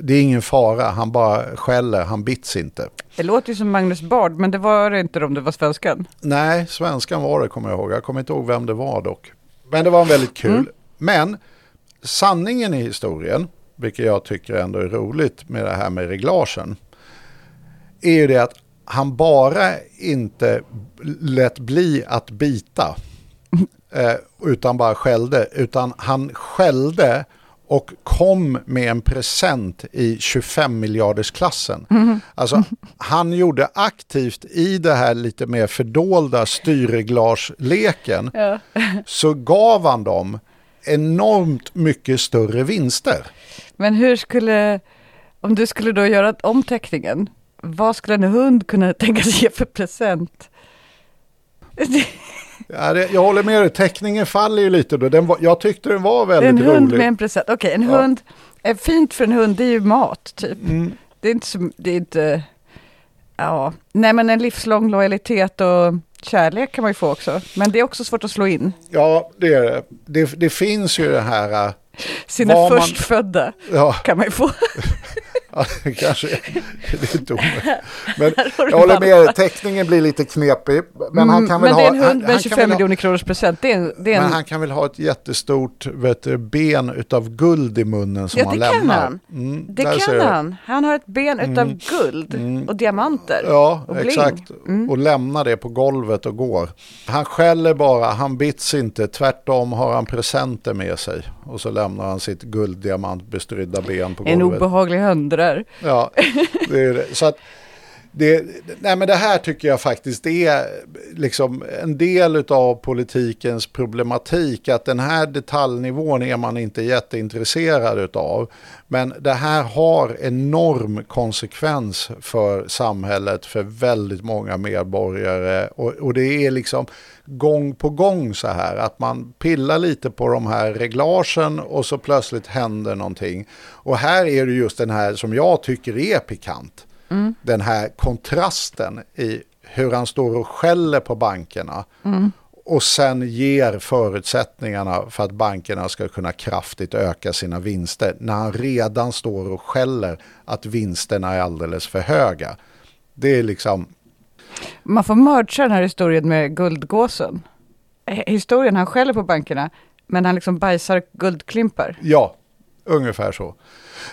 det är ingen fara, han bara skäller, han bits inte. Det låter ju som Magnus Bard, men det var det inte om det var svenskan. Nej, svenskan var det kommer jag ihåg. Jag kommer inte ihåg vem det var dock. Men det var väldigt kul. Men sanningen i historien, vilket jag tycker ändå är roligt med det här med reglagen, är ju det att han bara inte lät bli att bita, <laughs> eh, utan bara skällde, utan han skällde och kom med en present i 25 miljardersklassen. <laughs> Alltså, han gjorde aktivt i det här lite mer fördolda styrreglageleken Ja. så gav han dem enormt mycket större vinster. Men hur skulle, om du skulle då göra om teckningen, vad skulle en hund kunna tänkas ge för present? Ja, det, jag håller med dig, teckningen faller ju lite då. Den var, jag tyckte den var väldigt en hund rolig. med en present. Okej, en Ja. hund, är fint för en hund, det är ju mat typ. Mm. Det är inte det är inte, ja, nej men en livslång lojalitet och kärlek kan man ju få också. Men det är också svårt att slå in Ja, det är det. det. Det finns ju det här, äh, sina Vad man- förstfödda ja, kan man ju få. <laughs> Ja, kanske det är omöjligt. <laughs> Men jag håller med teckningen blir lite knepig. Men han kan väl Mm, men det är ha... en hund han, han med kan 25 väl ha- miljoner kronors present. Det är en, det är Men en han kan väl ha ett jättestort vet du, ben utav guld i munnen som Ja, han det kan lämnar. han. Mm, det där ser kan du. han. Han har ett ben utav Mm. guld och diamanter. Ja, och exakt. Mm. Och lämnar det på golvet och går. Han skäller bara, han bits inte. Tvärtom har han presenter med sig. Och så lämnar han sitt gulddiamantbestrydda ben på En golvet. obehaglig hund det där. Ja, det är det. Så att det, nej men det här tycker jag faktiskt är liksom en del av politikens problematik. Att den här detaljnivån är man inte jätteintresserad av. Men det här har enorm konsekvens för samhället, för väldigt många medborgare. Och, och det är liksom gång på gång så här att man pillar lite på de här reglagen och så plötsligt händer någonting. Och här är det just den här som jag tycker är pikant. Den här kontrasten i hur han står och skäller på bankerna och sen ger förutsättningarna för att bankerna ska kunna kraftigt öka sina vinster när han redan står och skäller att vinsterna är alldeles för höga. Det är liksom, Man får mercha den här historien med guldgåsen. Historien, han skäller på bankerna, men han liksom bajsar guldklimpar. ja, ungefär så.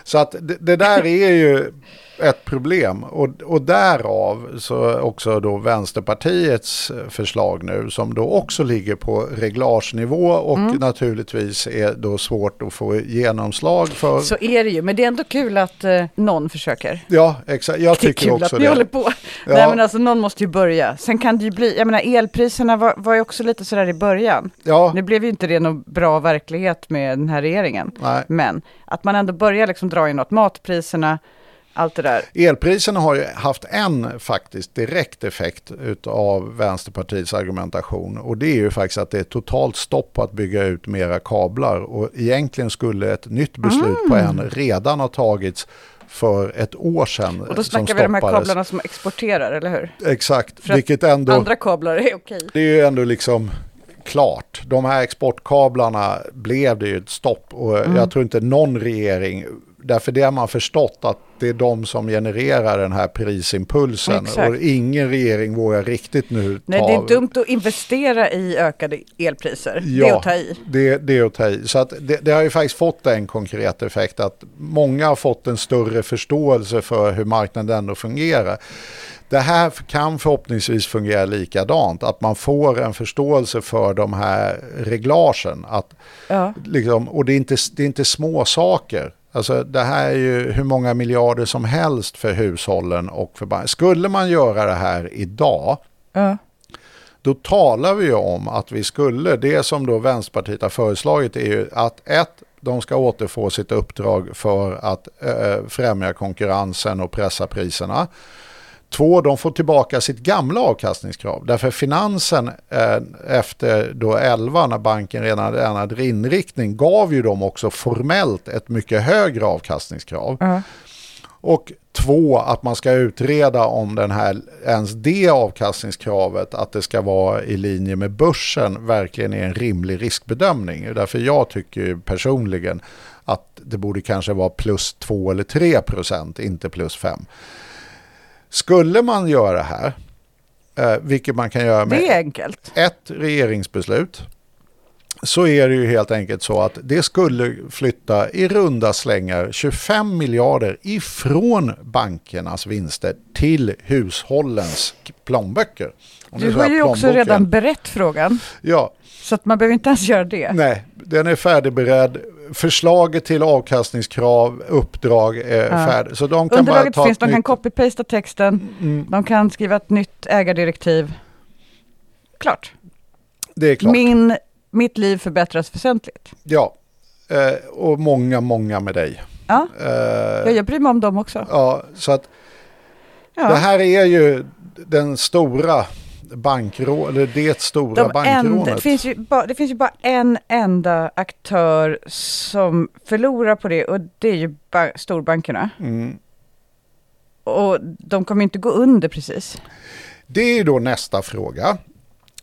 Så att det, det där är ju ett problem och, och därav så också då Vänsterpartiets förslag nu som då också ligger på reglagenivå och naturligtvis är då svårt att få genomslag för. Så är det ju, men det är ändå kul att eh, någon försöker. Ja, exakt. Jag Det är tycker kul också att ni håller det. på. Ja. Nej men alltså någon måste ju börja. Sen kan det ju bli, jag menar elpriserna var, var ju också lite sådär i början. Ja, Nu blev ju inte det någon bra verklighet med den här regeringen. nej. Men att man ändå börjar liksom dra in något, matpriserna, allt det där. Elpriserna har ju haft en faktiskt direkt effekt av Vänsterpartiets argumentation och det är ju faktiskt att det är totalt stopp på att bygga ut mera kablar och egentligen skulle ett nytt beslut på en redan ha tagits för ett år sedan. Och då snackar vi de här kablarna som exporterar, eller hur? Exakt, vilket ändå, Andra kablar är okej. det är ju ändå liksom klart. De här exportkablarna blev det ju ett stopp och Mm. jag tror inte någon regering, därför det har man förstått att det är de som genererar den här prisimpulsen Exakt. och ingen regering vågar riktigt nu ta... Nej, det är dumt att investera i ökade elpriser. Det är Ja, att ta i. Det, det är att ta i. Så att det, det har ju faktiskt fått en konkret effekt att många har fått en större förståelse för hur marknaden ändå fungerar. Det här kan förhoppningsvis fungera likadant, att man får en förståelse för de här reglagen. Att Ja. liksom, och det är, inte, det är inte små saker. Alltså det här är ju hur många miljarder som helst för hushållen och för banker. Skulle man göra det här idag, Ja. då talar vi ju om att vi skulle, det som då Vänsterpartiet har föreslagit är ju att ett, de ska återfå sitt uppdrag för att eh, främja konkurrensen och pressa priserna. Två, de får tillbaka sitt gamla avkastningskrav. Därför finansen eh, efter då 11 när banken redan hade ändrat inriktning gav ju dem också formellt ett mycket högre avkastningskrav. Ja. Och två, att man ska utreda om den här, ens det avkastningskravet, att det ska vara i linje med börsen, verkligen är en rimlig riskbedömning. Därför jag tycker personligen att det borde kanske vara plus 2 eller 3 procent, inte plus 5. Skulle man göra det här, eh, vilket man kan göra med ett regeringsbeslut så är det ju helt enkelt så att det skulle flytta i runda slängar 25 miljarder ifrån bankernas vinster till hushållens plånböcker. Du har ju också redan berett frågan, Ja, så att man behöver inte ens göra det. nej, den är färdigberedd. Förslaget till avkastningskrav, uppdrag är Ja. färdigt. Så de kan Underlaget bara ta finns, de kan copy-pasta texten, Mm, de kan skriva ett nytt ägardirektiv. Klart. det är klart. Min, mitt liv förbättras väsentligt. Ja, eh, och många, många med dig. Ja, Eh, ja jag bryr mig om dem också. Ja, så att Ja. det här är ju den stora bankrå eller det stora De en, bankrånet. det, finns ju bara, det finns ju bara en enda aktör som förlorar på det och det är ju ba- storbankerna. Mm. Och de kommer inte gå under precis. Det är ju då nästa fråga.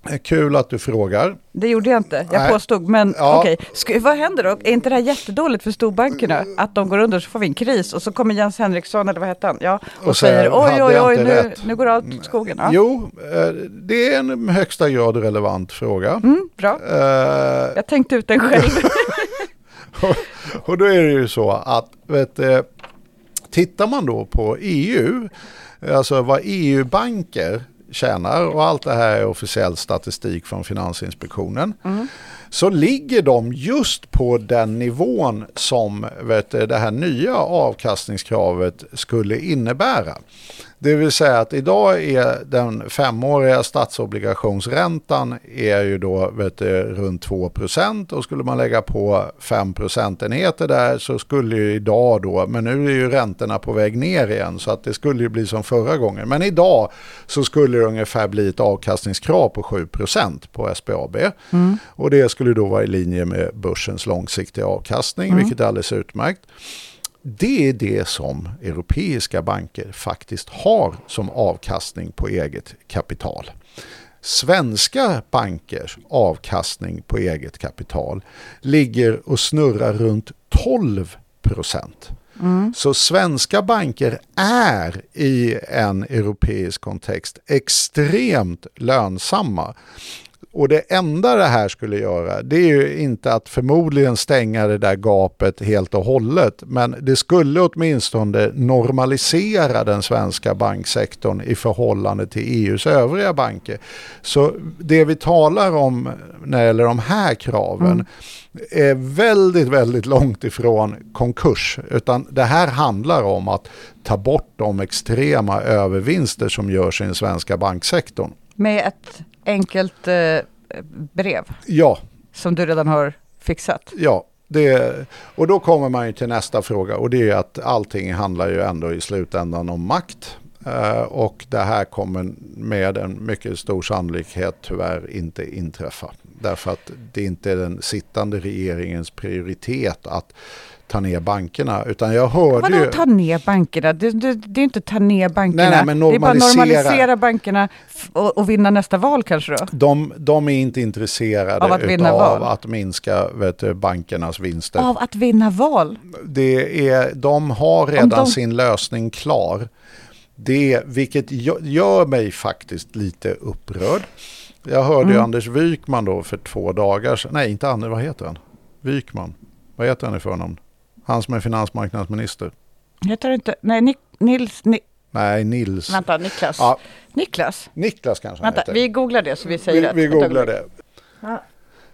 Eh, Kul att du frågar. Det gjorde jag inte, jag Nej. påstod. Men Ja. okej, Ska- vad händer då? Är inte det här jättedåligt för storbankerna? Att de går under så får vi en kris och så kommer Jens Henriksson, eller vad hette han? Ja, och, Och säger oj, "Hade oj, oj, nu, rätt?" nu går allt åt skogen. Ja. Jo, eh, det är en högsta grad relevant fråga. Mm, bra, Eh, jag tänkte ut den själv. <laughs> Och då är det ju så att vet, du, tittar man då på EU, alltså vad EU-banker tjänar och allt det här är officiell statistik från Finansinspektionen. Så ligger de just på den nivån som vet, det här nya avkastningskravet skulle innebära. Det vill säga att idag är den femåriga statsobligationsräntan är ju då vet du, runt 2% och skulle man lägga på 5 procentenheter där så skulle ju idag då, men nu är ju räntorna på väg ner igen. Så att det skulle ju bli som förra gången. Men idag så skulle det ungefär bli ett avkastningskrav på 7% på SBAB och det skulle då vara i linje med börsens långsiktiga avkastning, vilket är alldeles utmärkt. Det är det som europeiska banker faktiskt har som avkastning på eget kapital. svenska bankers avkastning på eget kapital ligger och snurrar runt 12 procent. Så svenska banker är i en europeisk kontext extremt lönsamma. Och det enda det här skulle göra, det är ju inte att förmodligen stänga det där gapet helt och hållet, men det skulle åtminstone normalisera den svenska banksektorn i förhållande till EUs övriga banker. Så det vi talar om när det gäller de här kraven är väldigt, väldigt långt ifrån konkurs, utan det här handlar om att ta bort de extrema övervinster som görs i den svenska banksektorn. Med ett enkelt eh, brev Ja, som du redan har fixat. Ja, det, och då kommer man ju till nästa fråga och det är att allting handlar ju ändå i slutändan om makt. Eh, och det här kommer med en mycket stor sannolikhet tyvärr inte inträffa. Därför att det inte är den sittande regeringens prioritet att ta ner bankerna. Utan jag hörde Vadå ju... ta ner bankerna? Det, det, det är inte ta ner bankerna. Nej, nej, det är bara normalisera. bankerna och, och vinna nästa val kanske då? De, de är inte intresserade Av att vinna val. att minska du, bankernas vinster. Av att vinna val? det är, de har redan de- sin lösning klar. Det, vilket gö- gör mig faktiskt lite upprörd. Jag hörde ju Mm. Anders Wykman då för två dagar sedan. Nej, inte Anders, vad heter han? Wykman. Vad heter han i förnamn? Han som är finansmarknadsminister. Heter det inte? Nej, Nik, Nils, Ni, Nej, Nils. vänta, Niklas. Ja, Niklas? Niklas kanske Vänta, heter. vi googlar det så vi säger vi, rätt. vi googlar det.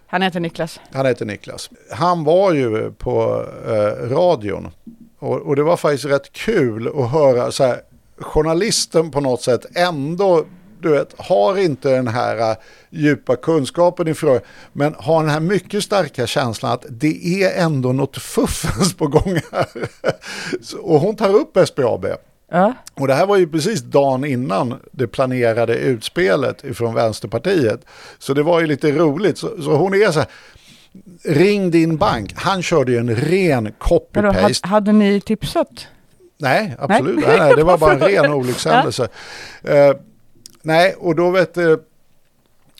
Han heter Niklas. Han heter Niklas. Han var ju på eh, radion och, och det var faktiskt rätt kul att höra så här, journalisten på något sätt ändå du vet, har inte den här eh, djupa kunskapen i frågan, men har den här mycket starka känslan att det är ändå något fuffens på gång här. <laughs> Och hon tar upp SBAB. Ja. Och det här var ju precis dagen innan det planerade utspelet från Vänsterpartiet. Så det var ju lite roligt. Så, så hon är så här, ring din bank. Han körde ju en ren copy-paste. hade ni tipsat? Nej, absolut. Nej. Nej, det var bara en ren <laughs> olyckshändelse. Eh, nej, och då vet du,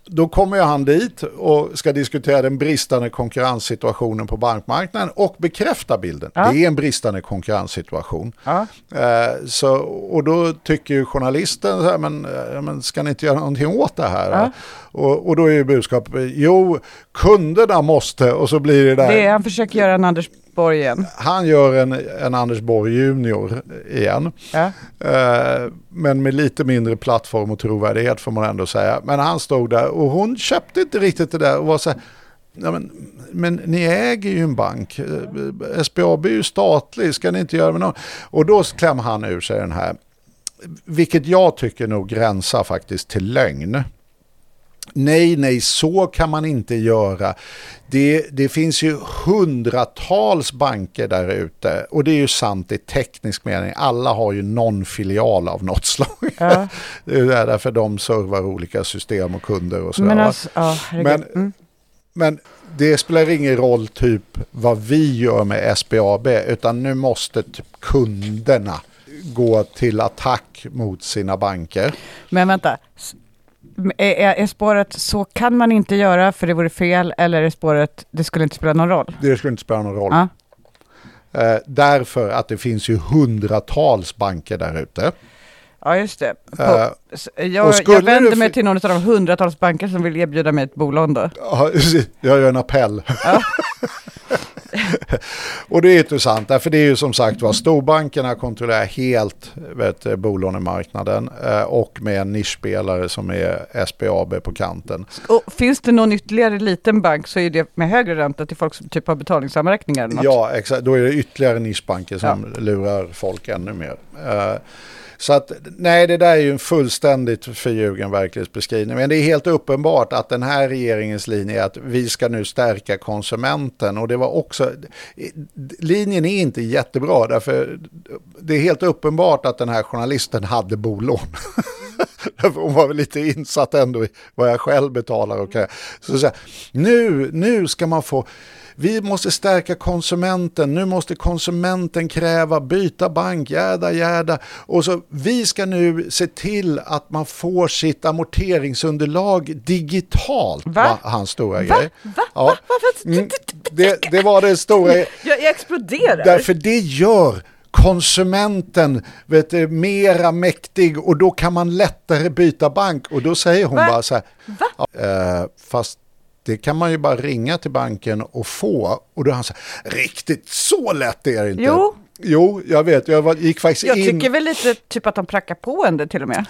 då kommer han dit och ska diskutera den bristande konkurrenssituationen på bankmarknaden och bekräfta bilden. Ja. Det är en bristande konkurrenssituation. Ja. Eh, så, och då tycker ju journalisten, så här, men, eh, men ska ni inte göra någonting åt det här? Ja. Och, och då är ju budskapet, jo, kunderna måste, och så blir det där. Det är, han försöker göra en Anders Borg igen. Han gör en, en Anders Borg junior igen. Ja. Eh, men med lite mindre plattform och trovärdighet får man ändå säga. Men han stod där och hon köpte inte riktigt det där och var så här, ja, men, men ni äger ju en bank, Eh, SBAB är ju statlig, ska ni inte göra med någon? Och då klämmer han ur sig den här, vilket jag tycker nog gränsar faktiskt till lögn. Nej, nej, så kan man inte göra. Det, det finns ju hundratals banker där ute och det är ju sant i teknisk mening. Alla har ju någon filial av något slag. Ja. <laughs> Det är därför de servar olika system och kunder och sådär. Men alltså, ja. Men- mm. Men det spelar ingen roll typ vad vi gör med SBAB utan nu måste typ kunderna gå till attack mot sina banker. Men vänta. Är, är spåret så kan man inte göra för det vore fel eller är spåret det skulle inte spela någon roll? Det skulle inte spela någon roll. Ja. Eh, därför att det finns ju hundratals banker där ute. Ja, just det. På, Eh, s- och jag, jag vänder mig till någon av de hundratals banker som vill erbjuda mig ett bolån då. Ja, <laughs> Jag gör en appell. Ja. <laughs> och det är intressant, därför det är ju som sagt var storbankerna kontrollerar helt vet, bolånemarknaden eh, och med en nischspelare som är SBAB på kanten. Och finns det någon ytterligare liten bank så är det med högre ränta till folk som typ har betalningsanmärkningar eller något. Ja, exakt. Då är det ytterligare nischbanker som lurar folk ännu mer. Så att nej, det där är ju en fullständigt förljugen verklighetsbeskrivning. Men det är helt uppenbart att den här regeringens linje är att vi ska nu stärka konsumenten. Och det var också, linjen är inte jättebra därför det är helt uppenbart att den här journalisten hade bolån. <laughs> Hon var väl lite insatt ändå i vad jag själv betalar. Och så, så här, nu, nu ska man få vi måste stärka konsumenten, nu måste konsumenten kräva byta bank, jäda jäda. Och så vi ska nu se till att man får sitt amorteringsunderlag digitalt. Va? var hans stora Va? grej. Va? Ja. Va? Varför? Mm, det, det var det stora. Jag, jag exploderar. Därför det gör konsumenten vet du, mera mäktig och då kan man lättare byta bank. Och då säger hon Va? bara så här, Va? ja, eh, fast det kan man ju bara ringa till banken och få. Och då han så här, riktigt så lätt är det inte. Jo. Jo, jag vet, jag var, gick faktiskt Jag in. tycker väl lite typ att de prackar på en det till och med.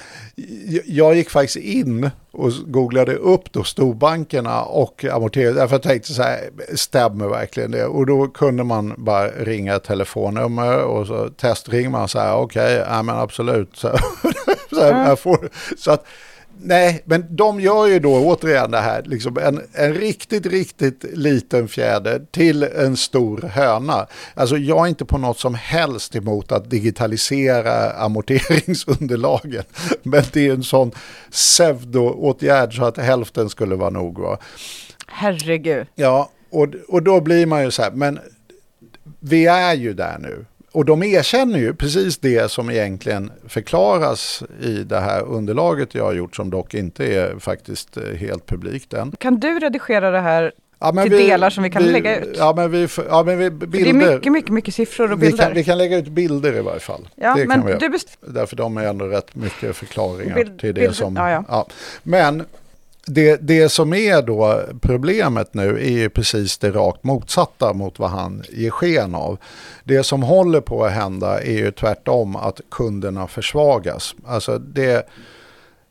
Jag- Jag gick faktiskt in och googlade upp då storbankerna och amortering. Därför jag tänkte så här, stämmer verkligen det? Och då kunde man bara ringa ett telefonnummer och så testringer man så här, okej, ja men absolut. Så, <laughs> så, här, jag får, så att, nej, men de gör ju då återigen det här, liksom en, en riktigt, riktigt liten fjäder till en stor höna. Alltså jag är inte på något som helst emot att digitalisera <laughs> amorteringsunderlagen. Men det är en sån pseudo-åtgärd så att hälften skulle vara nog. Va? Herregud. Ja, och, och då blir man ju så här, men vi är ju där nu. Och de erkänner ju precis det som egentligen förklaras i det här underlaget jag har gjort som dock inte är faktiskt eh, helt publikt än. Kan du redigera det här? Ja, Till delar som vi kan lägga ut. Ja, men vi, ja, men vi bilder. det är mycket, mycket, mycket siffror och vi, bilder. kan, vi kan lägga ut bilder i varje fall. ja, det men vi du best- Därför de är ändå rätt mycket förklaringar Bild- till det bilder- som... ja, ja. Men det, det som är då problemet nu är ju precis det rakt motsatta mot vad han ger sken av. Det som håller på att hända är ju tvärtom att kunderna försvagas. Alltså det,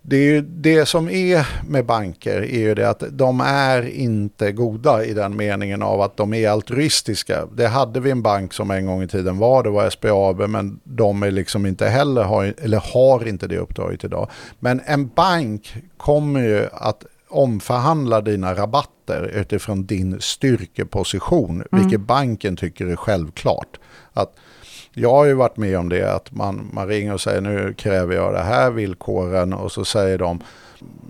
det, är ju, det som är med banker är ju det att de är inte goda i den meningen av att de är altruistiska. Det hade vi en bank som en gång i tiden var, det var SBAB, men de är liksom inte heller, har, eller har inte det uppdraget idag. Men en bank kommer ju att omförhandla dina rabatter utifrån din styrkeposition, vilket banken tycker är självklart. Att jag har ju varit med om det att man, man ringer och säger nu kräver jag det här villkoren och så säger de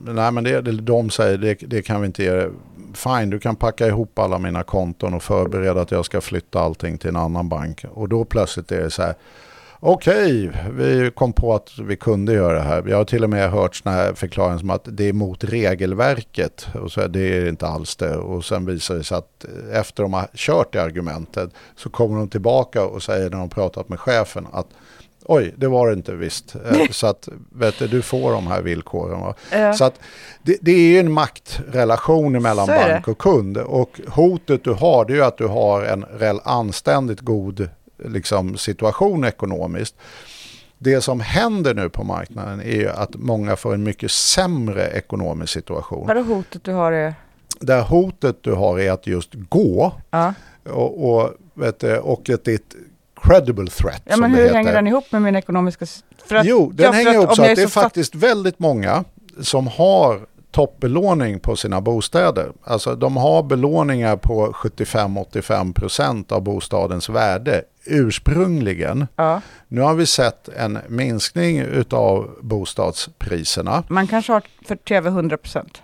nej men det, det, de säger det, det kan vi inte ge. Fine, du kan packa ihop alla mina konton och förbereda att jag ska flytta allting till en annan bank. Och då plötsligt är det så här Okej, vi kom på att vi kunde göra det här. Jag har till och med hört sådana här förklaringar som att det är mot regelverket. Och så det är inte alls det. Och sen visar det sig att efter de har kört det argumentet så kommer de tillbaka och säger när de pratat med chefen att oj, det var det inte visst. Eh, Så att vet du, du får de här villkoren. Ja. Så att det, det är ju en maktrelation mellan bank och kund. Och hotet du har det är ju att du har en anständigt god liksom, situation ekonomiskt. Det som händer nu på marknaden är ju att många får en mycket sämre ekonomisk situation. Vadå hotet du har är... Där hotet du har är att just gå Ja, och, och, vet du, och är ett credible threat ja men hur heter. hänger den ihop med min ekonomiska... För att, Jo, den ja, hänger ihop så att det är faktiskt väldigt många som har toppbelåning på sina bostäder. Alltså de har belåningar på 75-85% av bostadens värde ursprungligen. Ja, Nu har vi sett en minskning utav bostadspriserna. man kanske har för över 100 procent.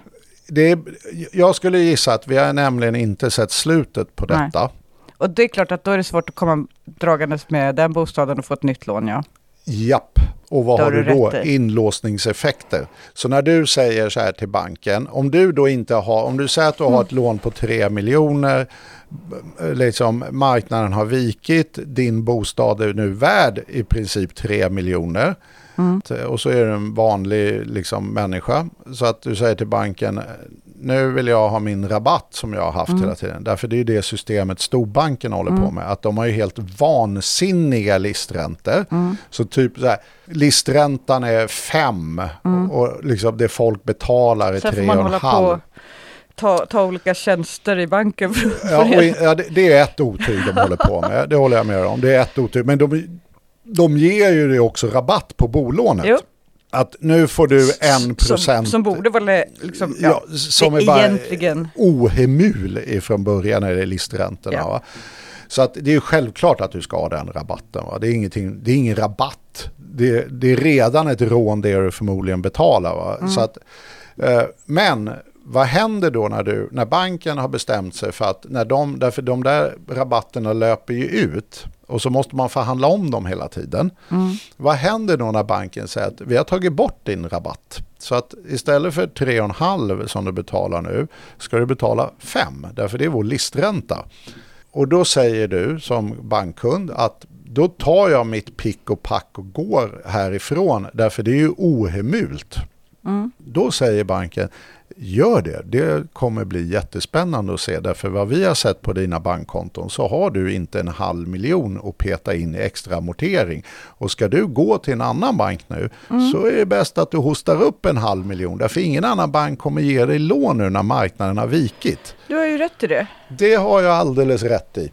Jag skulle gissa att vi har nämligen inte sett slutet på Nej. detta. Och det är klart att då är det svårt att komma dragandes med den bostaden och få ett nytt lån, ja. Japp, och vad Det har du då? Inlåsningseffekter. Så när du säger så här till banken, om du då inte har, om du säger att du Mm. har ett lån på 3 miljoner, liksom marknaden har vikit, din bostad är nu värd i princip 3 miljoner. Mm. Och så är du en vanlig liksom, människa. Så att du säger till banken, nu vill jag ha min rabatt som jag har haft Mm. hela tiden. Därför det är det systemet storbanken håller på med. Att de har ju helt vansinniga listräntor. Mm. Så typ så här, listräntan är fem och liksom det folk betalar är tre och en halv. Ta, ta olika tjänster i banken. För, för Ja, och, ja, det, det är ett otyg de håller på med, det håller jag med om. Det är ett otyg, men de, de ger ju det också rabatt på bolånet. Jo. Att nu får du en som, procent. som borde vara liksom, ja, Ja, som är bara egentligen. ohemul ifrån början när det är listräntorna. Ja. Så att det är självklart att du ska ha den rabatten. Va? Det, är ingenting, det är ingen rabatt. Det, det är redan ett rån det du förmodligen betalar. Mm. Så att, eh, men vad händer då när, du, när banken har bestämt sig för att när de, därför de där rabatterna löper ju ut och så måste man förhandla om dem hela tiden. Vad händer då när banken säger att vi har tagit bort din rabatt? Så att istället för 3,5 som du betalar nu ska du betala 5 därför det är vår listränta. Och då säger du som bankkund att då tar jag mitt pick och pack och går härifrån därför det är ju ohemult. Då säger banken, gör det. Det kommer bli jättespännande att se därför vad vi har sett på dina bankkonton så har du inte en halv miljon att peta in i extra amortering. Och ska du gå till en annan bank nu så är det bäst att du hostar upp en halv miljon därför ingen annan bank kommer ge dig lån nu när marknaden har vikit. Du har ju rätt i det. Det har jag alldeles rätt i.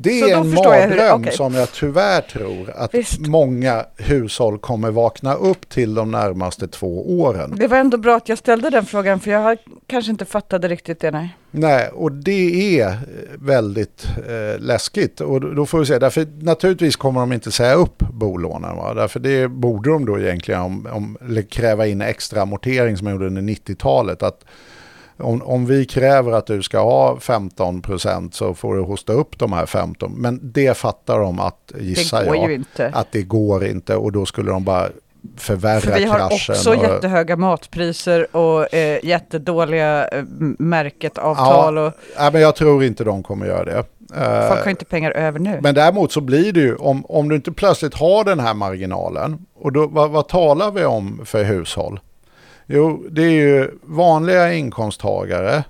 Det är en jag mardröm okej. som jag tyvärr tror att Visst. många hushåll kommer vakna upp till de närmaste två åren. Det var ändå bra att jag ställde den frågan för jag har kanske inte fattade riktigt det. Nej. Nej, och det är eh, väldigt eh, läskigt. Och då- får vi se, därför naturligtvis kommer de inte säga upp bolånen. Va? Därför det borde de då egentligen om, om, kräva in extra amortering som de gjorde under 90-talet. Att om, om vi kräver att du ska ha 15 procent så får du hosta upp de här 15. Men det fattar de att, gissar jag, ju inte. att det går inte och då skulle de bara förvärra För vi har kraschen. också och, jättehöga matpriser och eh, jättedåliga eh, märket-avtal. ja, Och ja, men jag tror inte de kommer göra det. Eh, folk har inte pengar över nu. Men däremot så blir det ju, om, om du inte plötsligt har den här marginalen, och då, vad, vad talar vi om för hushåll? Jo, det är ju vanliga inkomsttagare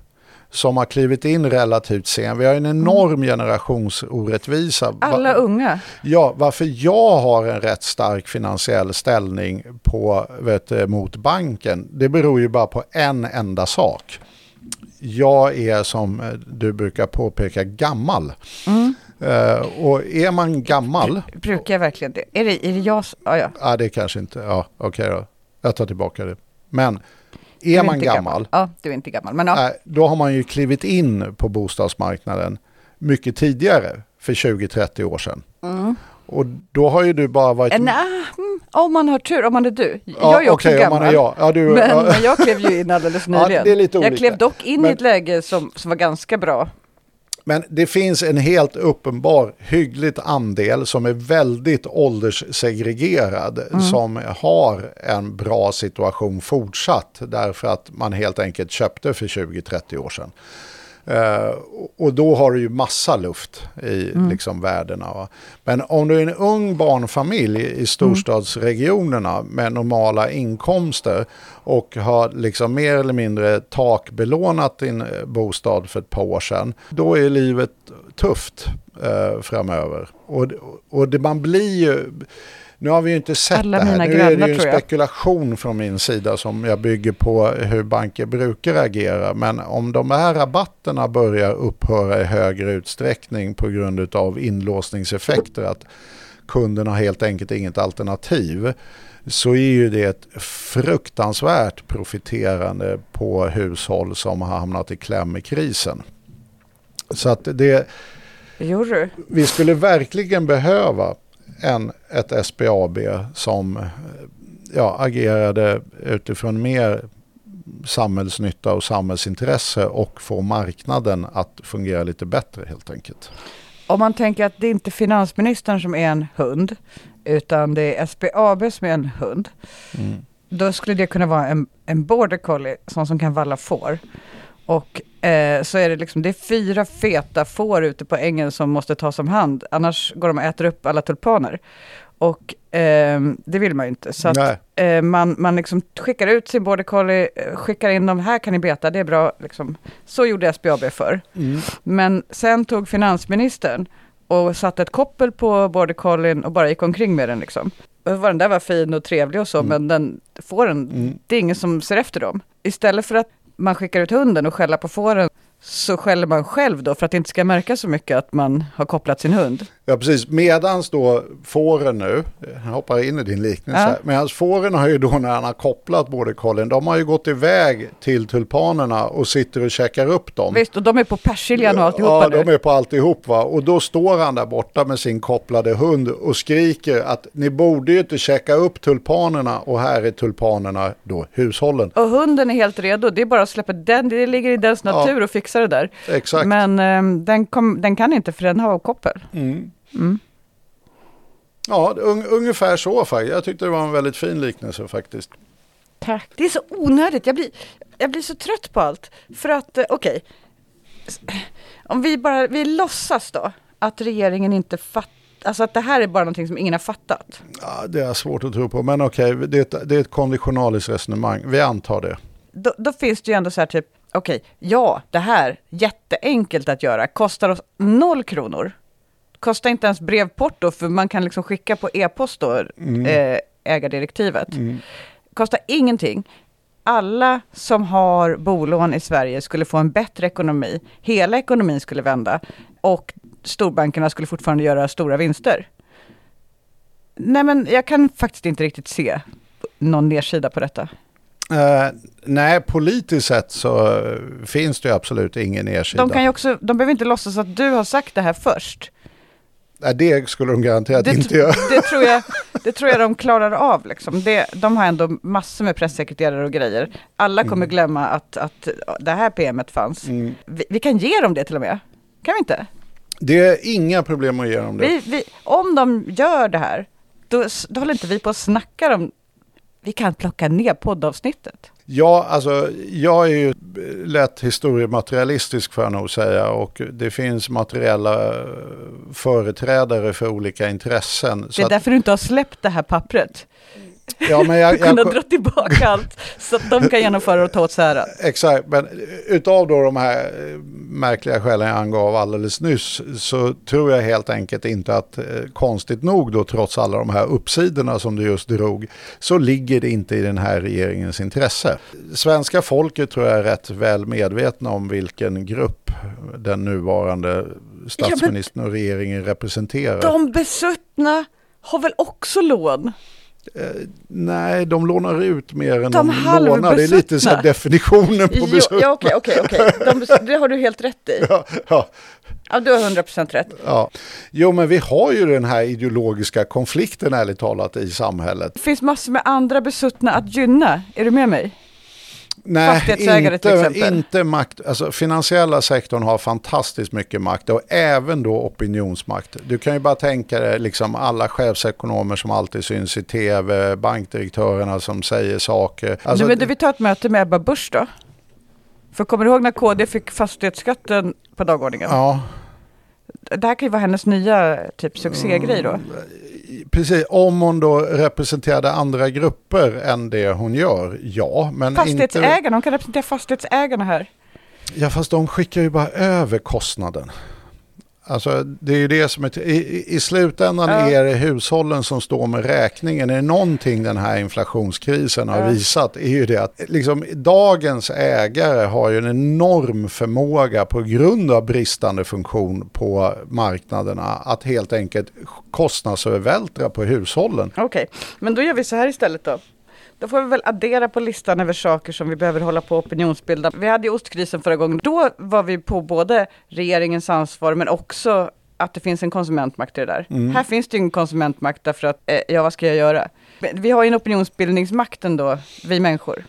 som har klivit in relativt sent. Vi har en enorm generationsorättvisa. Alla unga. Ja, varför jag har en rätt stark finansiell ställning på, vet, mot banken, det beror ju bara på en enda sak. Jag är som du brukar påpeka gammal. Eh, och är man gammal, Brukar jag verkligen det? Är det, är det jag? s- Ja, ja. ja det kanske inte, ja okej då, jag tar tillbaka det. Men Du är man inte gammal, Ja, du är inte gammal. Men ja. då har man ju klivit in på bostadsmarknaden mycket tidigare, för 20-30 år sedan. Och då har ju du bara varit... Eh, nej, mm, om man har tur, om man är du. Ja, jag är också okej, om gammal. man är jag. Ja, du, Men, ja. men jag klev ju in alldeles <laughs> Ja, nyligen. det är lite jag olika. klev dock in Men- i ett läge som, som var ganska bra. Men det finns en helt uppenbar hyggligt andel som är väldigt ålderssegregerad som har en bra situation fortsatt därför att man helt enkelt köpte för 20-30 år sedan. Eh, och då har du ju massa luft i liksom, värdena. Va? Men om du är en ung barnfamilj i storstadsregionerna med normala inkomster och har liksom mer eller mindre takbelånat din eh, bostad för ett par år sedan, då är livet tufft eh, framöver. Och, och det, man blir ju... Nu har vi ju inte sett Alla det här. Nu är det grannar, ju en spekulation från min sida som jag bygger på hur banker brukar agera. Men om de här rabatterna börjar upphöra i högre utsträckning på grund av inlåsningseffekter, att kunderna helt enkelt inget alternativ, så är ju det ett fruktansvärt profiterande på hushåll som har hamnat i kläm i krisen. Så att det, Jo vi skulle verkligen behöva en, ett SBAB som ja, agerade utifrån mer samhällsnytta och samhällsintresse och få marknaden att fungera lite bättre helt enkelt. Om man tänker att det är inte finansministern som är en hund, utan det är SBAB som är en hund. Då skulle det kunna vara en, en border collie, sån som kan valla får. Och eh, så är det liksom, det är fyra feta får ute på ängen som måste tas om hand, annars går de och äter upp alla tulpaner. Och eh, det vill man ju inte. Så att, eh, man, man liksom skickar ut sin border collie, eh, skickar in dem, här kan ni beta, det är bra. Liksom. Så gjorde SBAB förr. Men sen tog finansministern och satte ett koppel på border collien och bara gick omkring med den liksom. Och den där var fin och trevlig och så, men den fåren, Mm. det är ingen som ser efter dem. Istället för att man skickar ut hunden och skäller på fåren så skäller man själv då för att det inte ska märka så mycket att man har kopplat sin hund. Ja, precis. Medans då fåren nu, jag hoppar in i din liknelse, Ja. ja. medans fåren har ju då när han har kopplat både Colin, de har ju gått iväg till tulpanerna och sitter och käkar upp dem. Visst, och de är på persiljan och alltihopa Ja, nu. de är på alltihop va. Och då står han där borta med sin kopplade hund och skriker att ni borde ju inte checka upp tulpanerna och här är tulpanerna då hushållen. Och hunden är helt redo, det är bara att släppa den, det ligger i dens Ja. natur och fixa det där. Exakt. Men ehm, den, kom, den kan inte för den har koppel. Ja, un, ungefär så faktiskt. Jag tyckte det var en väldigt fin liknelse faktiskt. Tack. Det är så onödigt, jag blir, jag blir så trött på allt. För att, eh, okej, S- om vi bara, vi låtsas då att regeringen inte fattar, alltså att det här är bara någonting som ingen har fattat. Ja, det är svårt att tro på, men okej, det, är ett- det är ett konditionaliskt resonemang. Vi antar det. Då, då finns det ju ändå så här typ, okej, ja, det här, jätteenkelt att göra, kostar oss noll kronor. Kostar inte ens brevporto, för man kan liksom skicka på e-post då, eh, ägardirektivet. Kostar ingenting. Alla som har bolån i Sverige skulle få en bättre ekonomi. Hela ekonomin skulle vända och storbankerna skulle fortfarande göra stora vinster. Nej, men jag kan faktiskt inte riktigt se någon nedsida på detta. Eh, nej, politiskt sett så eh, finns det absolut ingen nedsida. De, kan ju också, de behöver inte låtsas att du har sagt det här först. Nej, det skulle de garanterat Det, inte göra. det, tror jag, <laughs> det tror jag de klarar av. Liksom. Det, de har ändå massor med pressekreterare och grejer. Alla kommer glömma att, att det här PMet fanns. Mm. Vi, vi kan ge dem det till och med. Kan vi inte? Det är inga problem att ge dem det. Vi, vi, om de gör det här, då, då håller inte vi på att snacka om... Vi kan plocka ner poddavsnittet. Ja, alltså jag är ju lätt historiematerialistisk får jag nog säga och det finns materiella eh, företrädare för olika intressen. Det är att, därför du inte har släppt det här pappret. Ja, men jag, ha jag, dragit tillbaka allt så att de kan genomföra och ta åt sig äran. Exakt, men utav då de här eh, märkliga skälen jag angav alldeles nyss så tror jag helt enkelt inte att eh, konstigt nog då trots alla de här uppsidorna som du just drog så ligger det inte i den här regeringens intresse. Svenska folket tror jag är rätt väl medvetna om vilken grupp den nuvarande statsministern och regeringen representerar. De besuttna har väl också lån? Nej, de lånar ut mer än De de, lånar. Det är lite så definitionen på besuttna. ja, okej, okej, okej. Det har du helt rätt i. Ja, ja. Ja, du har 100% rätt. Ja, jo men vi har ju den här ideologiska konflikten ärligt talat i samhället. Det finns massor med andra besuttna att gynna. Är du med mig? Nej, inte, inte makt. Alltså finansiella sektorn har fantastiskt mycket makt och även då opinionsmakt. Du kan ju bara tänka dig liksom alla chefsekonomer som alltid syns i tv, bankdirektörerna som säger saker. Alltså, nu, men du, vi tar ett möte med Ebba Busch då. För kommer du ihåg när KD fick fastighetsskatten på dagordningen? Ja, Det här kan ju vara hennes nya typ succégrej då. Precis. Om hon då representerade andra grupper än det hon gör, ja. Men inte... Fastighetsägarna, hon kan representera fastighetsägarna här. Ja, fast de skickar ju bara över kostnaden. Alltså det är ju det som är, i, i- slutändan Ja. är det hushållen som står med räkningen. Är det någonting den här inflationskrisen har Ja. visat är ju det att liksom, dagens ägare har ju en enorm förmåga på grund av bristande funktion på marknaderna att helt enkelt kostnadsövervältra på hushållen. Okej, men då gör vi så här istället då. Då får vi väl addera på listan över saker som vi behöver hålla på och opinionsbilda. Vi hade ju ostkrisen förra gången. Då var vi på både regeringens ansvar men också att det finns en konsumentmakt i det där. Här finns det ju en konsumentmakt därför att, eh, ja vad ska jag göra? Vi har ju en opinionsbildningsmakt ändå, vi människor.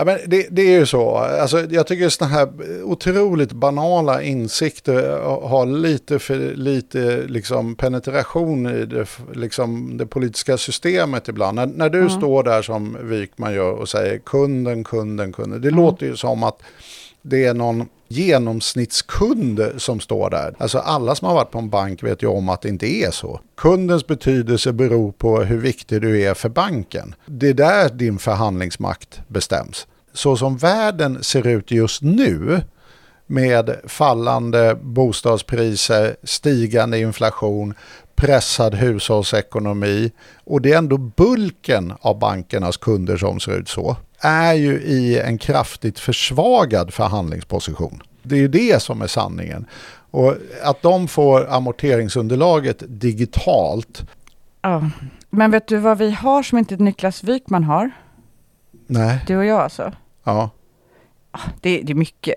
Ja, men det, det är ju så. Alltså, jag tycker sådana här otroligt banala insikter har lite för lite liksom, penetration i det, liksom, det politiska systemet ibland. När, när du står där som Wikman gör och säger kunden, kunden, kunden. Det låter ju som att det är någon genomsnittskund som står där. Alltså alla som har varit på en bank vet ju om att det inte är så. Kundens betydelse beror på hur viktig du är för banken. Det är där din förhandlingsmakt bestäms. Så som världen ser ut just nu med fallande bostadspriser, stigande inflation, pressad hushållsekonomi och det är ändå bulken av bankernas kunder som ser ut så, är ju i en kraftigt försvagad förhandlingsposition. Det är ju det som är sanningen. Och att de får amorteringsunderlaget digitalt, Ja. Men vet du vad vi har som inte Niklas Wykman har? Nej, Du och jag alltså. ja. Det, det är mycket.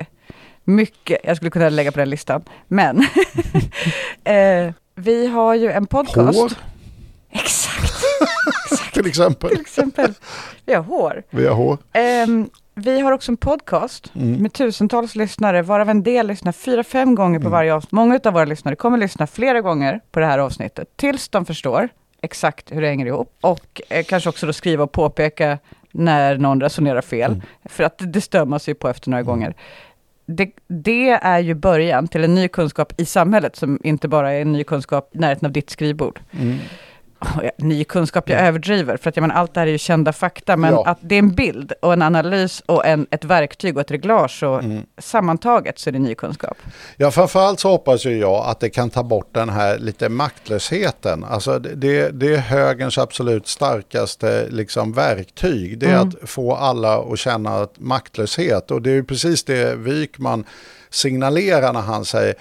Mycket jag skulle kunna lägga på den listan. Men <laughs> eh, vi har ju en podcast. Hår <laughs> Exakt, till exempel. till exempel. Vi har hår. Vi har hår. Ehm, vi har också en podcast Mm. med tusentals lyssnare, varav en del lyssnar fyra, fem gånger på Mm. varje avsnitt. Många av våra lyssnare kommer lyssna flera gånger på det här avsnittet, tills de förstår exakt hur det hänger ihop. Och eh, kanske också då skriva och påpeka när någon resonerar fel. Mm. För att det stör man sig på efter några gånger. Det, det är ju början till en ny kunskap i samhället, som inte bara är en ny kunskap i närheten av ditt skrivbord. Mm. Ny kunskap, jag överdriver, för att jag menar, allt det här är ju kända fakta, men Ja. att det är en bild och en analys och en, ett verktyg och ett reglage och Mm. sammantaget så är det ny kunskap. Ja, framförallt så hoppas ju jag att det kan ta bort den här lite maktlösheten. Alltså det- det, är högerns absolut starkaste liksom, verktyg. Det är Mm. att få alla att känna maktlöshet. Och det är ju precis det Wykman signalerar när han säger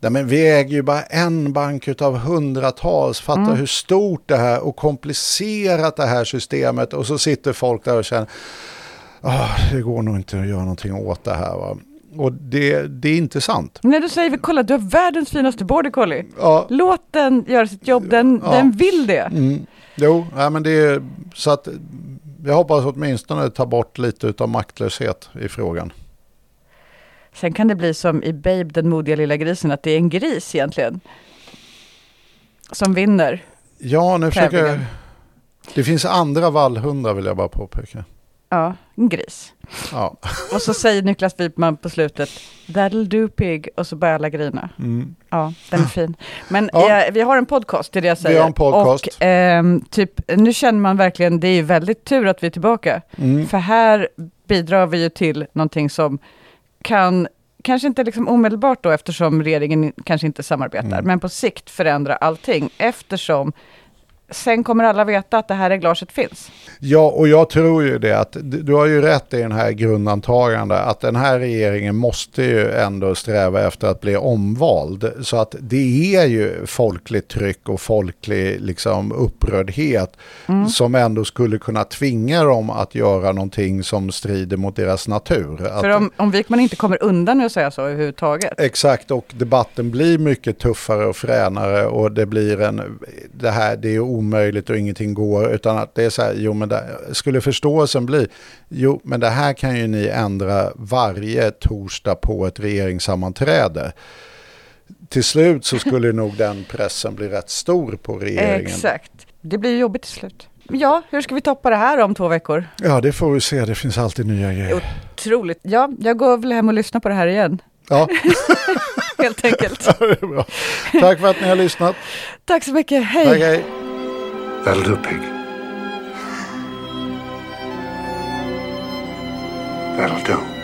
Nej, men vi äger ju bara en bank utav hundratals. Fatta Mm. hur stort det här och komplicerat det här systemet. Och så sitter folk där och känner "Ah, det går nog inte att göra någonting åt det här. Va? Och det, det är inte sant. När du säger vi kolla, du har världens finaste border collie. Ja, Låt den göra sitt jobb, den, Ja. den vill det. mm, jo, nej, men det är så att jag hoppas åtminstone ta bort lite av maktlöshet i frågan. Sen kan det bli som i Babe, den modiga lilla grisen, att det är en gris egentligen. Som vinner. Ja, nu försöker Tävlingen. Det finns andra vallhundar vill jag bara påpeka. Ja, en gris. Ja. Och så säger Niklas Wipman på slutet, that'll do pig, och så börjar alla grina. Mm. Ja, den är fin. Men Ja. eh, vi har en podcast, det är det jag Vi säger. har en podcast. Och ehm, typ, nu känner man verkligen, det är ju väldigt tur att vi är tillbaka. Mm. För här bidrar vi ju till någonting som kan, kanske inte liksom omedelbart då, eftersom regeringen kanske inte samarbetar, Mm. men på sikt förändra allting, eftersom sen kommer alla veta att det här reglaget finns. Ja, och jag tror ju det att du har ju rätt i den här grundantagande att den här regeringen måste ju ändå sträva efter att bli omvald. Så att det är ju folkligt tryck och folklig liksom, upprördhet som ändå skulle kunna tvinga dem att göra någonting som strider mot deras natur. Att, För om, om Wikman inte kommer undan med att säga så överhuvudtaget, Exakt, och debatten blir mycket tuffare och fränare och det blir en, det här, det är omöjligt och ingenting går, utan att det är så här, jo men det, skulle förståelsen bli, jo men det här kan ju ni ändra varje torsdag på ett regeringssammanträde. Till slut så skulle nog den pressen bli rätt stor på regeringen. exakt. Det blir jobbigt till slut. Ja, hur ska vi toppa det här om två veckor? Ja, det får vi se, det finns alltid nya grejer. Otroligt. Ja, jag går väl hem och lyssnar på det här igen, Ja, <laughs> helt enkelt. <laughs> bra. Tack för att ni har lyssnat. Tack så mycket, hej! Tack, hej. That'll do, pig. That'll do.